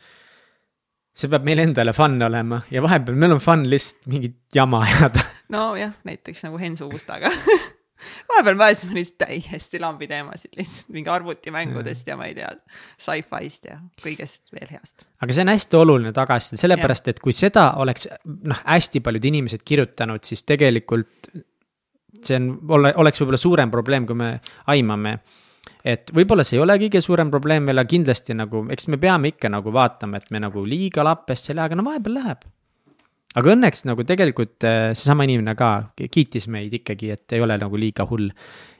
See peab meile endale fun olema ja vahepeal meil on fun lihtsalt mingit jama ajada. nojah, näiteks nagu Hensu Mustaga. vahepeal me ajasime lihtsalt täiesti lambi teemasid lihtsalt mingi arvutimängudest ja ma ei tea, sci-fi'st ja kõigest veel heast. aga see on hästi oluline tagasiside, sellepärast et kui seda oleks noh, hästi paljud inimesed kirjutanud, siis tegelikult see on, ole, oleks võib-olla suurem probleem, kui me aimame. Et võib-olla see ei ole kõige suurem probleem veel, aga kindlasti nagu, eks me peame ikka nagu vaatama, et me nagu liiga lappesse ei lähe, aga no vahepeal läheb. aga õnneks nagu tegelikult eh, seesama inimene ka kiitis meid ikkagi, et ei ole nagu liiga hull.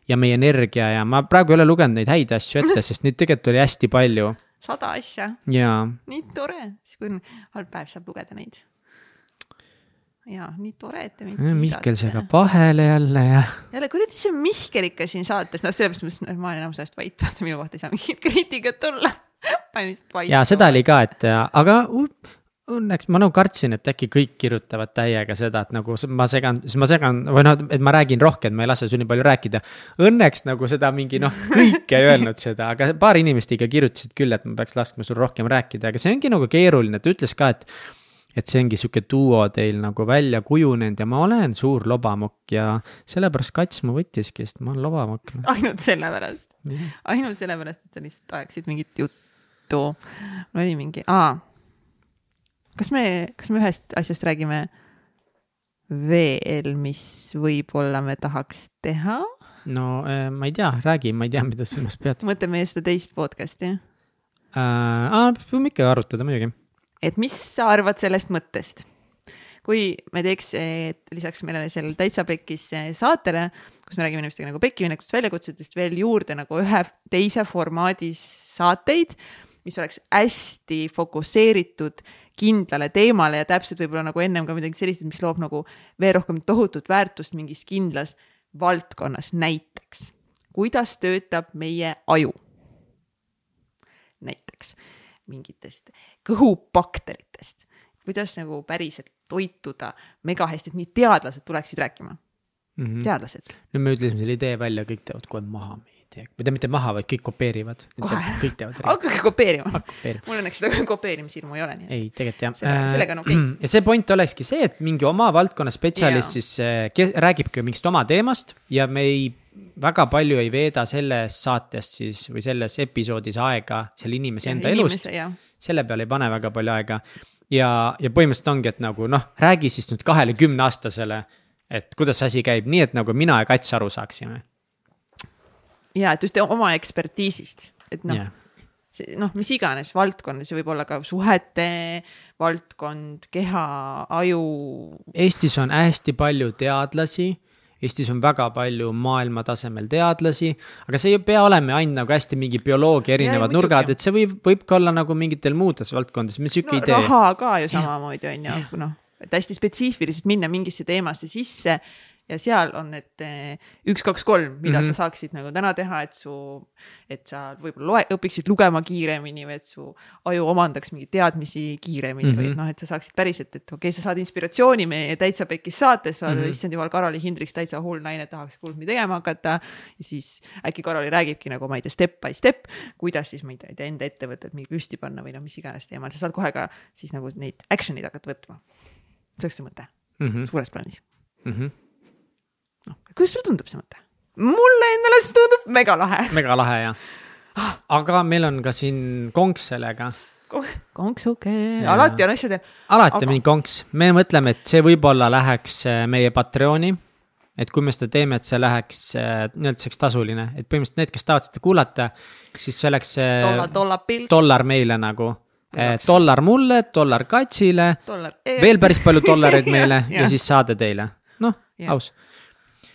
ja meie energia ja ma praegu ei ole lugenud neid häid asju ette, sest neid tegelikult oli hästi palju sada asja, ja nii tore, siis kui on halb päev, saab lugeda neid. Ja nii tore, et te mind Ja Mihkel segab vahele jälle ja. jälle kuradi see Mihkel ikka siin saates, noh, sellepärast ma, ma olen ajast vait, vaata minu kohta ei saa mingit kriitikat tulla. olen lihtsalt vait. ja seda oli ka, et aga u- õnneks ma nagu kartsin, et äkki kõik kirjutavad täiega seda, et nagu ma segan, siis ma segan või noh, et ma räägin rohkem, ma ei lase sul nii palju rääkida. Õnneks nagu seda mingi noh, kõik ei öelnud seda, aga paar inimest ikka kirjutasid küll, et ma peaks laskma sul rohkem rääkida, aga see ongi nagu keeruline, ta ütles ka, et et see ongi sihuke duo teil nagu välja kujunenud ja ma olen suur lobamokk ja sellepärast Kats mu võttiski, sest ma olen lobamokk. ainult sellepärast, ainult sellepärast, et sa lihtsalt ajaksid mingit juttu. mul oli mingi, aa. kas me, kas me ühest asjast räägime veel, mis võib-olla me tahaks teha? no eh, ma ei tea, räägi, ma ei tea, mida sa silmas pead. mõtle meie seda teist podcast'i. äh,. võime ikka arutada muidugi. Et mis sa arvad sellest mõttest? kui me teeks lisaks meile sellele Täitsa Pekkis saatele, kus me räägime inimestega nagu pekkiminekust, väljakutsetest veel juurde nagu ühe teise formaadis saateid, mis oleks hästi fokusseeritud kindlale teemale ja täpselt võib-olla nagu ennem ka midagi sellist, mis loob nagu veel rohkem tohutut väärtust mingis kindlas valdkonnas, näiteks kuidas töötab meie aju. näiteks mingitest kõhubakteritest, kuidas nagu päriselt toituda megahästi, et nii teadlased tuleksid rääkima mm. -hmm. teadlased. nüüd me ütlesime selle idee välja, kõik teevad kohe maha meie idee, või mitte maha, vaid kõik kopeerivad. kõik teevad. hakake kopeerima. mul õnneks seda kopeerimishirmu ei ole, ei, tegelikult jah. sellega, sellega on okei okay.. ja see point olekski see, et mingi oma valdkonna spetsialist yeah. siis äh, räägibki mingist oma teemast ja me ei väga palju ei veeda selles saates siis või selles episoodis aega selle inimese enda inimese, elust. Selle peale ei pane väga palju aega ja, ja põhimõtteliselt ongi, et nagu noh, räägi siis nüüd kahele kümneaastasele, et kuidas see asi käib, nii et nagu mina ja Kats aru saaksime. ja, et just oma ekspertiisist, et noh yeah., noh, mis iganes valdkond, see võib olla ka suhete valdkond, keha, aju. Eestis on hästi palju teadlasi Eestis on väga palju maailma tasemel teadlasi, aga see ei pea olema ainult nagu hästi mingi bioloogia erinevad ja, nurgad, et see võib, võib ka olla nagu mingitel muudes valdkondades, meil sihuke no, idee. raha ka ju samamoodi on ju, noh, et hästi spetsiifiliselt minna mingisse teemasse sisse ja seal on need eh, üks, kaks, kolm, mida mm -hmm. sa saaksid nagu täna teha, et su, et sa võib-olla loe, õpiksid lugema kiiremini või et su aju omandaks mingeid teadmisi kiiremini mm -hmm. või mhm. noh, et sa saaksid päriselt, et okei okay,, sa saad inspiratsiooni meie Täitsa Pekis saates, mm -hmm. issand jumal, Karoli Hindriks täitsa hull naine, tahaks kuulmi tegema hakata. ja siis äkki Karoli räägibki nagu ma ei tea, step by step, kuidas siis ma ei tea, enda ettevõtet mingi püsti panna või noh, mis iganes teemal, sa saad kohe ka siis nagu neid action'id hakata võtma. see oleks see mõte mm -hmm. suures plaanis mm. -hmm noh, kuidas sulle tundub see mõte? mulle endale see tundub megalahe. megalahe jah. aga meil on ka siin konks sellega konks okei okay., alati on asjadel. alati aga... mingi konks, me mõtleme, et see võib-olla läheks äh, meie Patreoni. et kui me seda teeme, et see läheks äh, nii-öelda selleks tasuline, et põhimõtteliselt need, kes tahavad seda kuulata, siis see oleks. dollar, dollar pils. dollar meile nagu. dollar mulle, dollar katsile. veel päris palju dollareid meile ja siis saade teile, noh, aus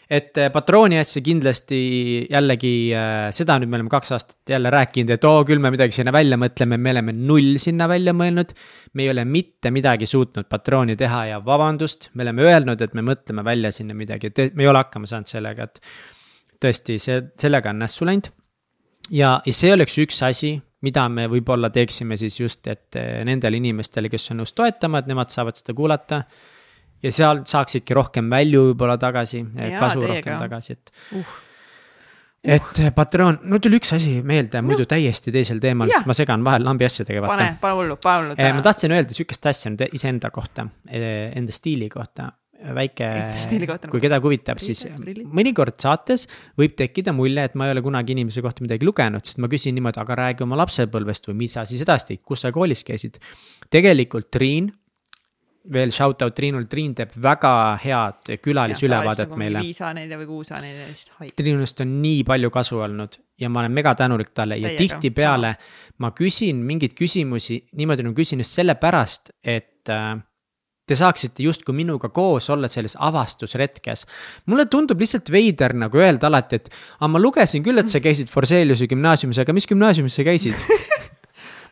et äh, patrooni asja kindlasti jällegi äh, seda nüüd me oleme kaks aastat jälle rääkinud, et oo, küll me midagi sinna välja mõtleme, me oleme null sinna välja mõelnud. me ei ole mitte midagi suutnud patrooni teha ja vabandust, me oleme öelnud, et me mõtleme välja sinna midagi, et me ei ole hakkama saanud sellega, et. tõesti, see, sellega on nässu läinud. ja, ja see oleks üks asi, mida me võib-olla teeksime siis just, et äh, nendele inimestele, kes on nõus toetama, et nemad saavad seda kuulata ja seal saaksidki rohkem välju võib-olla tagasi, kasu teiega. rohkem tagasi, et uh.. Uh. et eh, Patreon, no tuli üks asi meelde muidu no. täiesti teisel teemal, sest ma segan vahel lambi asjadega. pane, pane hullu, pane hullu. Eh, ma tahtsin öelda sihukest asja nüüd iseenda kohta, eh, enda stiili kohta väike, kui kedagi huvitab, siis mõnikord saates võib tekkida mulje, et ma ei ole kunagi inimese kohta midagi lugenud, sest ma küsin niimoodi, aga räägi oma lapsepõlvest või mis sa siis edasi tegid, kus sa koolis käisid. tegelikult Triin veel shout out Triinule, Triin teeb väga head külalisülevaadet meile. viis A4 või kuus A4 vist. Triinust on nii palju kasu olnud ja ma olen mega tänulik talle ja tihtipeale ma küsin mingeid küsimusi niimoodi nagu küsin just sellepärast, et äh, te saaksite justkui minuga koos olla selles avastusretkes. mulle tundub lihtsalt veider nagu öelda alati, et aga ma lugesin küll, et sa käisid Forseliuse gümnaasiumis, aga mis gümnaasiumis sa käisid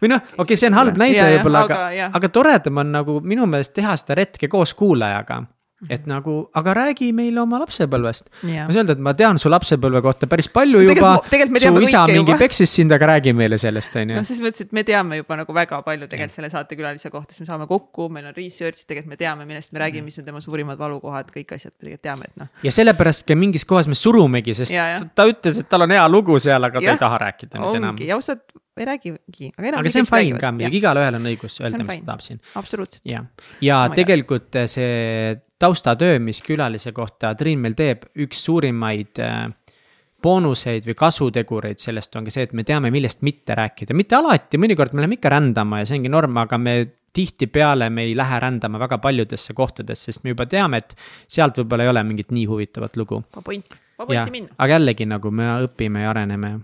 või noh, okei okay,, see on halb näide võib-olla, aga, aga, aga toredam on nagu minu meelest teha seda retke koos kuulajaga et nagu, aga räägi meile oma lapsepõlvest. ma ei öelda, et ma tean su lapsepõlve kohta päris palju juba. su isa mingi peksis sind, aga räägi meile sellest, on ju. noh, selles mõttes, et me teame juba nagu väga palju tegelikult selle saatekülalise kohta, siis me saame kokku, meil on research, tegelikult me teame, millest me räägime, mis on tema suurimad valukohad, kõik asjad tegelikult teame, et noh. ja sellepärast ka mingis kohas me surumegi, sest ja, ja. ta ütles, et tal on hea lugu seal, aga ta ja. ei taha rääkida nüüd enam. ja ausalt, ei räägigi, aga aga see on fine ka muidugi, igalühel on õigus öelda, mis ta tahab siin. absoluutselt. ja, ja oh tegelikult God. see taustatöö, mis külalise kohta Triin meil teeb, üks suurimaid äh, boonuseid või kasutegureid sellest ongi see, et me teame, millest mitte rääkida, mitte alati, mõnikord me läheme ikka rändama ja see ongi norm, aga me tihtipeale me ei lähe rändama väga paljudesse kohtadesse, sest me juba teame, et sealt võib-olla ei ole mingit nii huvitavat lugu. vaba point, vaba pointi minna. aga jällegi nagu me õpime ja areneme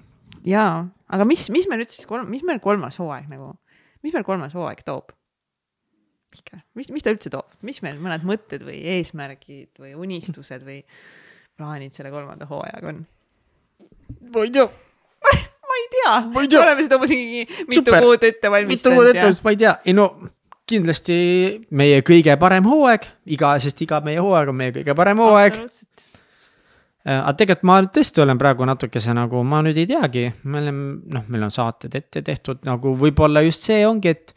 jaa, aga mis, mis meil nüüd siis kolm, mis meil kolmas hooaeg nagu, mis meil kolmas hooaeg toob? Mihkel, mis, mis ta üldse toob, mis meil mõned mõtted või eesmärgid või unistused või plaanid selle kolmanda hooajaga on? ma ei tea, ma ei tea, me oleme seda muidugi mitu Super. kuud ette mitu valmistanud kuud ette, ma ei tea, ei no kindlasti meie kõige parem hooaeg, iga, sest iga meie hooaeg on meie kõige parem hooaeg. Aga tegelikult ma tõesti olen praegu natukese nagu, ma nüüd ei teagi, me oleme, noh, meil on saated ette tehtud nagu võib-olla just see ongi, et.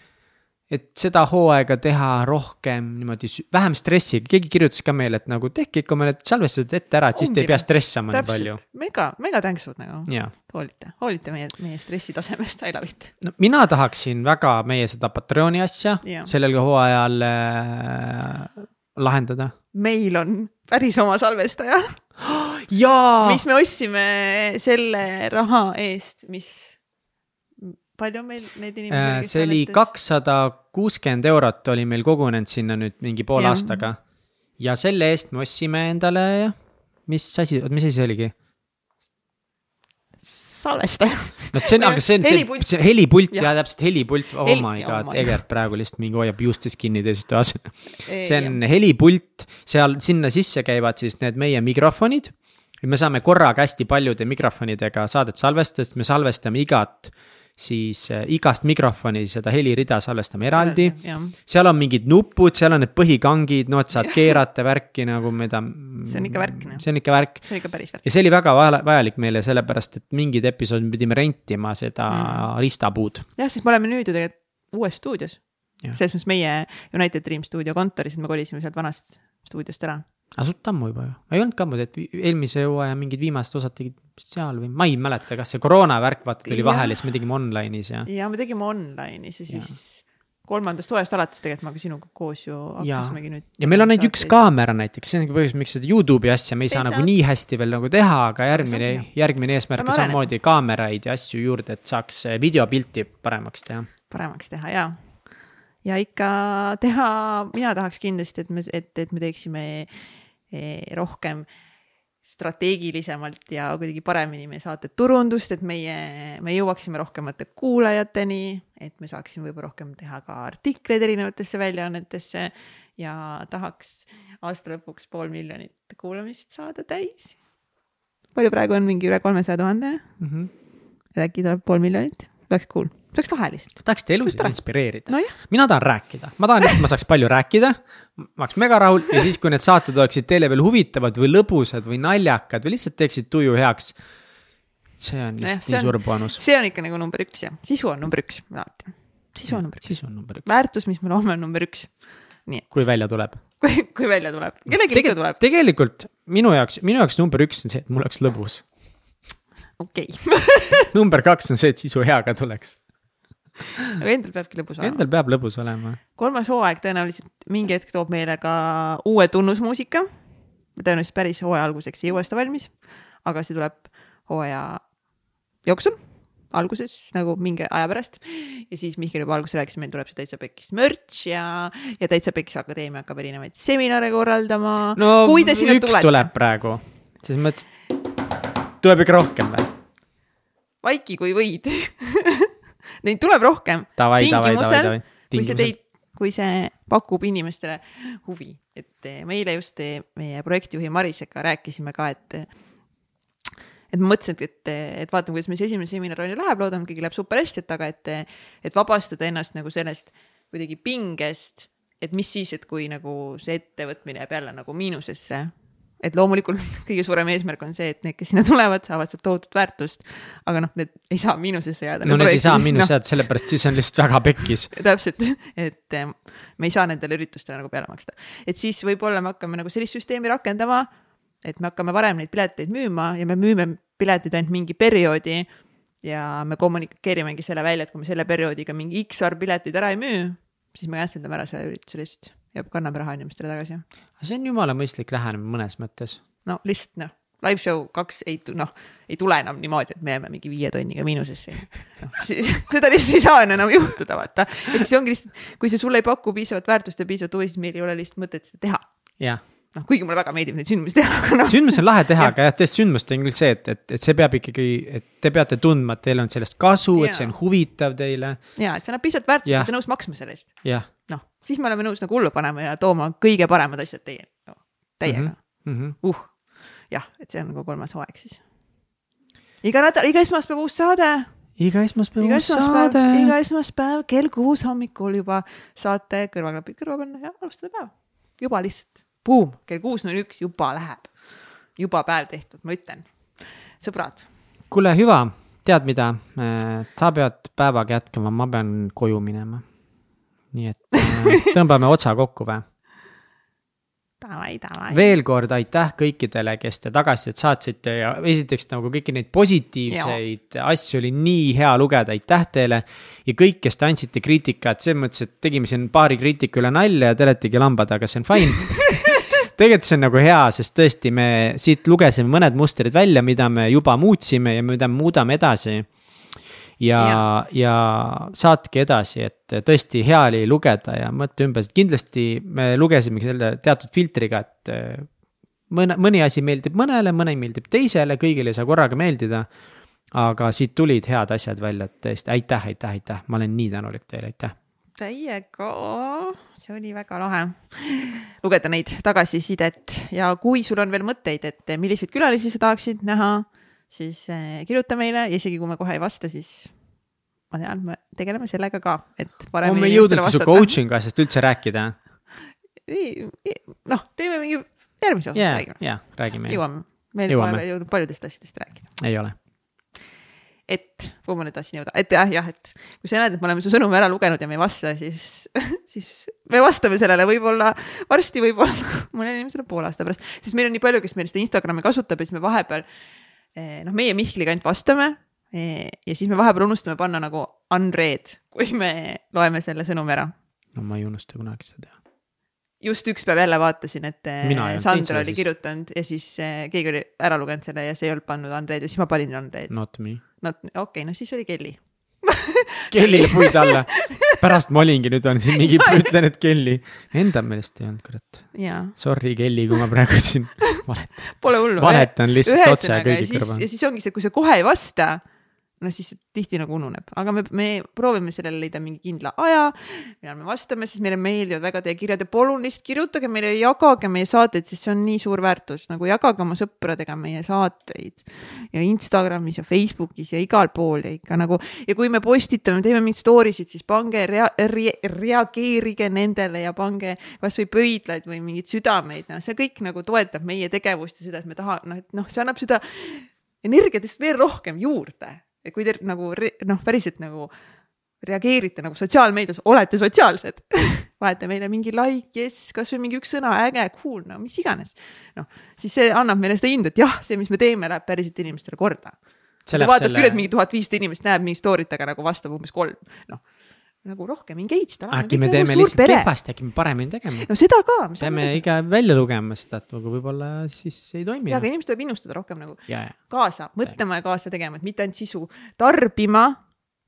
et seda hooaega teha rohkem niimoodi, vähem stressiga, keegi kirjutas ka meile, et nagu tehke ikka omale salvestused ette ära, et siis te ei Ongi, pea stressama nii palju. mega, mega tänksud nagu, jaa hoolite, hoolite meie, meie stressitasemest, I love it. no mina tahaksin väga meie seda Patreoni asja Jah. sellel hooajal äh, lahendada. meil on päris oma salvestaja, jaa, mis me ostsime selle raha eest, mis, palju on meil neid inimesi Äh, see oli. kakssada kuuskümmend eurot oli meil kogunenud sinna nüüd mingi poole Jah. aastaga. ja selle eest me ostsime endale mis asi, mis asi see oligi? salvestaja, no see on, aga see on see Helipult., see helipult Jah. ja täpselt helipult, oh Heli- my oh god my, Egert praegu lihtsalt mingi hoiab juustest kinni teises toas. see on helipult, seal sinna sisse käivad siis need meie mikrofonid. me saame korraga hästi paljude mikrofonidega saadet salvestada, sest me salvestame igat, siis äh, igast mikrofoni seda helirida salvestame eraldi. seal on mingid nupud, seal on need põhikangid, no et saad keerata värki nagu mida. See on ikka värk, noh. see on ikka värk see on ikka päris värk. ja see oli väga vaja- vajalik meile sellepärast, et mingid episoodid me pidime rentima seda mm. ristapuud. jah, sest me oleme nüüd ju tegelikult uues stuudios. Selles mõttes meie United Dream stuudio kontoris, et me kolisime sealt vanast stuudiost ära. Aga suht ammu juba ju, ei olnud ka ammu, et eelmise hooaja mingid viimased osad tegid seal või ma ei mäleta, kas see koroona värk vaata tuli vahele, siis me tegime online'is ja. ja me tegime online'is ja siis kolmandast hooajast alates tegelikult me ka sinuga koos ju hakkasimegi nüüd. ja meil on ainult üks. kaamera näiteks, see ongi põhjus, miks seda Youtube'i asja me ei saa Ei nagu saa. nii hästi veel nagu teha, aga järgmine järgmine eesmärk on samamoodi kaameraid ja asju juurde, et saaks eh, videopilti paremaks teha. paremaks teha ja, ja ikka teha, mina tahaks kindlasti, et me, et, et me teeksime rohkem strateegilisemalt ja kuidagi paremini meie saate turundust, et meie, me jõuaksime rohkemate kuulajateni, et me saaksime võib-olla rohkem teha ka artikleid erinevatesse väljaannetesse ja tahaks aasta lõpuks pool miljonit kuulamist saada täis. palju praegu on mingi üle kolmesaja tuhande, et äkki tuleb pool miljonit, oleks cool, see oleks lahe lihtsalt. tahaksite elusid tore. inspireerida nojah, mina tahan rääkida, ma tahan, et ma saaks palju rääkida, ma oleks mega rahul ja siis, kui need saated oleksid teile veel huvitavad või lõbusad või naljakad või lihtsalt teeksid tuju heaks. see on lihtsalt see nii on- suur boonus. see on ikka nagu number üks jah, sisu on number üks alati. sisu on number üks, siis on number üks, väärtus, mis me loome, on number üks. nii et kui välja tuleb. kui, kui välja tuleb, kellelgi ikka tuleb, tegelikult minu jaoks, minu jaoks number üks on see, et mul oleks lõbus. Okei okay. number kaks on see, et sisu hea ka tuleks. aga endal peabki lõbus olema. Endal peab lõbus olema. kolmas hooaeg tõenäoliselt mingi hetk toob meile ka uue tunnusmuusika. tõenäoliselt päris hooaja alguseks ei jõua seda valmis, aga see tuleb hooaja jooksul, alguses nagu mingi aja pärast ja siis Mihkel juba alguses rääkis, meil tuleb see Täitsa Pekkis merch ja, ja Täitsa Pekkis Akadeemia hakkab erinevaid seminare korraldama no kui te sinna üks tulete, tuleb praegu, selles mõttes, tuleb ikka rohkem või? vaiki kui võid Neid tuleb rohkem. Davai. kui see teid, kui see pakub inimestele huvi, et eh, meile just eh, meie projektijuhi Marisega rääkisime ka, et et ma mõtlesin, et, et vaatame, kuidas meil see esimene seminar on ja läheb, loodame, kõigil läheb super hästi, et aga et, et vabastada ennast nagu sellest kuidagi pingest, et mis siis, et kui nagu see ettevõtmine jääb jälle nagu miinusesse et loomulikult kõige suurem eesmärk on see, et need, kes sinna tulevad, saavad sealt tohutut väärtust, aga noh, need ei saa miinusesse jääda. no need ei saa miinus jääda, sellepärast siis on lihtsalt väga pekkis. täpselt, et eh, me ei saa nendele üritustele nagu peale maksta, et siis võib-olla me hakkame nagu sellist süsteemi rakendama, et me hakkame varem neid pileteid müüma ja me müüme piletid ainult mingi perioodi ja me kommunikeerimegi selle välja, et kui me selle perioodiga mingi X arv pileteid ära ei müü, siis me cancel dame ära selle ürituse lihtsalt ja kanname raha inimestele tagasi. see on jumala mõistlik lähenemine mõnes mõttes. no lihtsalt noh, live show kaks ei, noh, ei tule enam niimoodi, et me jääme mingi viie tonniga miinusesse. noh, seda lihtsalt ei saa enam juhtuda, vaata. et see ongi lihtsalt, kui see sulle ei paku piisavat väärtust ja piisavat huvi, siis meil ei ole lihtsalt mõtet seda teha. jah, noh, kuigi mulle väga meeldib neid sündmusi teha, aga noh, sündmus on lahe teha, aga jah, tõesti sündmuste on küll see, et, et, et see peab ikkagi, et te peate tundma, et teil on sellest kasu, et see on huvitav teile, ja et see annab pisut väärtust, et olete nõus maksma selle eest. noh, siis me oleme nõus nagu hullu panema ja tooma kõige paremad asjad teie no,, teiega mm. mm. -hmm. uh, jah, et see on nagu kolmas hooaeg siis. iga nädal, iga esmaspäev uus saade, iga esmaspäev uus saade. iga esmaspäev kell kuus hommikul juba saate kõrvaklapid kõrva panna ja alustada päeva. juba lihtsalt, buum, kell kuus null üks juba läheb. juba päev tehtud, ma ütlen. sõbrad, kuule, hüva, tead mida, sa pead päevaga jätkama, ma pean koju minema. nii et äh, tõmbame otsa kokku või? davai, davai. veel kord aitäh kõikidele, kes te tagasisidet saatsite ja esiteks nagu kõiki neid positiivseid asju oli nii hea lugeda, aitäh teile. ja kõik, kes te andsite kriitikat, selles mõttes, et tegime siin paari kriitiku üle nalja ja te oletegi lambad, aga see on fine. tegelikult see on nagu hea, sest tõesti, me siit lugesime mõned mustrid välja, mida me juba muutsime ja mida me muudame edasi ja, ja., ja saatke edasi, et tõesti hea oli lugeda ja mõtle ümber, et kindlasti me lugesimegi selle teatud filtriga, et eh, mõne, mõni asi meeldib mõnele, mõni meeldib teisele, kõigile ei saa korraga meeldida. aga siit tulid head asjad välja, et tõesti aitäh, aitäh, aitäh, ma olen nii tänulik teile, aitäh. Teiega, see oli väga lahe. Lugeda neid tagasisidet. Ja kui sul on veel mõtteid, et milliseid külalisi sa tahaksid näha, siis eh, kirjuta meile. Ja isegi kui me kohe ei vasta, siis ma tean, me tegeleme sellega ka, et on paremini me inimestele jõudnud su coaching asjast üldse rääkida? Ei- ei- noh, teeme mingi järgmise osa ja, räägime, ja räägime, jõuame, meil pole veel jõudnud paljudest asjadest rääkida. ei ole. et, kuhu ma nüüd tahtsin jõuda, et jah, jah, et kui sa näed, et me oleme su sõnumi ära lugenud ja me ei vasta, siis, siis me vastame sellele võib-olla varsti, võib-olla mõnele inimesele poole aasta pärast, sest meil on nii palju, kes meil seda Instagrami kasutab ja siis me vahepeal eh, noh, meie Mihkliga ainult vastame eh, ja siis me vahepeal unustame panna nagu unread, kui me loeme selle sõnumi ära no ma ei unusta kunagi seda teha. just üks päev jälle vaatasin, et eh, Mina Sandra oli siis. kirjutanud ja siis keegi oli ära lugenud selle ja see ei olnud pannud Andreid ja siis ma panin Andreid. Not me. No okei okay,, no siis oli Kelly. Kellile puid alla. pärast ma olingi, nüüd on siin mingi, ütlen, et Kelly. Enda meelest ei olnud, kurat. Sorry, Kelly, kui ma praegu siin valet- pole hullu. valetan lihtsalt otse kõigi siis, kõrva ja. siis ongi see, kui sa kohe ei vasta, no siis tihti nagu ununeb, aga me, me proovime sellele leida mingi kindla aja, millal me vastame, siis meile meeldivad väga teie kirjad ja palun lihtsalt kirjutage meile ja jagage meie saateid, sest see on nii suur väärtus, nagu jagage oma sõpradega meie saateid. Ja Instagramis ja Facebookis ja igal pool ja ikka nagu. Ja kui me postitame, teeme mingeid story sid, siis pange rea-, re, reageerige nendele ja pange kasvõi pöidlaid või mingeid südameid, noh, see kõik nagu toetab meie tegevust ja seda, et me taha-, noh, et noh, see annab seda energiat lihtsalt veel rohkem juurde. Et kui te nagu noh, päriselt nagu reageerite nagu sotsiaalmeedias, olete sotsiaalsed panete meile mingi like, jess, kasvõi mingi üks sõna, äge, cool, no mis iganes. noh, siis see annab meile seda indu, et jah, see, mis me teeme, läheb päriselt inimestele korda. vaatad küll, et mingi tuhat viissada inimest näeb mingi story't, aga nagu vastab umbes kolm, noh nagu rohkem engage da. äkki me teeme lihtsalt kehvasti, äkki me paremini tegema. no seda ka. peame ikka välja lugema seda, et nagu võib-olla siis ei toimi. ja, aga inimesed tuleb innustada rohkem nagu ja, ja, kaasa mõtlema ja kaasa tegema, et mitte ainult sisu tarbima,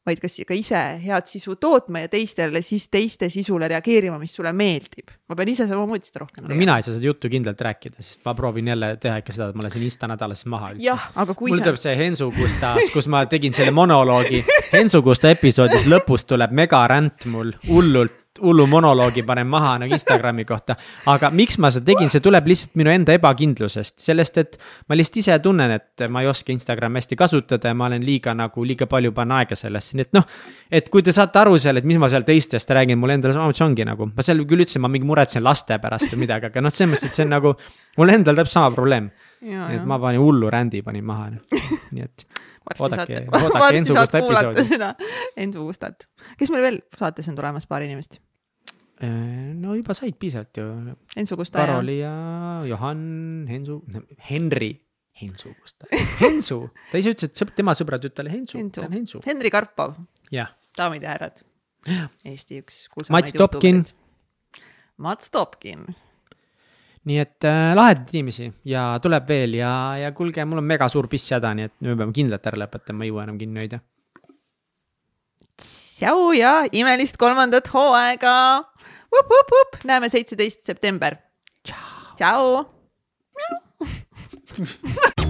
vaid kas ka ise head sisu tootma ja teistele siis teiste sisule reageerima, mis sulle meeldib. ma pean ise samamoodi seda rohkem no mina ei saa seda juttu kindlalt rääkida, sest ma proovin jälle teha ikka seda, et ma lasen Insta nädalas maha üldse. jah, aga kui mul tuleb see Hensu Gustas, kus ma tegin selle monoloogi. Hensu Gusta episoodis lõpus tuleb megaränd mul hullult, hullu monoloogi panen maha nagu Instagrami kohta. aga miks ma seda tegin, see tuleb lihtsalt minu enda ebakindlusest, sellest, et ma lihtsalt ise tunnen, et ma ei oska Instagrami hästi kasutada ja ma olen liiga nagu liiga palju panen aega sellesse, nii et noh. et kui te saate aru seal, et mis ma seal teistest räägin, mul endal samamoodi ongi nagu, ma seal küll ütlesin, ma mingi muretsen laste pärast või midagi, aga noh, selles mõttes, et see on nagu. mul endal täpselt sama probleem, et ma panin hullu rändi panin maha, nii et oodake- oodake Ensu Gusta episoodi. Ensu Gustat. kes meil veel saatesse on tulemas, paar inimest? Eh, no juba said piisavalt ju, Ensu Gusta ja Karoli ja Johan, Hensu, Henri, Hensu Gusta, Hensu, ta ise ütles, et sõb- tema sõbratütar oli Hensu, Hensu ta on Hensu, Henri Karpov, daamid ja härrad. Eesti üks Mats Topkin.. Mats Topkin. nii et äh, lahedaid inimesi ja tuleb veel ja, ja kuulge, mul on mega suur pisshäda, nii et me peame kindlalt ära lõpetama, ma ei jõua enam kinni hoida. tšau ja imelist kolmandat hooaega. Näeme seitseteist september. tšau.